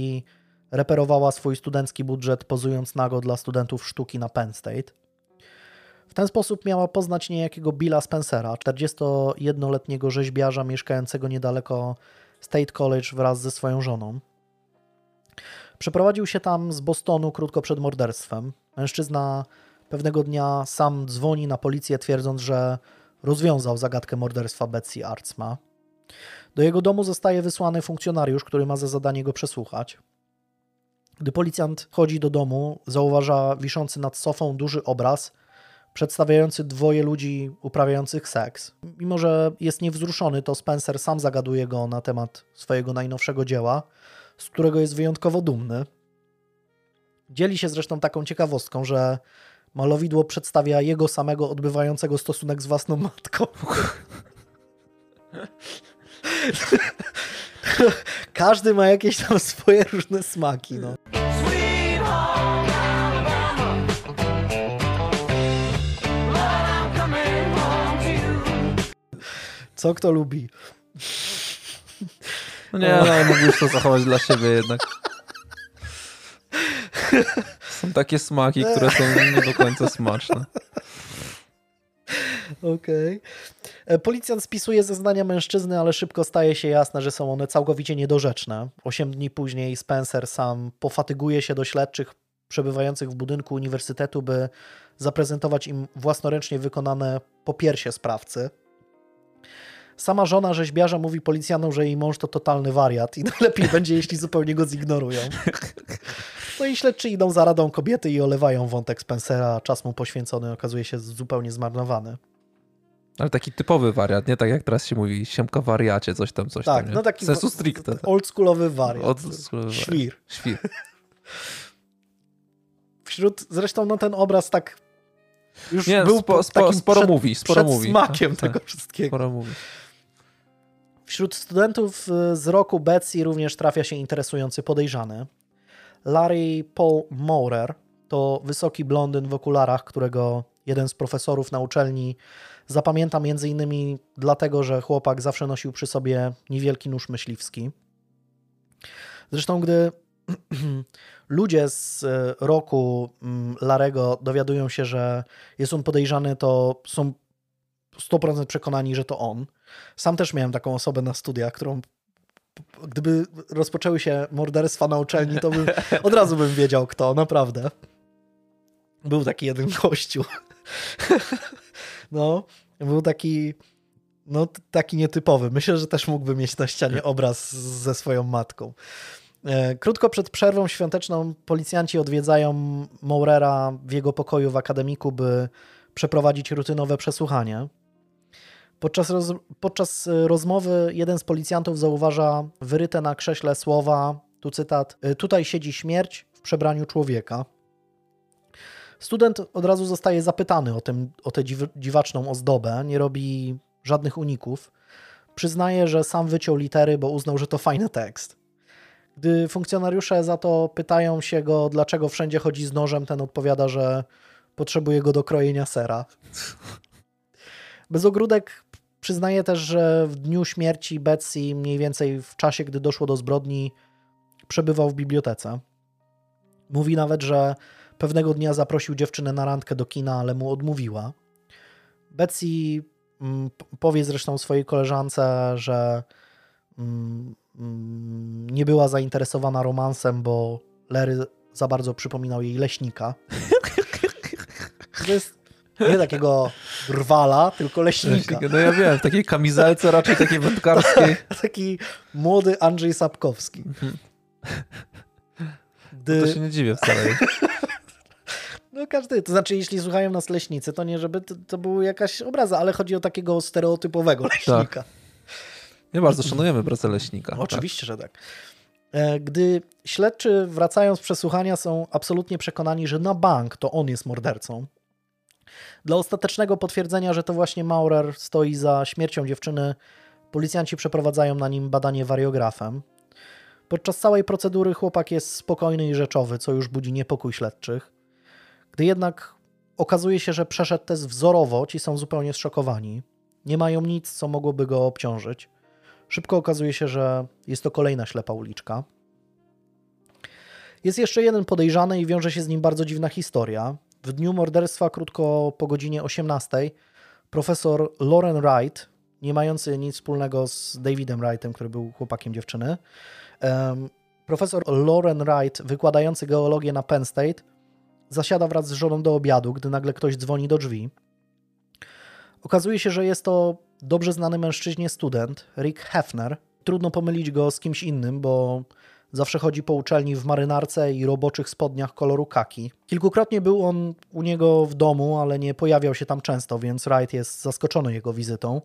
reperowała swój studencki budżet pozując nago dla studentów sztuki na Penn State. W ten sposób miała poznać niejakiego Billa Spencera, 41-letniego rzeźbiarza mieszkającego niedaleko State College wraz ze swoją żoną. Przeprowadził się tam z Bostonu krótko przed morderstwem. Mężczyzna pewnego dnia sam dzwoni na policję, twierdząc, że rozwiązał zagadkę morderstwa Betsy Artsma. Do jego domu zostaje wysłany funkcjonariusz, który ma za zadanie go przesłuchać. Gdy policjant wchodzi do domu, zauważa wiszący nad sofą duży obraz przedstawiający dwoje ludzi uprawiających seks. Mimo, że jest niewzruszony, to Spencer sam zagaduje go na temat swojego najnowszego dzieła, z którego jest wyjątkowo dumny. Dzieli się zresztą taką ciekawostką, że malowidło przedstawia jego samego odbywającego stosunek z własną matką. *laughs* Każdy ma jakieś tam swoje różne smaki. No. Co kto lubi. No nie, no, mógłbyś to zachować dla siebie jednak. Są takie smaki, które są nie do końca smaczne. Okej. E, Policjant spisuje zeznania mężczyzny, ale szybko staje się jasne, że są one całkowicie niedorzeczne. Osiem dni później Spencer sam pofatyguje się do śledczych przebywających w budynku uniwersytetu, by zaprezentować im własnoręcznie wykonane popiersie sprawcy. Sama żona rzeźbiarza mówi policjantom, że jej mąż to totalny wariat i *laughs* najlepiej będzie, jeśli zupełnie go zignorują. *laughs* No i śledczy idą za radą kobiety i olewają wątek Spencera, czas mu poświęcony okazuje się zupełnie zmarnowany. Ale taki typowy wariat, nie tak jak teraz się mówi, siemka wariacie, coś tam, coś Tak, tam. nie? no taki Sensu stricte. oldschoolowy wariant. Oldschoolowy. Świr. Świr. *laughs* Wśród, zresztą no ten obraz tak już Nie, był spo, spo, takim sporo przed, mówi, sporo przed mówi. smakiem Tak, tego wszystkiego. Sporo mówi. Wśród studentów y, z roku Betsy również trafia się interesujący podejrzany. Larry Paul Maurer to wysoki blondyn w okularach, którego jeden z profesorów na uczelni zapamięta między innymi dlatego, że chłopak zawsze nosił przy sobie niewielki nóż myśliwski. Zresztą, gdy *clears throat* ludzie z y, roku mm, Larego dowiadują się, że jest on podejrzany, to są 100% przekonani, że to on. Sam też miałem taką osobę na studiach, którą gdyby rozpoczęły się morderstwa na uczelni, to bym, *laughs* od razu bym wiedział kto, naprawdę. Był taki jeden gościu. No, był taki no taki nietypowy. Myślę, że też mógłby mieć na ścianie obraz ze swoją matką. E, Krótko przed przerwą świąteczną policjanci odwiedzają Maurera w jego pokoju w akademiku, by przeprowadzić rutynowe przesłuchanie. Podczas, roz, podczas e, rozmowy jeden z policjantów zauważa wyryte na krześle słowa, tu cytat, "E, tutaj siedzi śmierć w przebraniu człowieka. Student od razu zostaje zapytany o, tym, o tę dziw, dziwaczną ozdobę, nie robi żadnych uników. Przyznaje, że sam wyciął litery, bo uznał, że to fajny tekst. Gdy funkcjonariusze za to pytają się go, dlaczego wszędzie chodzi z nożem, ten odpowiada, że potrzebuje go do krojenia sera. Bezogródek Przyznaje też, że w dniu śmierci Betsy, mniej więcej w czasie, gdy doszło do zbrodni, przebywał w bibliotece. Mówi nawet, że pewnego dnia zaprosił dziewczynę na randkę do kina, ale mu odmówiła. Betsy mm, powie zresztą swojej koleżance, że mm, mm, nie była zainteresowana romansem, bo Larry za bardzo przypominał jej leśnika. *laughs* To jest nie takiego drwala, tylko leśnika. No ja wiem, w takiej kamizelce raczej takiej wędkarskiej. *laughs* Taki młody Andrzej Sapkowski. Gdy, To się nie dziwię wcale. *laughs* No każdy, to znaczy jeśli słuchają nas leśnicy, to nie żeby to, to była jakaś obraza, ale chodzi o takiego stereotypowego leśnika. Nie bardzo szanujemy pracę leśnika. Oczywiście, że tak. E, Gdy śledczy wracają z przesłuchania są absolutnie przekonani, że na bank to on jest mordercą. Dla ostatecznego potwierdzenia, że to właśnie Maurer stoi za śmiercią dziewczyny, policjanci przeprowadzają na nim badanie wariografem. Podczas całej procedury chłopak jest spokojny i rzeczowy, co już budzi niepokój śledczych. Gdy jednak okazuje się, że przeszedł test wzorowo, ci są zupełnie zszokowani. Nie mają nic, co mogłoby go obciążyć. Szybko okazuje się, że jest to kolejna ślepa uliczka. Jest jeszcze jeden podejrzany i wiąże się z nim bardzo dziwna historia. W dniu morderstwa, krótko po godzinie 18, profesor Lauren Wright, nie mający nic wspólnego z Davidem Wrightem, który był chłopakiem dziewczyny, profesor Lauren Wright, wykładający geologię na Penn State, zasiada wraz z żoną do obiadu, gdy nagle ktoś dzwoni do drzwi. Okazuje się, że jest to dobrze znany mężczyźnie student, Rick Hefner. Trudno pomylić go z kimś innym, bo zawsze chodzi po uczelni w marynarce i roboczych spodniach koloru kaki. Kilkukrotnie był on u niego w domu, ale nie pojawiał się tam często, więc Wright jest zaskoczony jego wizytą.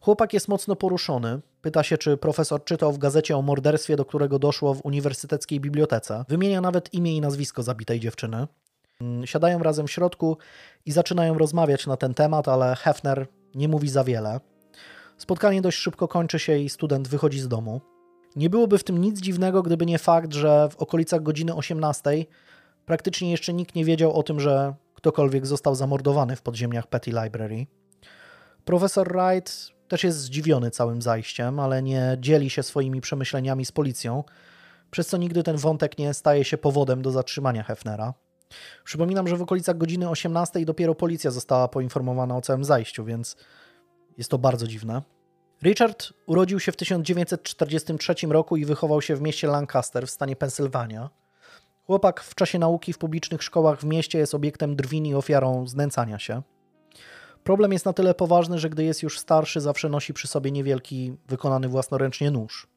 Chłopak jest mocno poruszony. Pyta się, czy profesor czytał w gazecie o morderstwie, do którego doszło w uniwersyteckiej bibliotece. Wymienia nawet imię i nazwisko zabitej dziewczyny. Mm, Siadają razem w środku i zaczynają rozmawiać na ten temat, ale Hefner nie mówi za wiele. Spotkanie dość szybko kończy się i student wychodzi z domu. Nie byłoby w tym nic dziwnego, gdyby nie fakt, że w okolicach godziny 18 praktycznie jeszcze nikt nie wiedział o tym, że ktokolwiek został zamordowany w podziemiach Petty Library. Profesor Wright też jest zdziwiony całym zajściem, ale nie dzieli się swoimi przemyśleniami z policją, przez co nigdy ten wątek nie staje się powodem do zatrzymania Hefnera. Przypominam, że w okolicach godziny 18 dopiero policja została poinformowana o całym zajściu, więc jest to bardzo dziwne. Richard urodził się w 1943 roku i wychował się w mieście Lancaster w stanie Pensylwania. Chłopak w czasie nauki w publicznych szkołach w mieście jest obiektem drwin i ofiarą znęcania się. Problem jest na tyle poważny, że gdy jest już starszy, zawsze nosi przy sobie niewielki, wykonany własnoręcznie nóż.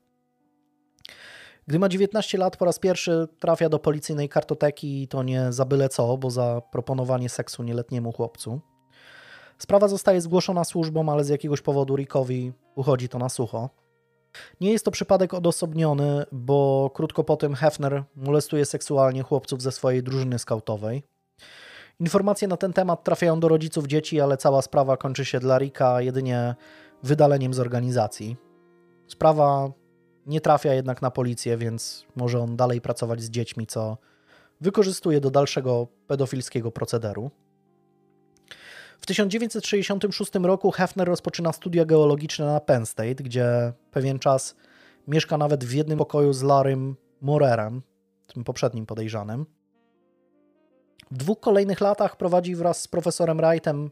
Gdy ma 19 lat, po raz pierwszy trafia do policyjnej kartoteki i to nie za byle co, bo za proponowanie seksu nieletniemu chłopcu. Sprawa zostaje zgłoszona służbom, ale z jakiegoś powodu Rickowi uchodzi to na sucho. Nie jest to przypadek odosobniony, bo krótko po tym Hefner molestuje seksualnie chłopców ze swojej drużyny skautowej. Informacje na ten temat trafiają do rodziców dzieci, ale cała sprawa kończy się dla Ricka jedynie wydaleniem z organizacji. Sprawa nie trafia jednak na policję, więc może on dalej pracować z dziećmi, co wykorzystuje do dalszego pedofilskiego procederu. W 1966 roku Hefner rozpoczyna studia geologiczne na Penn State, gdzie pewien czas mieszka nawet w jednym pokoju z Larrym Morerem, tym poprzednim podejrzanym. W dwóch kolejnych latach prowadzi wraz z profesorem Wrightem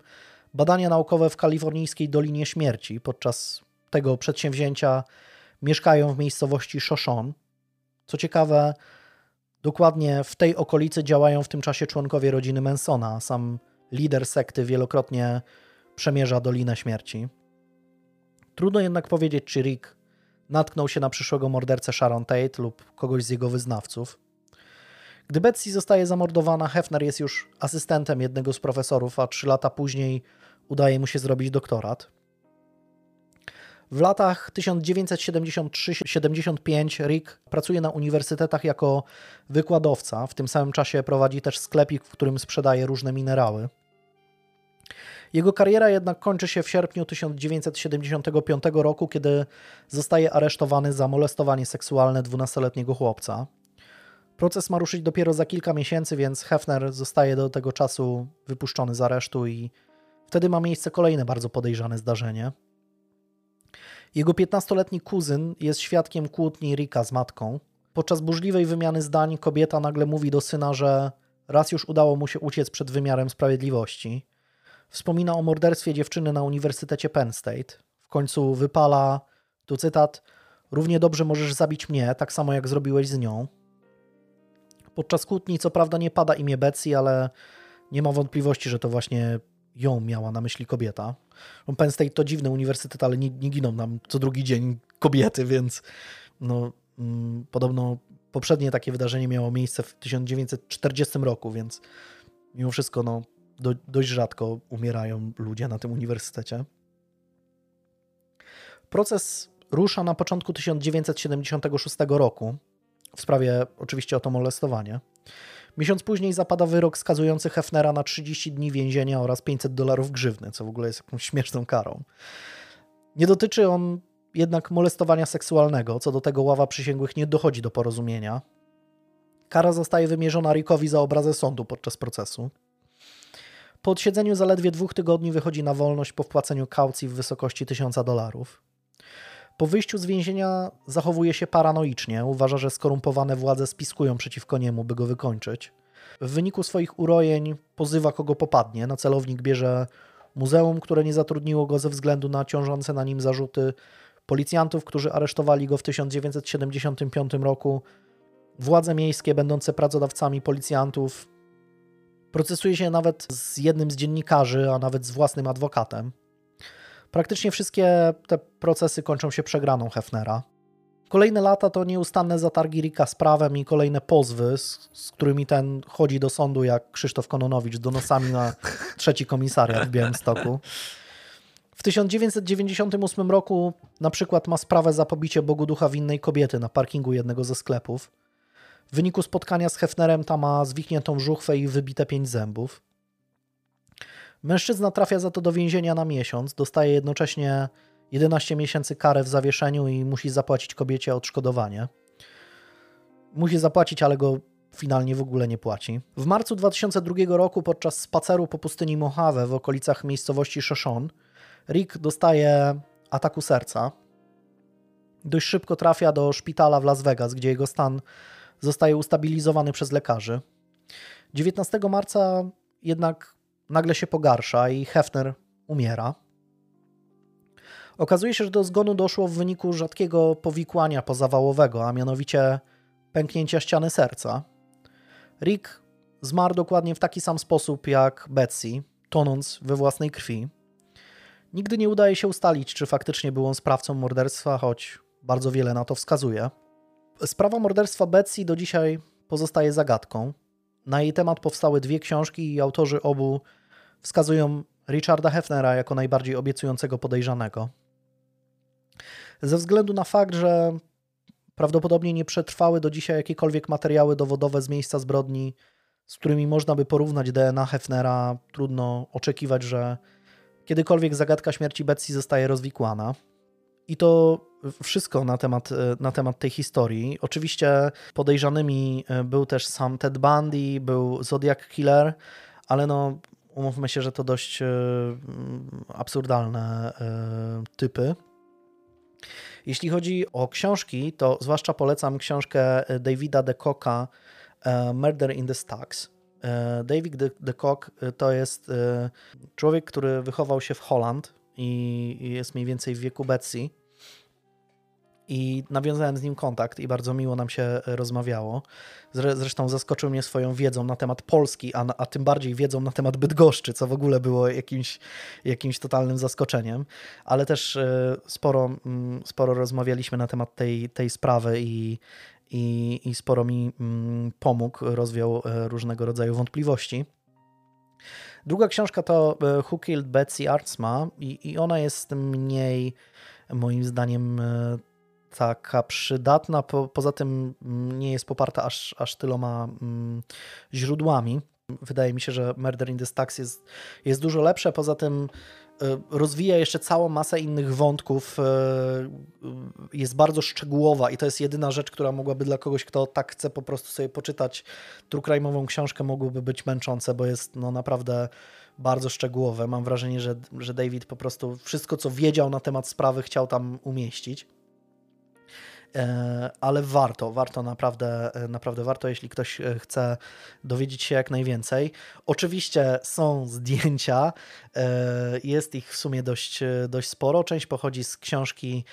badania naukowe w kalifornijskiej Dolinie Śmierci. Podczas tego przedsięwzięcia mieszkają w miejscowości Shoshone. Co ciekawe, dokładnie w tej okolicy działają w tym czasie członkowie rodziny Mansona. Sam lider sekty wielokrotnie przemierza Dolinę Śmierci. Trudno jednak powiedzieć, czy Rick natknął się na przyszłego mordercę Sharon Tate lub kogoś z jego wyznawców. Gdy Betsy zostaje zamordowana, Hefner jest już asystentem jednego z profesorów, a trzy lata później udaje mu się zrobić doktorat. W latach 1973-75 Rick pracuje na uniwersytetach jako wykładowca. W tym samym czasie prowadzi też sklepik, w którym sprzedaje różne minerały. Jego kariera jednak kończy się w sierpniu 1975 roku, kiedy zostaje aresztowany za molestowanie seksualne 12-letniego chłopca. Proces ma ruszyć dopiero za kilka miesięcy, więc Hefner zostaje do tego czasu wypuszczony z aresztu i wtedy ma miejsce kolejne bardzo podejrzane zdarzenie. Jego 15-letni kuzyn jest świadkiem kłótni Rika z matką. Podczas burzliwej wymiany zdań kobieta nagle mówi do syna, że raz już udało mu się uciec przed wymiarem sprawiedliwości. Wspomina o morderstwie dziewczyny na Uniwersytecie Penn State. W końcu wypala, tu cytat, równie dobrze możesz zabić mnie, tak samo jak zrobiłeś z nią. Podczas kłótni co prawda nie pada imię Betsy, ale nie ma wątpliwości, że to właśnie ją miała na myśli kobieta. No, Penn State to dziwny uniwersytet, ale nie, nie giną nam co drugi dzień kobiety, więc no, mm, podobno poprzednie takie wydarzenie miało miejsce w 1940 roku, więc mimo wszystko no, do, dość rzadko umierają ludzie na tym uniwersytecie. Proces rusza na początku 1976 roku w sprawie oczywiście o to molestowanie. Miesiąc później zapada wyrok skazujący Hefnera na 30 dni więzienia oraz 500 dolarów grzywny, co w ogóle jest jakąś śmieszną karą. Nie dotyczy on jednak molestowania seksualnego, co do tego ława przysięgłych nie dochodzi do porozumienia. Kara zostaje wymierzona Rickowi za obrazę sądu podczas procesu. Po odsiedzeniu zaledwie dwóch tygodni wychodzi na wolność po wpłaceniu kaucji w wysokości 1000 dolarów. Po wyjściu z więzienia zachowuje się paranoicznie, uważa, że skorumpowane władze spiskują przeciwko niemu, by go wykończyć. W wyniku swoich urojeń pozywa kogo popadnie. Na celownik bierze muzeum, które nie zatrudniło go ze względu na ciążące na nim zarzuty, policjantów, którzy aresztowali go w 1975 roku, władze miejskie będące pracodawcami policjantów. Procesuje się nawet z jednym z dziennikarzy, a nawet z własnym adwokatem. Praktycznie wszystkie te procesy kończą się przegraną Hefnera. Kolejne lata to nieustanne zatargi Rika z prawem i kolejne pozwy, z, z którymi ten chodzi do sądu jak Krzysztof Kononowicz donosami na trzeci komisariat w Białymstoku. W 1998 roku na przykład ma sprawę za pobicie Bogu Ducha winnej kobiety na parkingu jednego ze sklepów. W wyniku spotkania z Hefnerem ta ma zwichniętą żuchwę i wybite pięć zębów. Mężczyzna trafia za to do więzienia na miesiąc, dostaje jednocześnie 11 miesięcy karę w zawieszeniu i musi zapłacić kobiecie odszkodowanie. Musi zapłacić, ale go finalnie w ogóle nie płaci. W marcu 2002 roku podczas spaceru po pustyni Mojave w okolicach miejscowości Shoshone Rick dostaje ataku serca. Dość szybko trafia do szpitala w Las Vegas, gdzie jego stan zostaje ustabilizowany przez lekarzy. 19 marca jednak nagle się pogarsza i Hefner umiera. Okazuje się, że do zgonu doszło w wyniku rzadkiego powikłania pozawałowego, a mianowicie pęknięcia ściany serca. Rick zmarł dokładnie w taki sam sposób jak Betsy, tonąc we własnej krwi. Nigdy nie udaje się ustalić, czy faktycznie był on sprawcą morderstwa, choć bardzo wiele na to wskazuje. Sprawa morderstwa Betsy do dzisiaj pozostaje zagadką. Na jej temat powstały dwie książki i autorzy obu wskazują Richarda Hefnera jako najbardziej obiecującego podejrzanego. Ze względu na fakt, że prawdopodobnie nie przetrwały do dzisiaj jakiekolwiek materiały dowodowe z miejsca zbrodni, z którymi można by porównać DNA Hefnera, trudno oczekiwać, że kiedykolwiek zagadka śmierci Betsy zostaje rozwikłana. I to wszystko na temat, na temat tej historii. Oczywiście podejrzanymi był też sam Ted Bundy, był Zodiac Killer, ale no umówmy się, że to dość absurdalne typy. Jeśli chodzi o książki, to zwłaszcza polecam książkę Davida de Koka Murder in the Stacks. David de, de Kock to jest człowiek, który wychował się w Holland i jest mniej więcej w wieku Betsy. I nawiązałem z nim kontakt i bardzo miło nam się rozmawiało. Zresztą zaskoczył mnie swoją wiedzą na temat Polski, a, a tym bardziej wiedzą na temat Bydgoszczy, co w ogóle było jakimś, jakimś totalnym zaskoczeniem. Ale też sporo, sporo rozmawialiśmy na temat tej, tej sprawy i, i, i sporo mi pomógł, rozwiał różnego rodzaju wątpliwości. Druga książka to Who Killed Betsy Artsma i, i ona jest mniej, moim zdaniem, taka przydatna. Po, poza tym nie jest poparta aż, aż tyloma mm, źródłami. Wydaje mi się, że Murder in the Stacks jest, jest dużo lepsze. Poza tym rozwija jeszcze całą masę innych wątków jest bardzo szczegółowa i to jest jedyna rzecz, która mogłaby dla kogoś, kto tak chce po prostu sobie poczytać true crime'ową książkę, mogłoby być męczące, bo jest no naprawdę bardzo szczegółowe. Mam wrażenie, że, że David po prostu wszystko, co wiedział na temat sprawy, chciał tam umieścić. E, ale warto, warto naprawdę, e, naprawdę warto, jeśli ktoś e, chce dowiedzieć się jak najwięcej. Oczywiście są zdjęcia, jest ich w sumie dość, dość sporo. Część pochodzi z książki,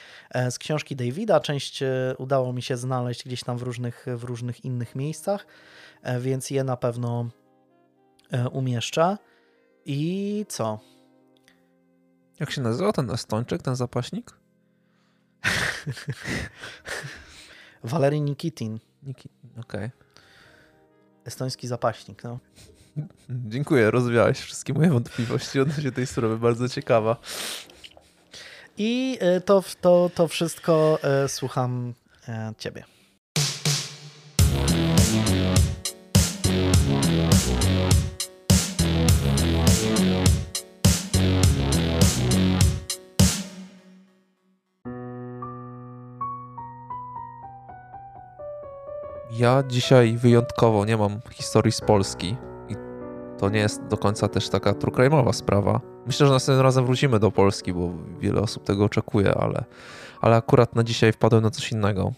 z książki Davida, część udało mi się znaleźć gdzieś tam w różnych, w różnych innych miejscach, więc je na pewno umieszczę. I co? Jak się nazywa ten Estończyk, ten zapaśnik? *laughs* Walery Nikitin, Niki. Okej. estoński zapaśnik. No. Dziękuję, rozwiałeś wszystkie moje wątpliwości odnośnie tej sprawy, bardzo ciekawa. I e, to, to, to wszystko e, słucham e, ciebie. Ja dzisiaj wyjątkowo nie mam historii z Polski i to nie jest do końca też taka true sprawa. Myślę, że następnym razem wrócimy do Polski, bo wiele osób tego oczekuje, ale, ale akurat na dzisiaj wpadłem na coś innego.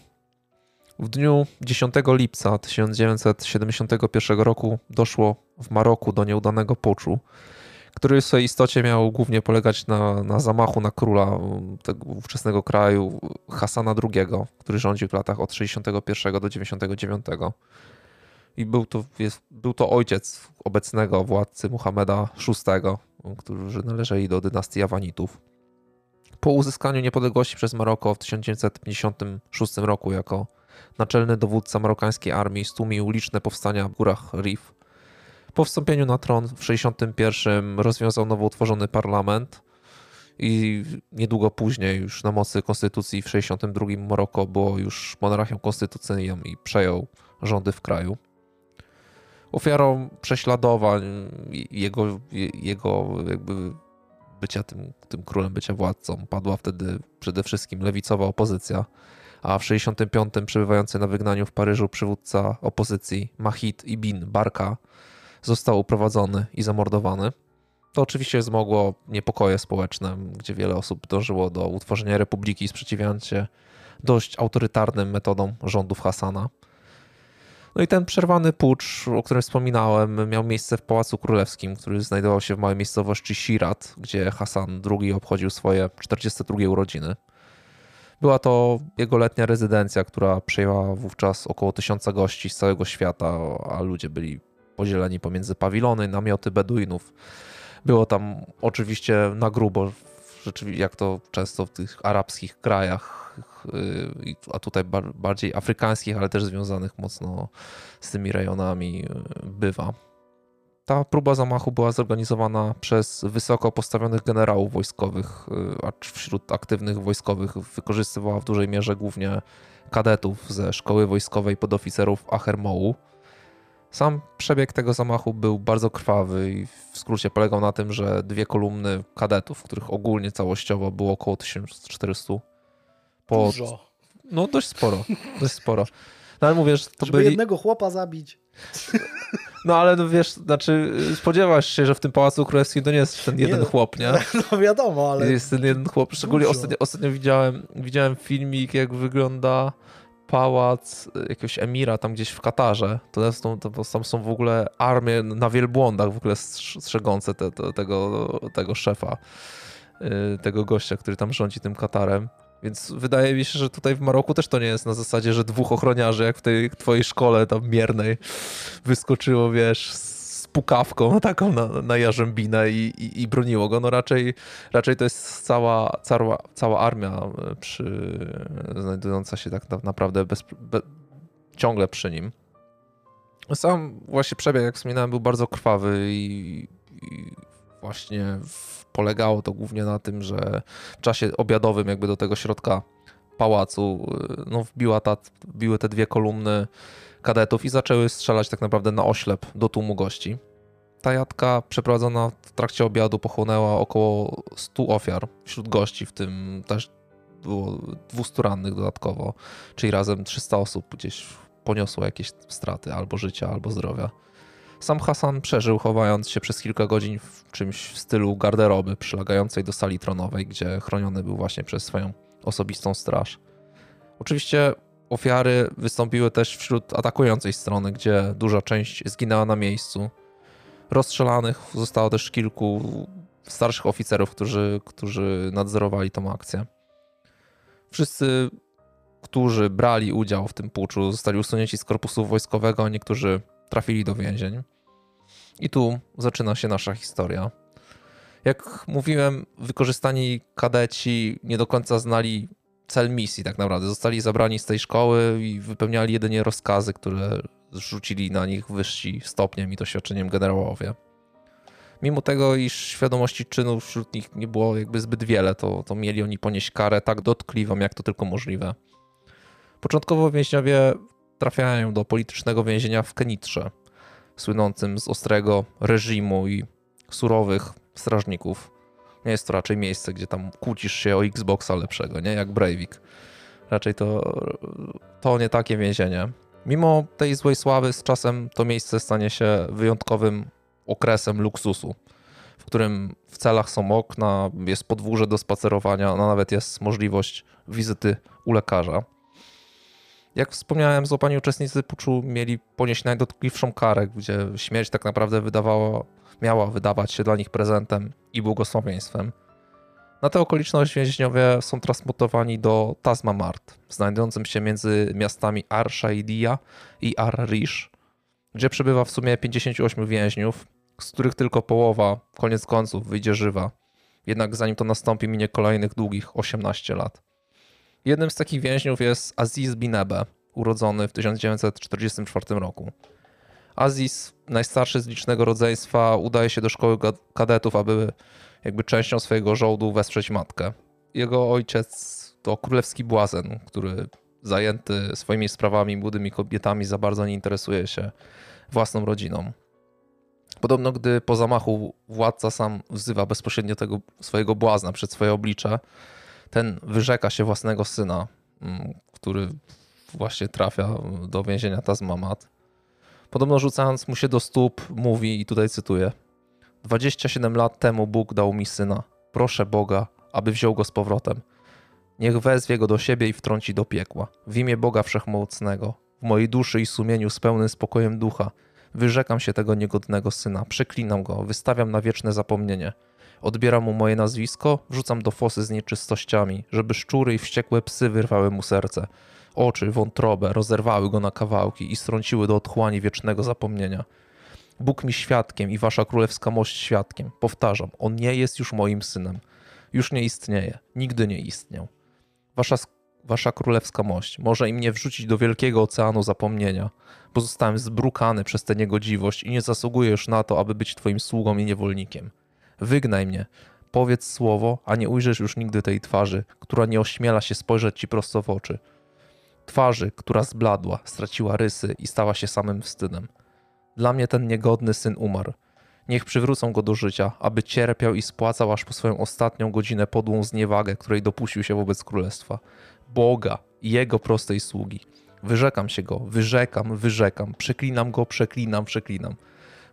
W dniu 10 lipca 1971 roku doszło w Maroku do nieudanego puczu, który w swojej istocie miał głównie polegać na, na zamachu na króla um, tego ówczesnego kraju, Hasana II, który rządził w latach od 61 do 99. I był to, jest, był to ojciec obecnego władcy Muhammeda VI, którzy należeli do dynastii Jawanitów. Po uzyskaniu niepodległości przez Maroko w 1956 roku jako naczelny dowódca marokańskiej armii stłumił liczne powstania w górach Rif. Po wstąpieniu na tron w 1961 rozwiązał nowo utworzony parlament i niedługo później, już na mocy konstytucji w 1962 Maroko było już monarchią konstytucyjną i przejął rządy w kraju. Ofiarą prześladowań jego, jego jakby bycia tym, tym królem, bycia władcą padła wtedy przede wszystkim lewicowa opozycja, a w 65 przebywający na wygnaniu w Paryżu przywódca opozycji Mahid Ibn Barka został uprowadzony i zamordowany. To oczywiście wzmogło niepokoje społeczne, gdzie wiele osób dążyło do utworzenia republiki, sprzeciwiając się dość autorytarnym metodom rządów Hasana. No i ten przerwany pucz, o którym wspominałem, miał miejsce w Pałacu Królewskim, który znajdował się w małej miejscowości Sirat, gdzie Hasan II obchodził swoje 42 urodziny. Była to jego letnia rezydencja, która przyjęła wówczas około tysiąca gości z całego świata, a ludzie byli podzieleni pomiędzy pawilony, namioty Beduinów. Było tam oczywiście na grubo, jak to często w tych arabskich krajach, yy, a tutaj bar- bardziej afrykańskich, ale też związanych mocno z tymi rejonami yy, bywa. Ta próba zamachu była zorganizowana przez wysoko postawionych generałów wojskowych, yy, a wśród aktywnych wojskowych wykorzystywała w dużej mierze głównie kadetów ze szkoły wojskowej podoficerów Achermołu. Sam przebieg tego zamachu był bardzo krwawy i w skrócie polegał na tym, że dwie kolumny kadetów, których ogólnie całościowo było około 1400, po, Dużo. no dość sporo, dość sporo. No ale mówię, że to Żeby byli, jednego chłopa zabić. no ale no wiesz, znaczy spodziewasz się, że w tym Pałacu Królewskim to nie jest ten jeden Nie, chłop, nie? *laughs* No wiadomo, ale Jest ten jeden chłop. Szczególnie ostatnio, ostatnio widziałem, widziałem filmik, jak wygląda pałac jakiegoś emira tam gdzieś w Katarze. To, jest, to, tam są w ogóle armie na wielbłądach w ogóle strz- strzegące te, te, tego, tego szefa, yy, tego gościa, który tam rządzi tym Katarem. Więc wydaje mi się, że tutaj w Maroku też to nie jest na zasadzie, że dwóch ochroniarzy, jak w tej twojej szkole tam miernej, wyskoczyło, wiesz, z pukawką taką na, na jarzębinę i, i, i broniło go. No raczej, raczej to jest cała, cała, cała armia e, przy, znajdująca się tak na- naprawdę bez, be, ciągle przy nim. Sam właśnie przebieg, jak wspominałem, był bardzo krwawy i, i właśnie polegało to głównie na tym, że w czasie obiadowym jakby do tego środka pałacu y, no, wbiła ta, wbiły te dwie kolumny kadetów i zaczęły strzelać tak naprawdę na oślep do tłumu gości. Ta jadka przeprowadzona w trakcie obiadu pochłonęła około 100 ofiar wśród gości, w tym też było 200 rannych dodatkowo, czyli razem 300 osób gdzieś poniosło jakieś straty albo życia, albo zdrowia. Sam Hasan przeżył, chowając się przez kilka godzin w czymś w stylu garderoby przylegającej do sali tronowej, gdzie chroniony był właśnie przez swoją osobistą straż. Oczywiście ofiary wystąpiły też wśród atakującej strony, gdzie duża część zginęła na miejscu. Rozstrzelanych zostało też kilku starszych oficerów, którzy, którzy nadzorowali tą akcję. Wszyscy, którzy brali udział w tym puczu, zostali usunięci z korpusu wojskowego, a niektórzy trafili do więzień. I tu zaczyna się nasza historia. Jak mówiłem, wykorzystani kadeci nie do końca znali cel misji, tak naprawdę. Zostali zabrani z tej szkoły i wypełniali jedynie rozkazy, które zrzucili na nich wyżsi stopniem i doświadczeniem generałowie. Mimo tego, iż świadomości czynu wśród nich nie było jakby zbyt wiele, to, to mieli oni ponieść karę tak dotkliwą, jak to tylko możliwe. Początkowo więźniowie trafiają do politycznego więzienia w Kenitrze, słynącym z ostrego reżimu i surowych strażników. Nie jest to raczej miejsce, gdzie tam kłócisz się o Xboxa lepszego, nie? Jak Breivik. Raczej to, to nie takie więzienie. Mimo tej złej sławy, z czasem to miejsce stanie się wyjątkowym okresem luksusu, w którym w celach są okna, jest podwórze do spacerowania, no nawet jest możliwość wizyty u lekarza. Jak wspomniałem, złapani uczestnicy puczu mieli ponieść najdotkliwszą karę, gdzie śmierć tak naprawdę wydawała, miała wydawać się dla nich prezentem i błogosławieństwem. Na tę okoliczność więźniowie są transportowani do Tazma Mart, znajdującym się między miastami Ar-Shaidia i Ar-Rish, gdzie przebywa w sumie 58 więźniów, z których tylko połowa, koniec końców, wyjdzie żywa. Jednak zanim to nastąpi, minie kolejnych długich 18 lat. Jednym z takich więźniów jest Aziz Binebe, urodzony w 1944 roku. Aziz, najstarszy z licznego rodzeństwa, udaje się do szkoły kadetów, aby jakby częścią swojego żołdu wesprzeć matkę. Jego ojciec to królewski błazen, który zajęty swoimi sprawami, młodymi kobietami, za bardzo nie interesuje się własną rodziną. Podobno, gdy po zamachu władca sam wzywa bezpośrednio tego swojego błazna przed swoje oblicze, ten wyrzeka się własnego syna, mm, który właśnie trafia do więzienia Tazmamat. Podobno rzucając mu się do stóp, mówi, i tutaj cytuję: 27 lat temu Bóg dał mi syna. Proszę Boga, aby wziął go z powrotem. Niech wezwie go do siebie i wtrąci do piekła. W imię Boga Wszechmocnego, w mojej duszy i sumieniu z pełnym spokojem ducha, wyrzekam się tego niegodnego syna, przeklinam go, wystawiam na wieczne zapomnienie. Odbieram mu moje nazwisko, wrzucam do fosy z nieczystościami, żeby szczury i wściekłe psy wyrwały mu serce. Oczy, wątrobę rozerwały go na kawałki i strąciły do otchłani wiecznego zapomnienia. Bóg mi świadkiem i wasza królewska mość świadkiem. Powtarzam, on nie jest już moim synem. Już nie istnieje, nigdy nie istniał. Wasza, wasza królewska mość może i mnie wrzucić do wielkiego oceanu zapomnienia. Pozostałem zbrukany przez tę niegodziwość i nie zasługuję już na to, aby być twoim sługą i niewolnikiem. Wygnaj mnie, powiedz słowo, a nie ujrzysz już nigdy tej twarzy, która nie ośmiela się spojrzeć ci prosto w oczy. Twarzy, która zbladła, straciła rysy i stała się samym wstydem. Dla mnie ten niegodny syn umarł. Niech przywrócą go do życia, aby cierpiał i spłacał aż po swoją ostatnią godzinę podłą zniewagę, której dopuścił się wobec królestwa. Boga i jego prostej sługi. Wyrzekam się go, wyrzekam, wyrzekam, przeklinam go, przeklinam, przeklinam.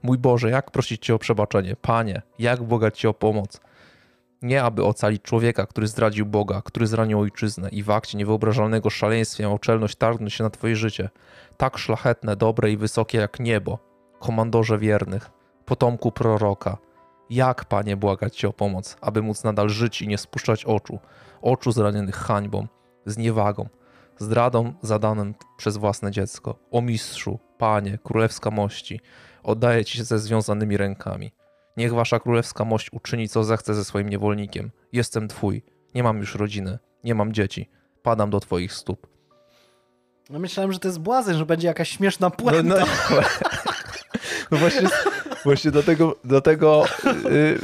Mój Boże, jak prosić Cię o przebaczenie? Panie, jak błagać Cię o pomoc? Nie aby ocalić człowieka, który zdradził Boga, który zranił ojczyznę i w akcie niewyobrażalnego szaleństwa miał czelność targnąć się na Twoje życie. Tak szlachetne, dobre i wysokie jak niebo. Komandorze wiernych, potomku proroka. Jak, Panie, błagać Cię o pomoc, aby móc nadal żyć i nie spuszczać oczu, oczu zranionych hańbą, zniewagą, zdradą zadaną przez własne dziecko. O mistrzu, Panie, królewska mości, oddaję Ci się ze związanymi rękami. Niech Wasza królewska mość uczyni co zechce ze swoim niewolnikiem. Jestem Twój, nie mam już rodziny, nie mam dzieci. Padam do Twoich stóp. No myślałem, że to jest błazen, że będzie jakaś śmieszna No, puenta. no, *laughs* no właśnie, właśnie dlatego, dlatego y,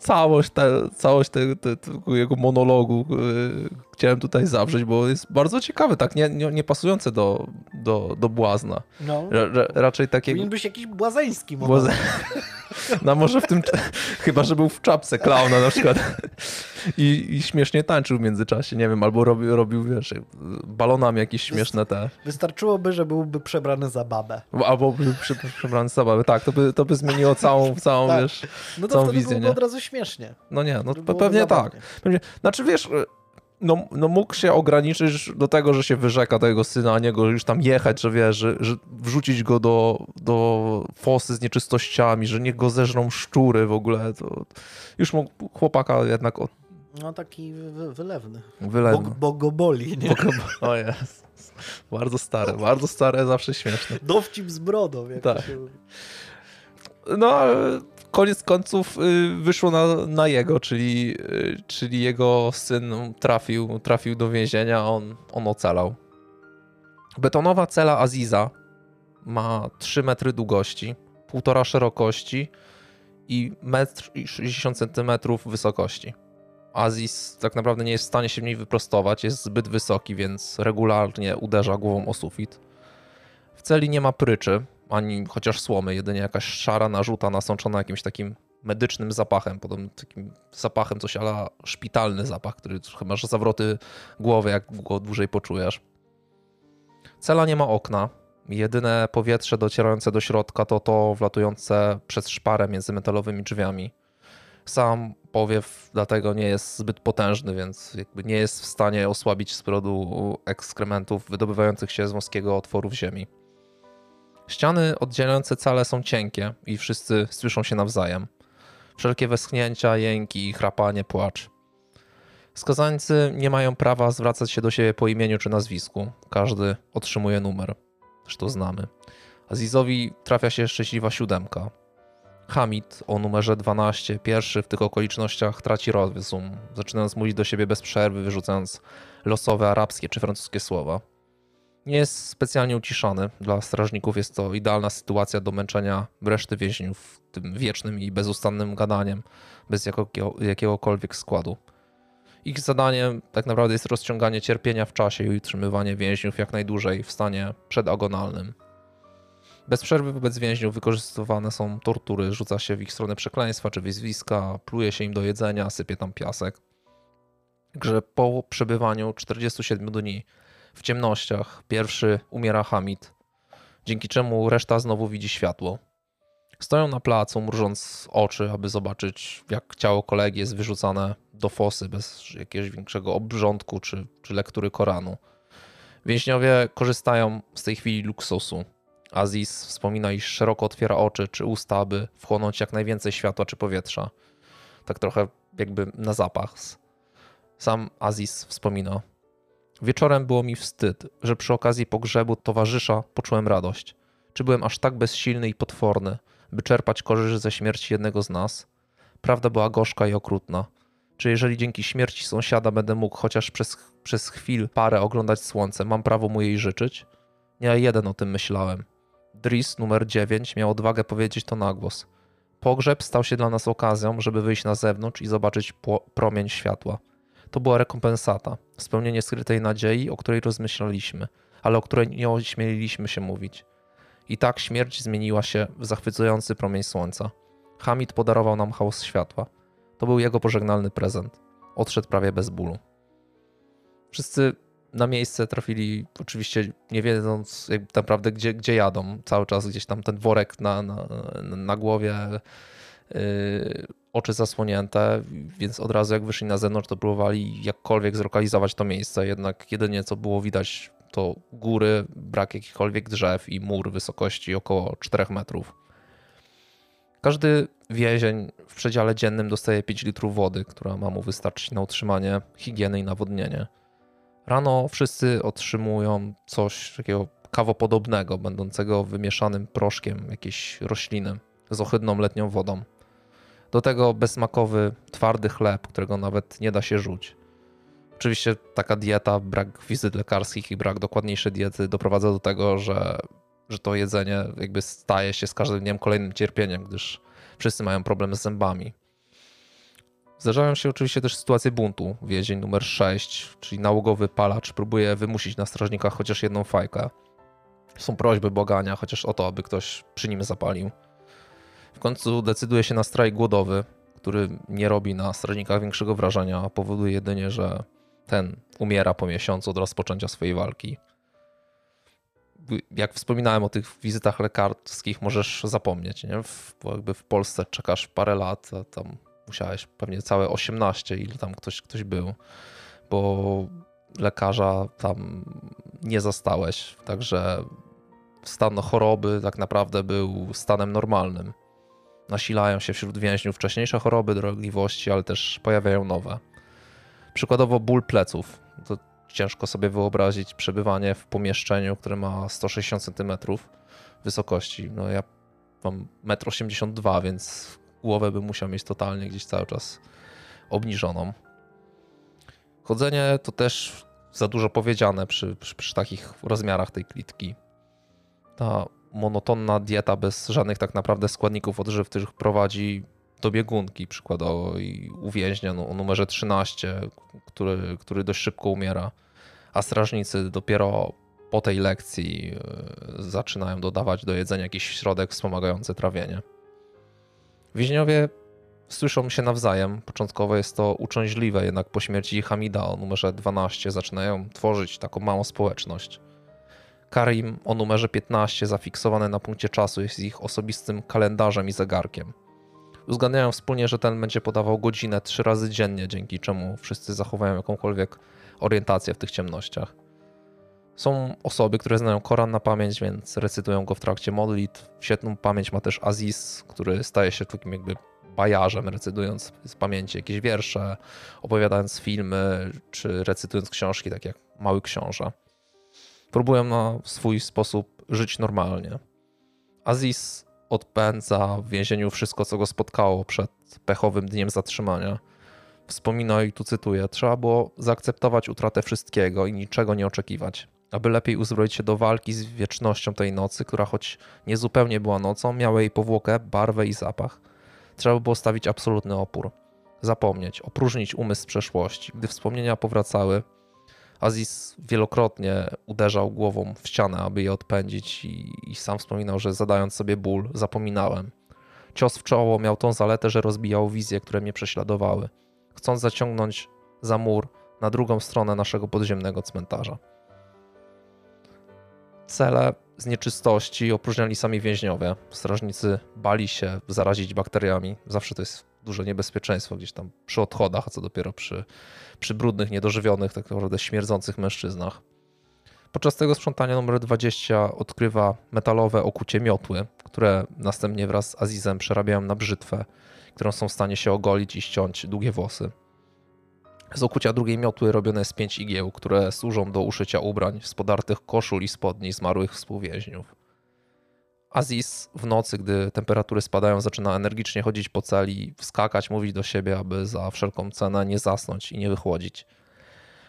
całość, te, całość te, te, tego jego monologu y, chciałem tutaj zawrzeć, bo jest bardzo ciekawy, tak nie, nie, nie pasujące do, do, do błazna. No. Ra, ra, raczej takiego... Powinien być jakiś błazeński Błaze... *laughs* No może w tym, *laughs* chyba że był w czapce klauna na przykład i, i śmiesznie tańczył w międzyczasie, nie wiem, albo robił, robił wiesz, balonami jakieś śmieszne te, Wystarczyłoby, że byłby przebrany za babę. albo był przebrany z zabawy, tak, to by, to by zmieniło całą, *laughs* całą Tak. wiesz, No to całą wizję, nie? od razu śmiesznie. No nie, no pewnie zabawnie. tak. Pewnie, znaczy wiesz, no, no mógł się ograniczyć do tego, że się wyrzeka tego syna, a nie go już tam jechać, że wiesz, że, że wrzucić go do, do fosy z nieczystościami, że niech go zeżrą szczury w ogóle. To już mógł chłopaka jednak od No taki wy- wylewny. Bo, wylewno. bo go boli, nie? O jest. Bardzo stare, bardzo stare, zawsze śmieszne. Dowcip z brodą, jak Tak. się. No, koniec końców y, wyszło na, na jego, czyli, y, czyli jego syn trafił, trafił do więzienia, on, on ocalał. Betonowa cela Aziza ma 3 metry długości, 1,5 szerokości i 1,60 m wysokości. Aziz tak naprawdę nie jest w stanie się w niej wyprostować, jest zbyt wysoki, więc regularnie uderza głową o sufit. W celi nie ma pryczy, ani chociaż słomy, jedynie jakaś szara narzuta nasączona jakimś takim medycznym zapachem, podobnym takim zapachem, coś ala szpitalny zapach, który trochę masz zawroty głowy, jak go dłużej poczujesz. Cela nie ma okna. Jedyne powietrze docierające do środka to to wlatujące przez szparę między metalowymi drzwiami. Sam powiew dlatego nie jest zbyt potężny, więc nie jest w stanie osłabić sporodu ekskrementów wydobywających się z wąskiego otworu w ziemi. Ściany oddzielające cale są cienkie i wszyscy słyszą się nawzajem. Wszelkie westchnięcia, jęki, chrapanie, płacz. Skazańcy nie mają prawa zwracać się do siebie po imieniu czy nazwisku. Każdy otrzymuje numer. Zresztą znamy. Azizowi trafia się szczęśliwa siódemka. Hamid o numerze 12, pierwszy w tych okolicznościach traci rozum, zaczynając mówić do siebie bez przerwy, wyrzucając losowe arabskie czy francuskie słowa. Nie jest specjalnie uciszany. Dla strażników jest to idealna sytuacja do męczenia reszty więźniów tym wiecznym i bezustannym gadaniem, bez jakiego, jakiegokolwiek składu. Ich zadaniem tak naprawdę jest rozciąganie cierpienia w czasie i utrzymywanie więźniów jak najdłużej w stanie przedagonalnym. Bez przerwy wobec więźniów wykorzystywane są tortury, rzuca się w ich stronę przekleństwa czy wyzwiska, pluje się im do jedzenia, sypie tam piasek. Także po przebywaniu 47 dni w ciemnościach pierwszy umiera Hamid, dzięki czemu reszta znowu widzi światło. Stoją na placu, mrużąc oczy, aby zobaczyć, jak ciało kolegi jest wyrzucane do fosy bez jakiegoś większego obrządku czy, czy lektury Koranu. Więźniowie korzystają z tej chwili luksusu. Aziz wspomina, iż szeroko otwiera oczy czy usta, aby wchłonąć jak najwięcej światła czy powietrza. Tak trochę jakby na zapach. Sam Aziz wspomina. Wieczorem było mi wstyd, że przy okazji pogrzebu towarzysza poczułem radość. Czy byłem aż tak bezsilny i potworny, by czerpać korzyść ze śmierci jednego z nas? Prawda była gorzka i okrutna. Czy jeżeli dzięki śmierci sąsiada będę mógł chociaż przez, przez chwil parę oglądać słońce, mam prawo mu jej życzyć? Nie ja jeden o tym myślałem. Dris numer 9 miał odwagę powiedzieć to na głos. Pogrzeb stał się dla nas okazją, żeby wyjść na zewnątrz i zobaczyć promień światła. To była rekompensata, spełnienie skrytej nadziei, o której rozmyślaliśmy, ale o której nie ośmieliliśmy się mówić. I tak śmierć zmieniła się w zachwycający promień słońca. Hamid podarował nam chaos światła. To był jego pożegnalny prezent. Odszedł prawie bez bólu. Wszyscy na miejsce trafili, oczywiście nie wiedząc jak naprawdę gdzie, gdzie jadą. Cały czas gdzieś tam ten worek na, na, na głowie, oczy zasłonięte, więc od razu jak wyszli na zewnątrz, to próbowali jakkolwiek zlokalizować to miejsce. Jednak jedynie co było widać to góry, brak jakichkolwiek drzew i mur wysokości około 4 metrów. Każdy więzień w przedziale dziennym dostaje 5 litrów wody, która ma mu wystarczyć na utrzymanie higieny i nawodnienie. Rano wszyscy otrzymują coś takiego kawopodobnego, będącego wymieszanym proszkiem jakiejś rośliny z ohydną letnią wodą. Do tego bezsmakowy, twardy chleb, którego nawet nie da się rzuć. Oczywiście taka dieta, brak wizyt lekarskich i brak dokładniejszej diety doprowadza do tego, że, że to jedzenie jakby staje się z każdym dniem kolejnym cierpieniem, gdyż wszyscy mają problem z zębami. Zdarzają się oczywiście też sytuacje buntu. Więzień numer 6, czyli nałogowy palacz, próbuje wymusić na strażnikach chociaż jedną fajkę. Są prośby błagania, chociaż o to, aby ktoś przy nim zapalił. W końcu decyduje się na strajk głodowy, który nie robi na strażnikach większego wrażenia, a powoduje jedynie, że ten umiera po miesiącu od rozpoczęcia swojej walki. Jak wspominałem o tych wizytach lekarskich, możesz zapomnieć, nie? W, jakby w Polsce czekasz parę lat, a tam musiałeś pewnie całe 18, ile tam ktoś, ktoś był, bo lekarza tam nie zastałeś. Także stan choroby tak naprawdę był stanem normalnym. Nasilają się wśród więźniów wcześniejsze choroby, dolegliwości, ale też pojawiają nowe. Przykładowo ból pleców. To ciężko sobie wyobrazić przebywanie w pomieszczeniu, które ma 160 cm wysokości. No ja mam 1,82 m, więc głowę bym musiał mieć totalnie gdzieś cały czas obniżoną. Chodzenie to też za dużo powiedziane przy, przy, przy takich rozmiarach tej klitki. Ta monotonna dieta bez żadnych tak naprawdę składników odżywczych prowadzi do biegunki przykładowo i uwięźnia o numerze 13, który, który dość szybko umiera, a strażnicy dopiero po tej lekcji y, zaczynają dodawać do jedzenia jakiś środek wspomagający trawienie. Więźniowie słyszą się nawzajem. Początkowo jest to uciążliwe, jednak po śmierci Hamida o numerze 12 zaczynają tworzyć taką małą społeczność. Karim o numerze 15 zafiksowany na punkcie czasu jest ich osobistym kalendarzem i zegarkiem. Uzgadniają wspólnie, że ten będzie podawał godzinę trzy razy dziennie, dzięki czemu wszyscy zachowają jakąkolwiek orientację w tych ciemnościach. Są osoby, które znają Koran na pamięć, więc recytują go w trakcie modlitw. Świetną pamięć ma też Aziz, który staje się takim jakby bajarzem, recytując z pamięci jakieś wiersze, opowiadając filmy, czy recytując książki, tak jak Mały Książę. Próbują na swój sposób żyć normalnie. Aziz odpędza w więzieniu wszystko, co go spotkało przed pechowym dniem zatrzymania. Wspomina i tu cytuję: Trzeba było zaakceptować utratę wszystkiego i niczego nie oczekiwać, aby lepiej uzbroić się do walki z wiecznością tej nocy, która choć niezupełnie była nocą, miała jej powłokę, barwę i zapach. Trzeba było stawić absolutny opór. Zapomnieć, opróżnić umysł z przeszłości. Gdy wspomnienia powracały, Aziz wielokrotnie uderzał głową w ścianę, aby je odpędzić, i, i sam wspominał, że zadając sobie ból, zapominałem. Cios w czoło miał tą zaletę, że rozbijał wizje, które mnie prześladowały, chcąc zaciągnąć za mur na drugą stronę naszego podziemnego cmentarza. Cele z nieczystości opróżniali sami więźniowie. Strażnicy bali się zarazić bakteriami. Zawsze to jest duże niebezpieczeństwo gdzieś tam przy odchodach, a co dopiero przy, przy brudnych, niedożywionych, tak naprawdę śmierdzących mężczyznach. Podczas tego sprzątania numer 20 odkrywa metalowe okucie miotły, które następnie wraz z Azizem przerabiają na brzytwę, którą są w stanie się ogolić i ściąć długie włosy. Z okucia drugiej miotły robione jest pięć igieł, które służą do uszycia ubrań z podartych koszul i spodni zmarłych współwięźniów. Aziz w nocy, gdy temperatury spadają, zaczyna energicznie chodzić po celi, wskakać, mówić do siebie, aby za wszelką cenę nie zasnąć i nie wychłodzić.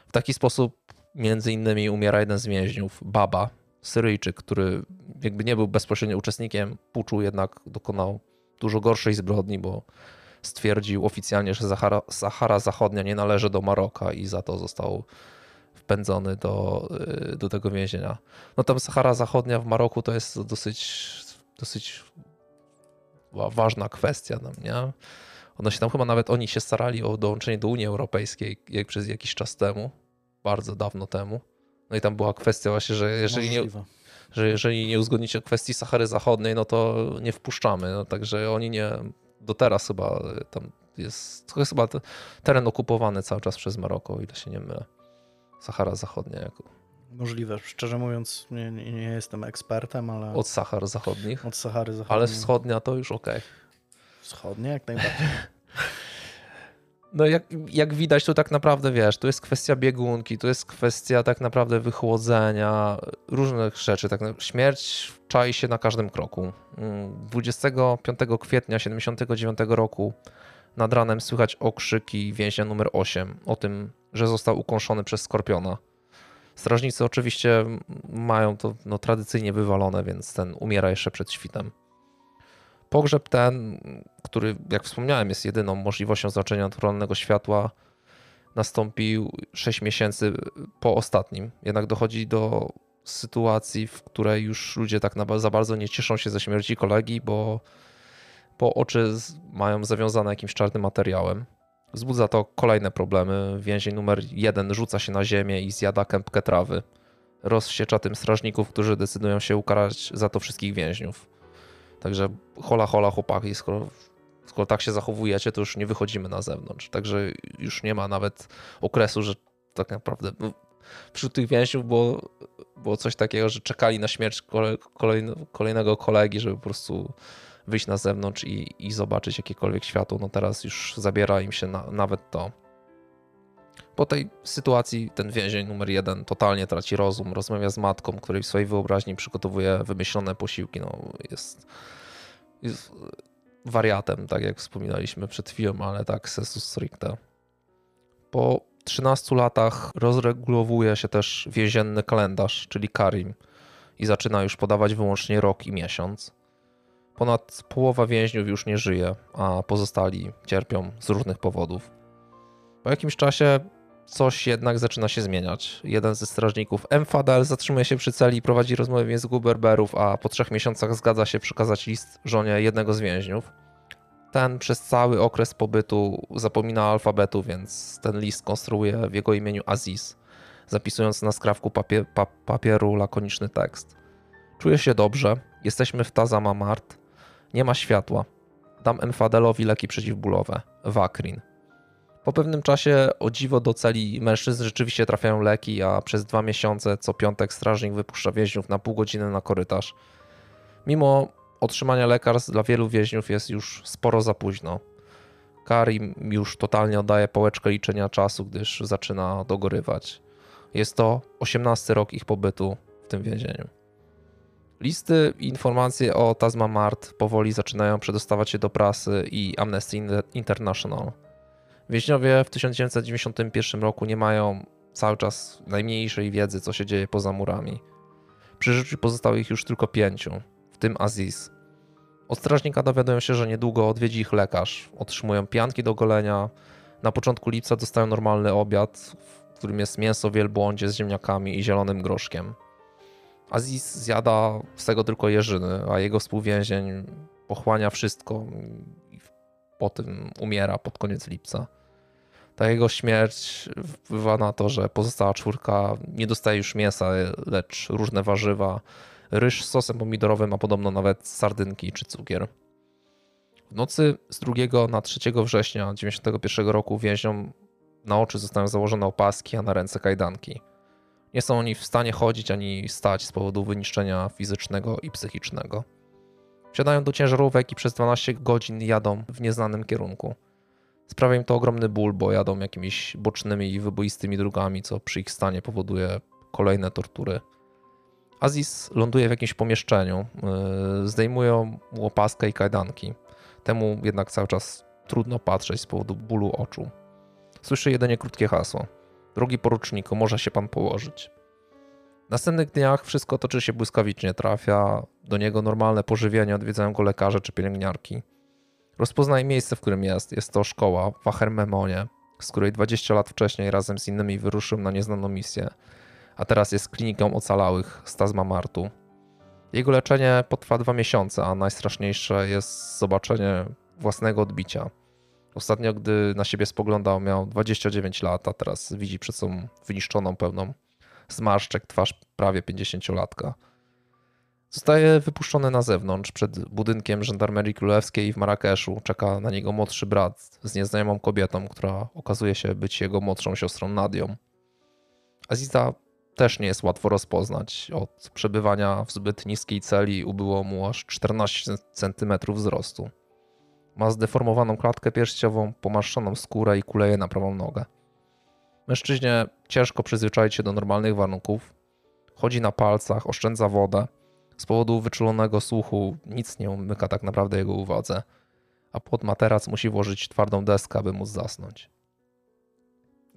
W taki sposób między innymi umiera jeden z więźniów, Baba, Syryjczyk, który jakby nie był bezpośrednio uczestnikiem puczu, jednak dokonał dużo gorszej zbrodni, bo stwierdził oficjalnie, że Sahara, Sahara Zachodnia nie należy do Maroka i za to został wpędzony do, y, do tego więzienia. No tam Sahara Zachodnia w Maroku to jest dosyć, dosyć wa- ważna kwestia tam, nie? Ono się tam chyba nawet oni się starali o dołączenie do Unii Europejskiej jak przez jakiś czas temu, bardzo dawno temu. No i tam była kwestia właśnie, że jeżeli nie, że jeżeli nie uzgodnicie kwestii Sahary Zachodniej, no to nie wpuszczamy. No, także oni nie, do teraz chyba tam jest, to jest chyba te- teren okupowany cały czas przez Maroko, o ile się nie mylę. Sahara Zachodnia jako Możliwe. Szczerze mówiąc, nie, nie, jestem ekspertem, ale od, od Sahar Zachodnich, Sahary Zachodniej. ale wschodnia to już okej. Wschodnie jak najbardziej. *laughs* No jak, jak widać, to tak naprawdę wiesz, to jest kwestia biegunki, to jest kwestia tak naprawdę wychłodzenia, różnych rzeczy. Tak, śmierć czai się na każdym kroku. Mm, 25 kwietnia 79 roku nad ranem słychać okrzyki więźnia numer 8 o tym, że został ukąszony przez skorpiona. Strażnicy oczywiście mają to no, tradycyjnie wywalone, więc ten umiera jeszcze przed świtem. Pogrzeb ten, który, jak wspomniałem, jest jedyną możliwością zobaczenia naturalnego światła, nastąpił 6 miesięcy po ostatnim. Jednak dochodzi do sytuacji, w której już ludzie tak za bardzo nie cieszą się ze śmierci kolegi, bo, bo oczy mają zawiązane jakimś czarnym materiałem. Wzbudza to kolejne problemy. Więzień numer jeden rzuca się na ziemię i zjada kępkę trawy. Rozwściecza tym strażników, którzy decydują się ukarać za to wszystkich więźniów. Także hola, hola, chłopaki, skoro, skoro tak się zachowujecie, to już nie wychodzimy na zewnątrz. Także już nie ma nawet okresu, że tak naprawdę wśród tych więźniów było, było coś takiego, że czekali na śmierć kolejnego kolegi, żeby po prostu wyjść na zewnątrz i, i zobaczyć jakiekolwiek światło. No teraz już zabiera im się na, nawet to. Po tej sytuacji ten więzień numer jeden totalnie traci rozum, rozmawia z matką, której w swojej wyobraźni przygotowuje wymyślone posiłki. No, jest, jest wariatem, tak jak wspominaliśmy przed chwilą, ale tak sensu stricte. Po 13 latach rozregulowuje się też więzienny kalendarz, czyli Karim i zaczyna już podawać wyłącznie rok i miesiąc. Ponad połowa więźniów już nie żyje, a pozostali cierpią z różnych powodów. Po jakimś czasie coś jednak zaczyna się zmieniać. Jeden ze strażników, M. Fadel, zatrzymuje się przy celi i prowadzi rozmowę w języku berberów, a po trzech miesiącach zgadza się przekazać list żonie jednego z więźniów. Ten przez cały okres pobytu zapomina alfabetu, więc ten list konstruuje w jego imieniu Aziz, zapisując na skrawku papie- pa- papieru lakoniczny tekst. Czuję się dobrze, jesteśmy w Tazama Mart, nie ma światła. Dam Enfadelowi leki przeciwbólowe, Wakrin. Po pewnym czasie o dziwo do celi mężczyzn rzeczywiście trafiają leki, a przez dwa miesiące co piątek strażnik wypuszcza więźniów na pół godziny na korytarz. Mimo otrzymania lekarstw dla wielu więźniów jest już sporo za późno. Karim już totalnie oddaje pałeczkę liczenia czasu, gdyż zaczyna dogorywać. Jest to 18 rok ich pobytu w tym więzieniu. Listy i informacje o Tasma Mart powoli zaczynają przedostawać się do prasy i Amnesty International. Więźniowie w 1991 roku nie mają cały czas najmniejszej wiedzy, co się dzieje poza murami. Przy życiu pozostało ich już tylko pięciu, w tym Aziz. Od strażnika dowiadują się, że niedługo odwiedzi ich lekarz. Otrzymują pianki do golenia. Na początku lipca dostają normalny obiad, w którym jest mięso wielbłądzie z ziemniakami i zielonym groszkiem. Aziz zjada z tego tylko jeżyny, a jego współwięzień pochłania wszystko i po tym umiera pod koniec lipca. Ta jego śmierć wpływa na to, że pozostała czwórka nie dostaje już mięsa, lecz różne warzywa, ryż z sosem pomidorowym, a podobno nawet sardynki czy cukier. W nocy z 2 na 3 września 1991 roku więźniom na oczy zostają założone opaski, a na ręce kajdanki. Nie są oni w stanie chodzić ani stać z powodu wyniszczenia fizycznego i psychicznego. Wsiadają do ciężarówek i przez 12 godzin jadą w nieznanym kierunku. Sprawia im to ogromny ból, bo jadą jakimiś bocznymi i wyboistymi drogami, co przy ich stanie powoduje kolejne tortury. Aziz ląduje w jakimś pomieszczeniu, yy, zdejmują mu opaskę i kajdanki. Temu jednak cały czas trudno patrzeć z powodu bólu oczu. Słyszy jedynie krótkie hasło. Drogi poruczniku, może się pan położyć. W następnych dniach wszystko toczy się błyskawicznie. Trafia do niego normalne pożywienie, odwiedzają go lekarze czy pielęgniarki. Rozpoznaje miejsce, w którym jest. Jest to szkoła w Achermemonie, z której 20 lat wcześniej razem z innymi wyruszył na nieznaną misję, a teraz jest kliniką ocalałych z Tasma Martu. Jego leczenie potrwa dwa miesiące, a najstraszniejsze jest zobaczenie własnego odbicia. Ostatnio, gdy na siebie spoglądał, miał 29 lat, a teraz widzi przed sobą wyniszczoną, pełną zmarszczek twarz prawie 50-latka. Zostaje wypuszczony na zewnątrz. Przed budynkiem żandarmerii królewskiej w Marrakeszu czeka na niego młodszy brat z nieznajomą kobietą, która okazuje się być jego młodszą siostrą Nadią. Aziza też nie jest łatwo rozpoznać. Od przebywania w zbyt niskiej celi ubyło mu aż 14 cm wzrostu. Ma zdeformowaną klatkę pierściową, pomarszczoną skórę i kuleje na prawą nogę. Mężczyźnie ciężko przyzwyczaić się do normalnych warunków. Chodzi na palcach, oszczędza wodę. Z powodu wyczulonego słuchu nic nie umyka tak naprawdę jego uwadze, a pod materac musi włożyć twardą deskę, aby móc zasnąć.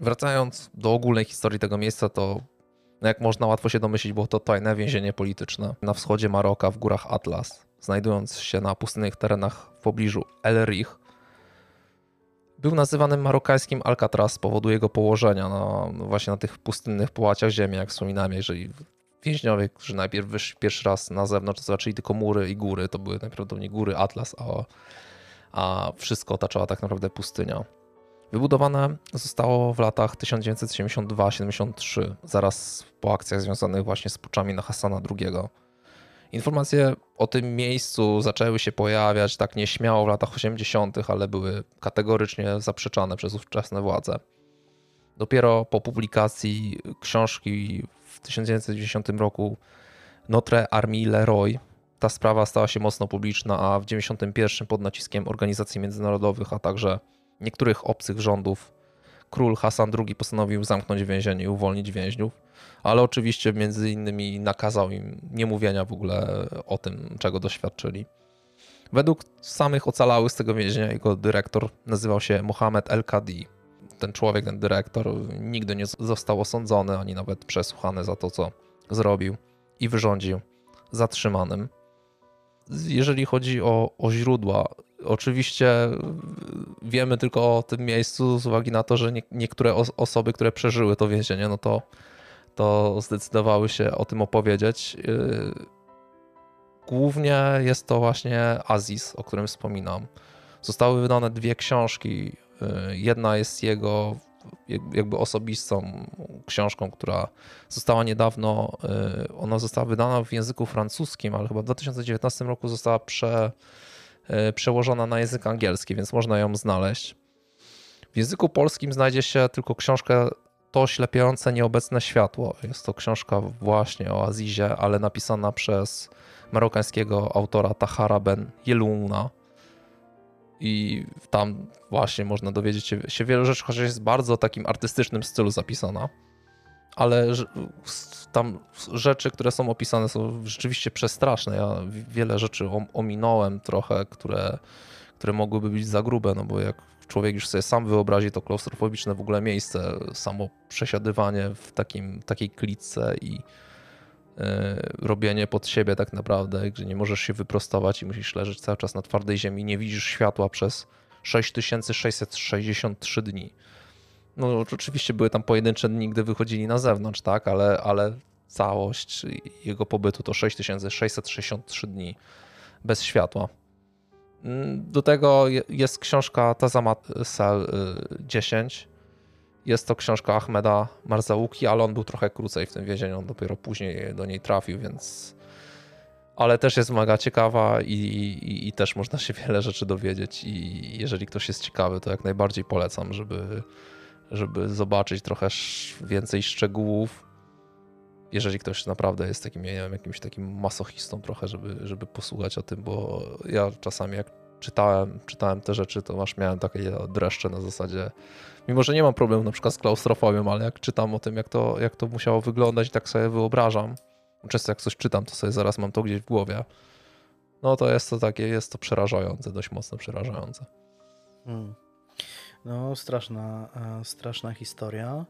Wracając do ogólnej historii tego miejsca, to no jak można łatwo się domyślić, było to tajne więzienie polityczne na wschodzie Maroka w górach Atlas, znajdując się na pustynnych terenach w pobliżu El Rih. Był nazywany marokańskim Alcatraz z powodu jego położenia na, no właśnie na tych pustynnych połaciach ziemi, jak wspominałem, jeżeli więźniowie, którzy najpierw wyszli pierwszy raz na zewnątrz, zobaczyli tylko mury i góry, to były najprawdopodobniej góry Atlas, a a wszystko otaczała tak naprawdę pustynia. Wybudowane zostało w latach 1972-73, zaraz po akcjach związanych właśnie z puczami na Hasana II. Informacje o tym miejscu zaczęły się pojawiać tak nieśmiało w latach 80., ale były kategorycznie zaprzeczane przez ówczesne władze. Dopiero po publikacji książki w 1990 roku Notre Armée Leroy ta sprawa stała się mocno publiczna, a w 1991 pod naciskiem organizacji międzynarodowych, a także niektórych obcych rządów król Hasan II postanowił zamknąć więzienie i uwolnić więźniów, ale oczywiście między innymi nakazał im nie mówienia w ogóle o tym, czego doświadczyli. Według samych ocalałych z tego więzienia jego dyrektor nazywał się Mohamed El-Kadi. Ten człowiek, ten dyrektor nigdy nie został osądzony ani nawet przesłuchany za to, co zrobił i wyrządził zatrzymanym. Jeżeli chodzi o, o źródła, oczywiście wiemy tylko o tym miejscu z uwagi na to, że nie, niektóre os- osoby, które przeżyły to więzienie, no to, to zdecydowały się o tym opowiedzieć. Yy, Głównie jest to właśnie Aziz, o którym wspominam. Zostały wydane dwie książki. Yy, Jedna jest jego jak- jakby osobistą książką, która została niedawno, yy, ona została wydana w języku francuskim, ale chyba w 2019 roku została prze, przełożona na język angielski, więc można ją znaleźć. W języku polskim znajdzie się tylko książka To ślepiące nieobecne światło. Jest to książka właśnie o Azizie, ale napisana przez marokańskiego autora Tahara Ben Yelouna. I tam właśnie można dowiedzieć się wielu rzeczy, chociaż jest bardzo takim artystycznym stylu zapisana. Ale tam rzeczy, które są opisane, są rzeczywiście przestraszne. Ja wi- wiele rzeczy om- ominąłem trochę, które, które mogłyby być za grube, no bo jak człowiek już sobie sam wyobrazi to klaustrofobiczne w ogóle miejsce, samo przesiadywanie w takim, takiej klitce i e, robienie pod siebie tak naprawdę, gdzie nie możesz się wyprostować i musisz leżeć cały czas na twardej ziemi, nie widzisz światła przez 6663 dni. No oczywiście były tam pojedyncze dni, gdy wychodzili na zewnątrz, tak, ale, ale całość jego pobytu to 6663 dni bez światła. Mm, Do tego je- jest książka Tazamat Sel y, 10. Jest to książka Ahmeda Marzauki, ale on był trochę krócej w tym więzieniu, on dopiero później do niej trafił, więc... Ale też jest mega ciekawa i, i, i też można się wiele rzeczy dowiedzieć i jeżeli ktoś jest ciekawy, to jak najbardziej polecam, żeby, żeby zobaczyć trochę więcej szczegółów. Jeżeli ktoś naprawdę jest takim, nie wiem, jakimś takim masochistą trochę, żeby, żeby posłuchać o tym, bo ja czasami jak czytałem, czytałem te rzeczy, to aż miałem takie dreszcze na zasadzie, mimo że nie mam problemu na przykład z klaustrofobią, ale jak czytam o tym, jak to, jak to musiało wyglądać i tak sobie wyobrażam, często jak coś czytam, to sobie zaraz mam to gdzieś w głowie, no to jest to takie, jest to przerażające, dość mocno przerażające. Hmm. No, straszna, e, straszna historia.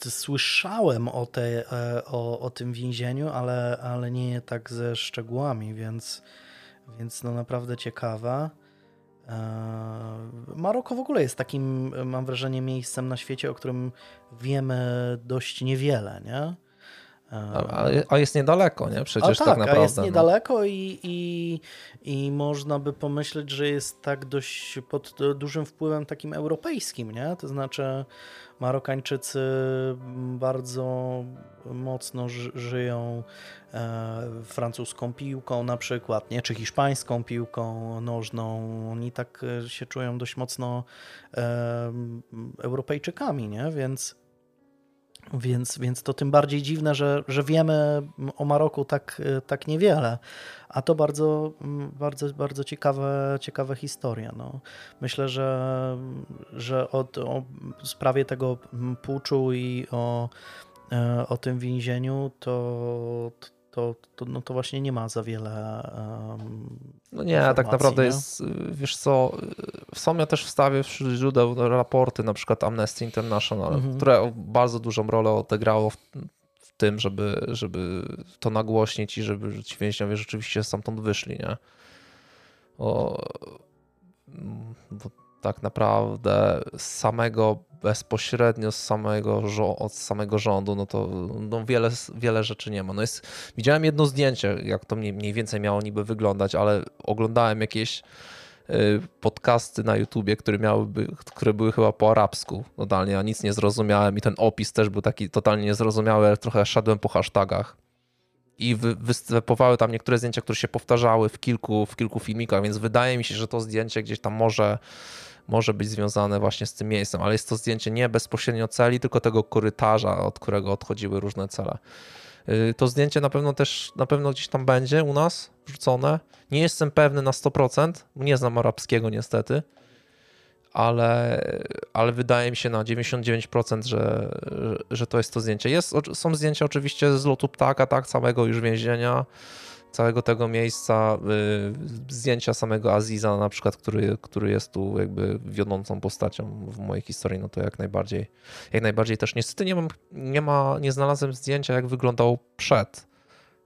Słyszałem o, te, e, o, o tym więzieniu, ale, ale nie tak ze szczegółami, więc, więc no naprawdę ciekawe. E, Maroko w ogóle jest takim, mam wrażenie, miejscem na świecie, o którym wiemy dość niewiele, nie? A, a jest niedaleko, nie? Przecież a tak, tak, naprawdę. a jest no. niedaleko i, i, i można by pomyśleć, że jest tak dość pod dużym wpływem takim europejskim, nie? To znaczy Marokańczycy bardzo mocno ży- żyją e, francuską piłką na przykład, nie? Czy hiszpańską piłką nożną. Oni tak się czują dość mocno e, Europejczykami, nie? Więc więc, więc to tym bardziej dziwne, że, że wiemy o Maroku tak, tak niewiele. A to bardzo, bardzo, bardzo ciekawe, ciekawe historie. No. Myślę, że, że o, o sprawie tego puczu i o, e, o tym więzieniu to, to, to, no to właśnie nie ma za wiele. em, No nie, tak naprawdę nie? jest, y, wiesz co, y, są ja też wstawię wśród źródeł raporty, na przykład Amnesty International, Mhm. które bardzo dużą rolę odegrało w, w tym, żeby, żeby to nagłośnić i żeby ci więźniowie rzeczywiście stamtąd wyszli, nie? O, mm, bo tak naprawdę samego bezpośrednio z samego, od samego rządu, no to no wiele, wiele rzeczy nie ma. No jest, widziałem jedno zdjęcie, jak to mniej, więcej miało niby wyglądać, ale oglądałem jakieś y, podcasty na YouTubie, które, miałyby, które były chyba po arabsku totalnie, ja nic nie zrozumiałem i ten opis też był taki totalnie niezrozumiały, ale trochę szedłem po hashtagach i wy, występowały tam niektóre zdjęcia, które się powtarzały w kilku, w kilku filmikach, więc wydaje mi się, że to zdjęcie gdzieś tam może, może być związane właśnie z tym miejscem, ale jest to zdjęcie nie bezpośrednio celi, tylko tego korytarza, od którego odchodziły różne cele. Yy, To zdjęcie na pewno też, na pewno gdzieś tam będzie u nas wrzucone. Nie jestem pewny na 100%, nie znam arabskiego niestety, ale, ale wydaje mi się na 99%, że, że to jest to zdjęcie. Jest, są zdjęcia oczywiście z lotu ptaka, tak, całego już więzienia, całego tego miejsca, y, zdjęcia samego Aziza na przykład, który, który jest tu jakby wiodącą postacią w mojej historii, no to jak najbardziej, jak najbardziej też niestety nie mam, nie ma, nie znalazłem zdjęcia jak wyglądał przed,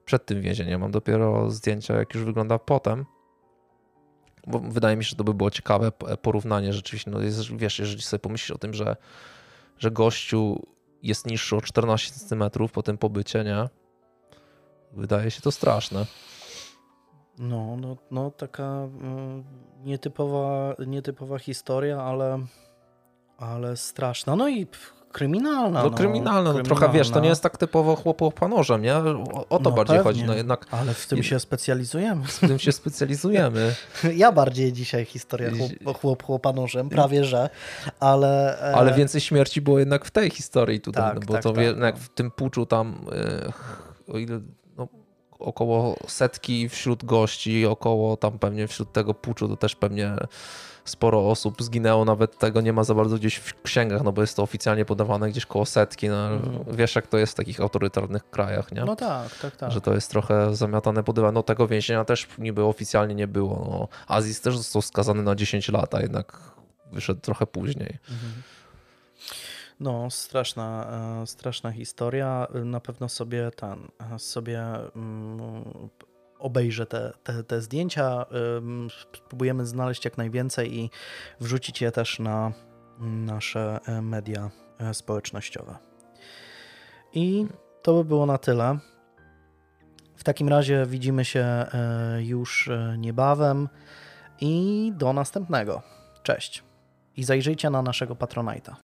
przed tym więzieniem, mam dopiero zdjęcia jak już wygląda potem, bo wydaje mi się, że to by było ciekawe porównanie rzeczywiście, no jest, wiesz, jeżeli sobie pomyślisz o tym, że, że gościu jest niższy o 14 cm po tym pobycie, nie? Wydaje się to straszne. No, no, no taka mm, nietypowa, nietypowa historia, ale, ale straszna. No i kryminalna. No, kryminalne, no, trochę wiesz, to nie jest tak typowo chłopo nożem, nie? O, o to No bardziej pewnie. chodzi, no jednak Ale w tym się specjalizujemy. w tym się specjalizujemy. *laughs* Ja bardziej dzisiaj historia chłop, chłop chłopa nożem, prawie że, ale... e, Ale więcej śmierci było jednak w tej historii tutaj, Tak, no bo tak, to tak, jednak no. w tym puczu tam e, o ile no, około setki wśród gości, około tam pewnie wśród tego puczu to też pewnie sporo osób zginęło, nawet tego nie ma za bardzo gdzieś w księgach, no bo jest to oficjalnie podawane gdzieś koło setki, no, Mhm. wiesz jak to jest w takich autorytarnych krajach, nie? No tak, tak, tak. Że to jest trochę zamiatane pod dywan. No tego więzienia też niby oficjalnie nie było. No, Aziz też został skazany na 10 lat, a jednak wyszedł trochę później. No, straszna, e, straszna historia. Na pewno sobie ten, sobie mm, obejrzę te, te, te zdjęcia. Spróbujemy znaleźć jak najwięcej i wrzucić je też na nasze e, media e, społecznościowe. I to by było na tyle. W takim razie widzimy się już niebawem i do następnego. Cześć. I zajrzyjcie na naszego Patronite'a.